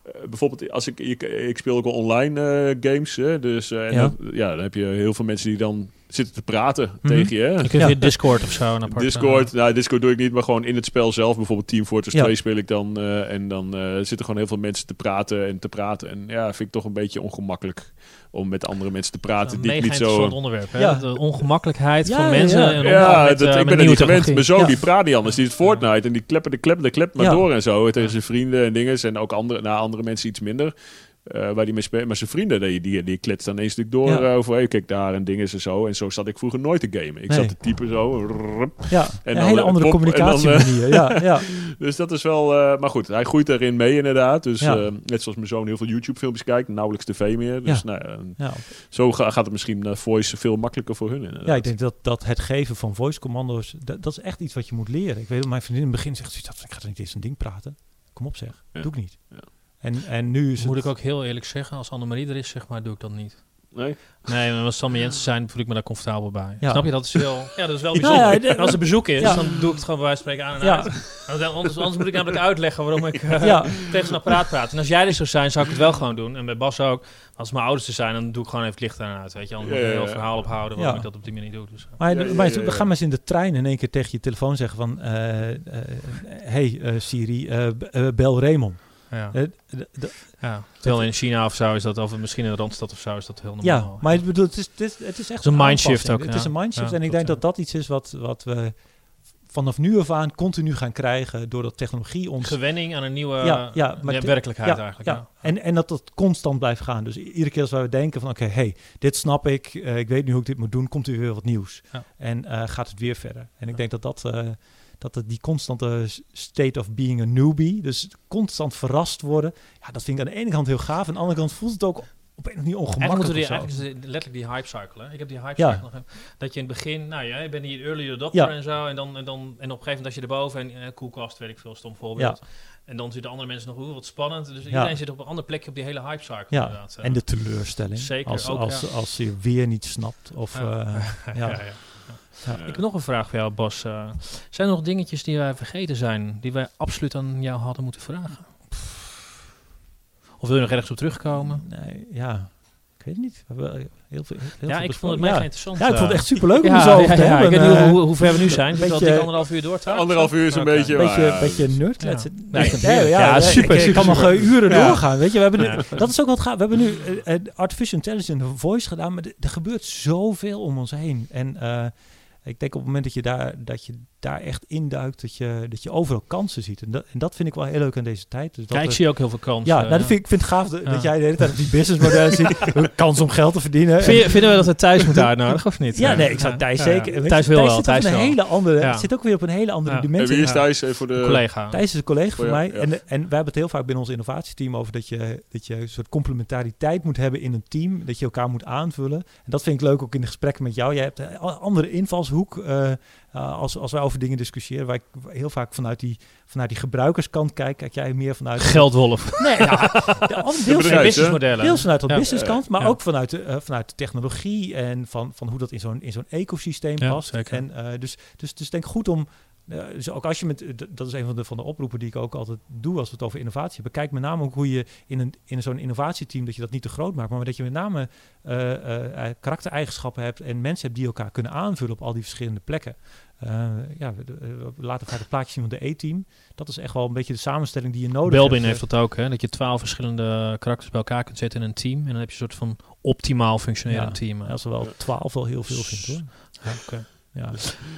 eh, bijvoorbeeld, als ik, ik, ik speel ook al online eh, games. Hè, dus eh, en ja, dan heb je heel veel mensen die dan zitten te praten Mhm. tegen je. Hè? Je kunt Ja. via Discord of zo. Een apart, Discord, nou Discord doe ik niet, maar gewoon in het spel zelf. Bijvoorbeeld Team Fortress Ja. 2 speel ik dan. eh, en dan eh, zitten gewoon heel veel mensen te praten en te praten. En ja, vind ik toch een beetje ongemakkelijk om met andere mensen te praten. een die ik mega niet zo... onderwerp. Hè? Ja. De ongemakkelijkheid Ja, van mensen. ja. En Ja, met, dat, eh, ik ben er niet gewend. Mijn zoon Ja. die praat niet anders. Die is Fortnite en die kleppen de klep, de klep maar Ja. door en zo. Tegen zijn vrienden en dingen. En ook andere, nou, andere mensen iets minder. Eh, waar die mee speelt. Maar zijn vrienden, die, die, die kletst dan een stuk door Ja. eh, over. Hey, kijk daar en dingen en zo. En zo zat ik vroeger nooit te gamen. Ik Nee. zat te typen zo. Ja, En een dan, hele eh, andere pop, en dan, communicatiemanier. ja, ja. (laughs) Dus dat is wel... eh, maar goed, hij groeit erin mee inderdaad. Dus Ja. eh, net zoals mijn zoon heel veel YouTube-filmpjes kijkt. Nauwelijks tv meer. Dus Ja. nou, zo ga- gaat het misschien eh, voice veel makkelijker voor hun inderdaad. Ja, ik denk dat, dat het geven van voice commando's, dat, dat is echt iets wat je moet leren. Ik weet dat mijn vriendin in het begin zegt, ik ga er niet eens een ding praten. Kom op zeg, doe ik niet. Ja. En, en nu is Moet het... ik ook heel eerlijk zeggen, als Annemarie er is, zeg maar, doe ik dat niet. Nee? Nee, maar als Sammy Jensen zijn, voel ik me daar comfortabel bij. Ja. Snap je? Dat is wel, (laughs) ja, dat is wel bijzonder. ja, En als er bezoek is, Ja. dan doe ik het gewoon bij wijze van spreken aan en Ja. uit. Anders, anders moet ik namelijk uitleggen waarom ik eh, Ja. tegen zo'n apparaat praat. En als jij er zou zijn, zou ik het wel gewoon doen. En bij Bas ook. Als mijn ouders er zijn, dan doe ik gewoon even het licht aan en uit. Weet je, anders moet ik een heel verhaal ophouden waarom Ja. ik dat op die manier doe. Dus, eh. Maar, maar ja, ja. we gaan maar eens in de trein in één keer tegen je telefoon zeggen van... eh, eh, hey eh, Siri, bel Raymond. Ja. Eh, ja. Terwijl in China of zo is dat, of misschien in de Randstad of zo, is dat heel normaal. ja, maar ik bedoel, het is, het is, het is echt een mindshift ook, Het is een mindshift en ik denk dat dat iets is wat, wat we vanaf nu af aan continu gaan krijgen... doordat technologie ons Gewenning aan een nieuwe Ja, ja, maar werkelijkheid ja, eigenlijk. Ja. Ja. En, en dat dat constant blijft gaan. Dus iedere keer als wij denken van oké, hey, dit snap ik, eh, ik weet nu hoe ik dit moet doen, komt er weer wat nieuws. En eh, gaat het weer verder. En ik denk dat dat, dat het die constante state of being a newbie, dus constant verrast worden, ja, dat vind ik aan de ene kant heel gaaf. Aan de andere kant voelt het ook op een of andere ongemakkelijk. die, letterlijk die hype cycle. Hè? Ik heb die hype Ja. cycle nog. Dat je in het begin, nou ja, je bent hier early adopter Ja. en zo. En, dan, en, dan, en op een gegeven moment als je erboven en eh, koelkast, weet ik veel, stom voorbeeld. En dan zitten andere mensen nog, oeh, wat spannend. Dus iedereen zit op een ander plekje op die hele hype cycle Ja, inderdaad. En de teleurstelling. Zeker, als, ook, als, ja. als je weer niet snapt. Of, Ja. eh, (laughs) ja, ja. ja. Ja. Ik heb nog een vraag voor jou, Bas. Eh, zijn er nog dingetjes die wij vergeten zijn, die wij absoluut aan jou hadden moeten vragen? Of wil je nog ergens op terugkomen? nee, ja, ik weet het niet. We heel veel, heel ja, veel ik vond het mega ja. interessant. Ja, ik vond het eh. echt superleuk om ja, zo ja, over te ja, hebben. Ik weet niet Eh, hoe, hoe ver we nu zijn. Dat ik anderhalf uur door? Anderhalf uur is een beetje... beetje, ja, beetje nerdkletsen. Ja, Ja, ja, Ja, ja, super, Ik, ik super, kan nog super. uren Ja. doorgaan. Weet je, we hebben nu, Ja. dat is ook wat gaaf. We hebben nu artificial intelligence voice gedaan, maar er- er gebeurt zoveel om ons heen. En eh, ik denk op het moment dat je daar, dat je daar echt induikt, dat je, dat je overal kansen ziet. En dat, en dat vind ik wel heel leuk aan deze tijd. Dus dat Ja, ik zie ook heel veel kans. ja, eh, nou, dat vind ik, vind het gaaf dat, Ja. dat jij de hele tijd op die businessmodellen (laughs) ziet. Kans om geld te verdienen. Vind je- vinden we dat we Thijs moeten uitnodigen of niet? ja, nee, ik zou Thijs Ja, zeker. ja. Thijs wil wel. Thijs een hele andere, Ja. zit ook weer op een hele andere Ja. En dimensie. wie is Ja. Thijs voor de... collega. Thijs is een collega van Oh ja, mij. ja. En, en wij hebben het heel vaak binnen ons innovatieteam over dat je, dat je een soort complementariteit moet hebben in een team. Dat je elkaar moet aanvullen. En dat vind ik leuk ook in de gesprekken met jou. Jij hebt een andere invalshoek eh, eh, als, als wij over dingen discussiëren. Wij heel vaak vanuit die, vanuit die gebruikerskant kijken. Kijk jij meer vanuit... Geldwolf. Nee, ja, de, deels, bedrijf, vanuit- hè? businessmodellen. deels vanuit dat Ja. businesskant, maar Ja. ook vanuit de, eh, vanuit de technologie en van, van hoe dat in zo'n, in zo'n ecosysteem Ja, past. zeker. En eh, dus, dus, dus denk goed om eh, dus ook als je met, d- dat is een van de, van de oproepen die ik ook altijd doe als we het over innovatie hebben. Kijk met name ook hoe je in, een, in zo'n innovatieteam, dat je dat niet te groot maakt, maar dat je met name eh, eh, eh, karaktereigenschappen hebt en mensen hebt die elkaar kunnen aanvullen op al die verschillende plekken. Eh, ja, we, we laten het plaatje zien van de E-team. Dat is echt wel een beetje de samenstelling die je nodig Belbin hebt. heeft dat ook, hè? dat je twaalf verschillende karakters bij elkaar kunt zetten in een team. En dan heb je een soort van optimaal functionerend Ja. team. Ja, als er wel twaalf wel heel veel vindt hoor. Ja, oké. Ja.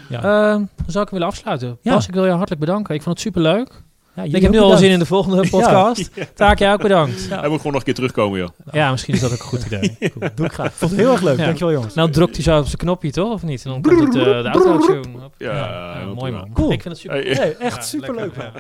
Ja. Ehm, dan zou ik hem willen afsluiten. Ja. Bas, ik wil je hartelijk bedanken. Ik vond het super leuk. Ja, Ik heb nu al zin in de volgende (laughs) (laughs) podcast. Taak, jij ook bedankt. Ja. Hij moet gewoon nog een keer terugkomen, joh. Ja, misschien is dat ook een goed idee. (laughs) Doe ik graag. Ik vond het heel erg leuk. Ja. Dankjewel jongens. Nou drukt hij zo op zijn knopje, toch? Of niet? En dan komt het, eh, de outro tune. Hop. Ja, mooi man. Cool. Ik vind het super. Hey, Nee, echt Ja, superleuk man. ja.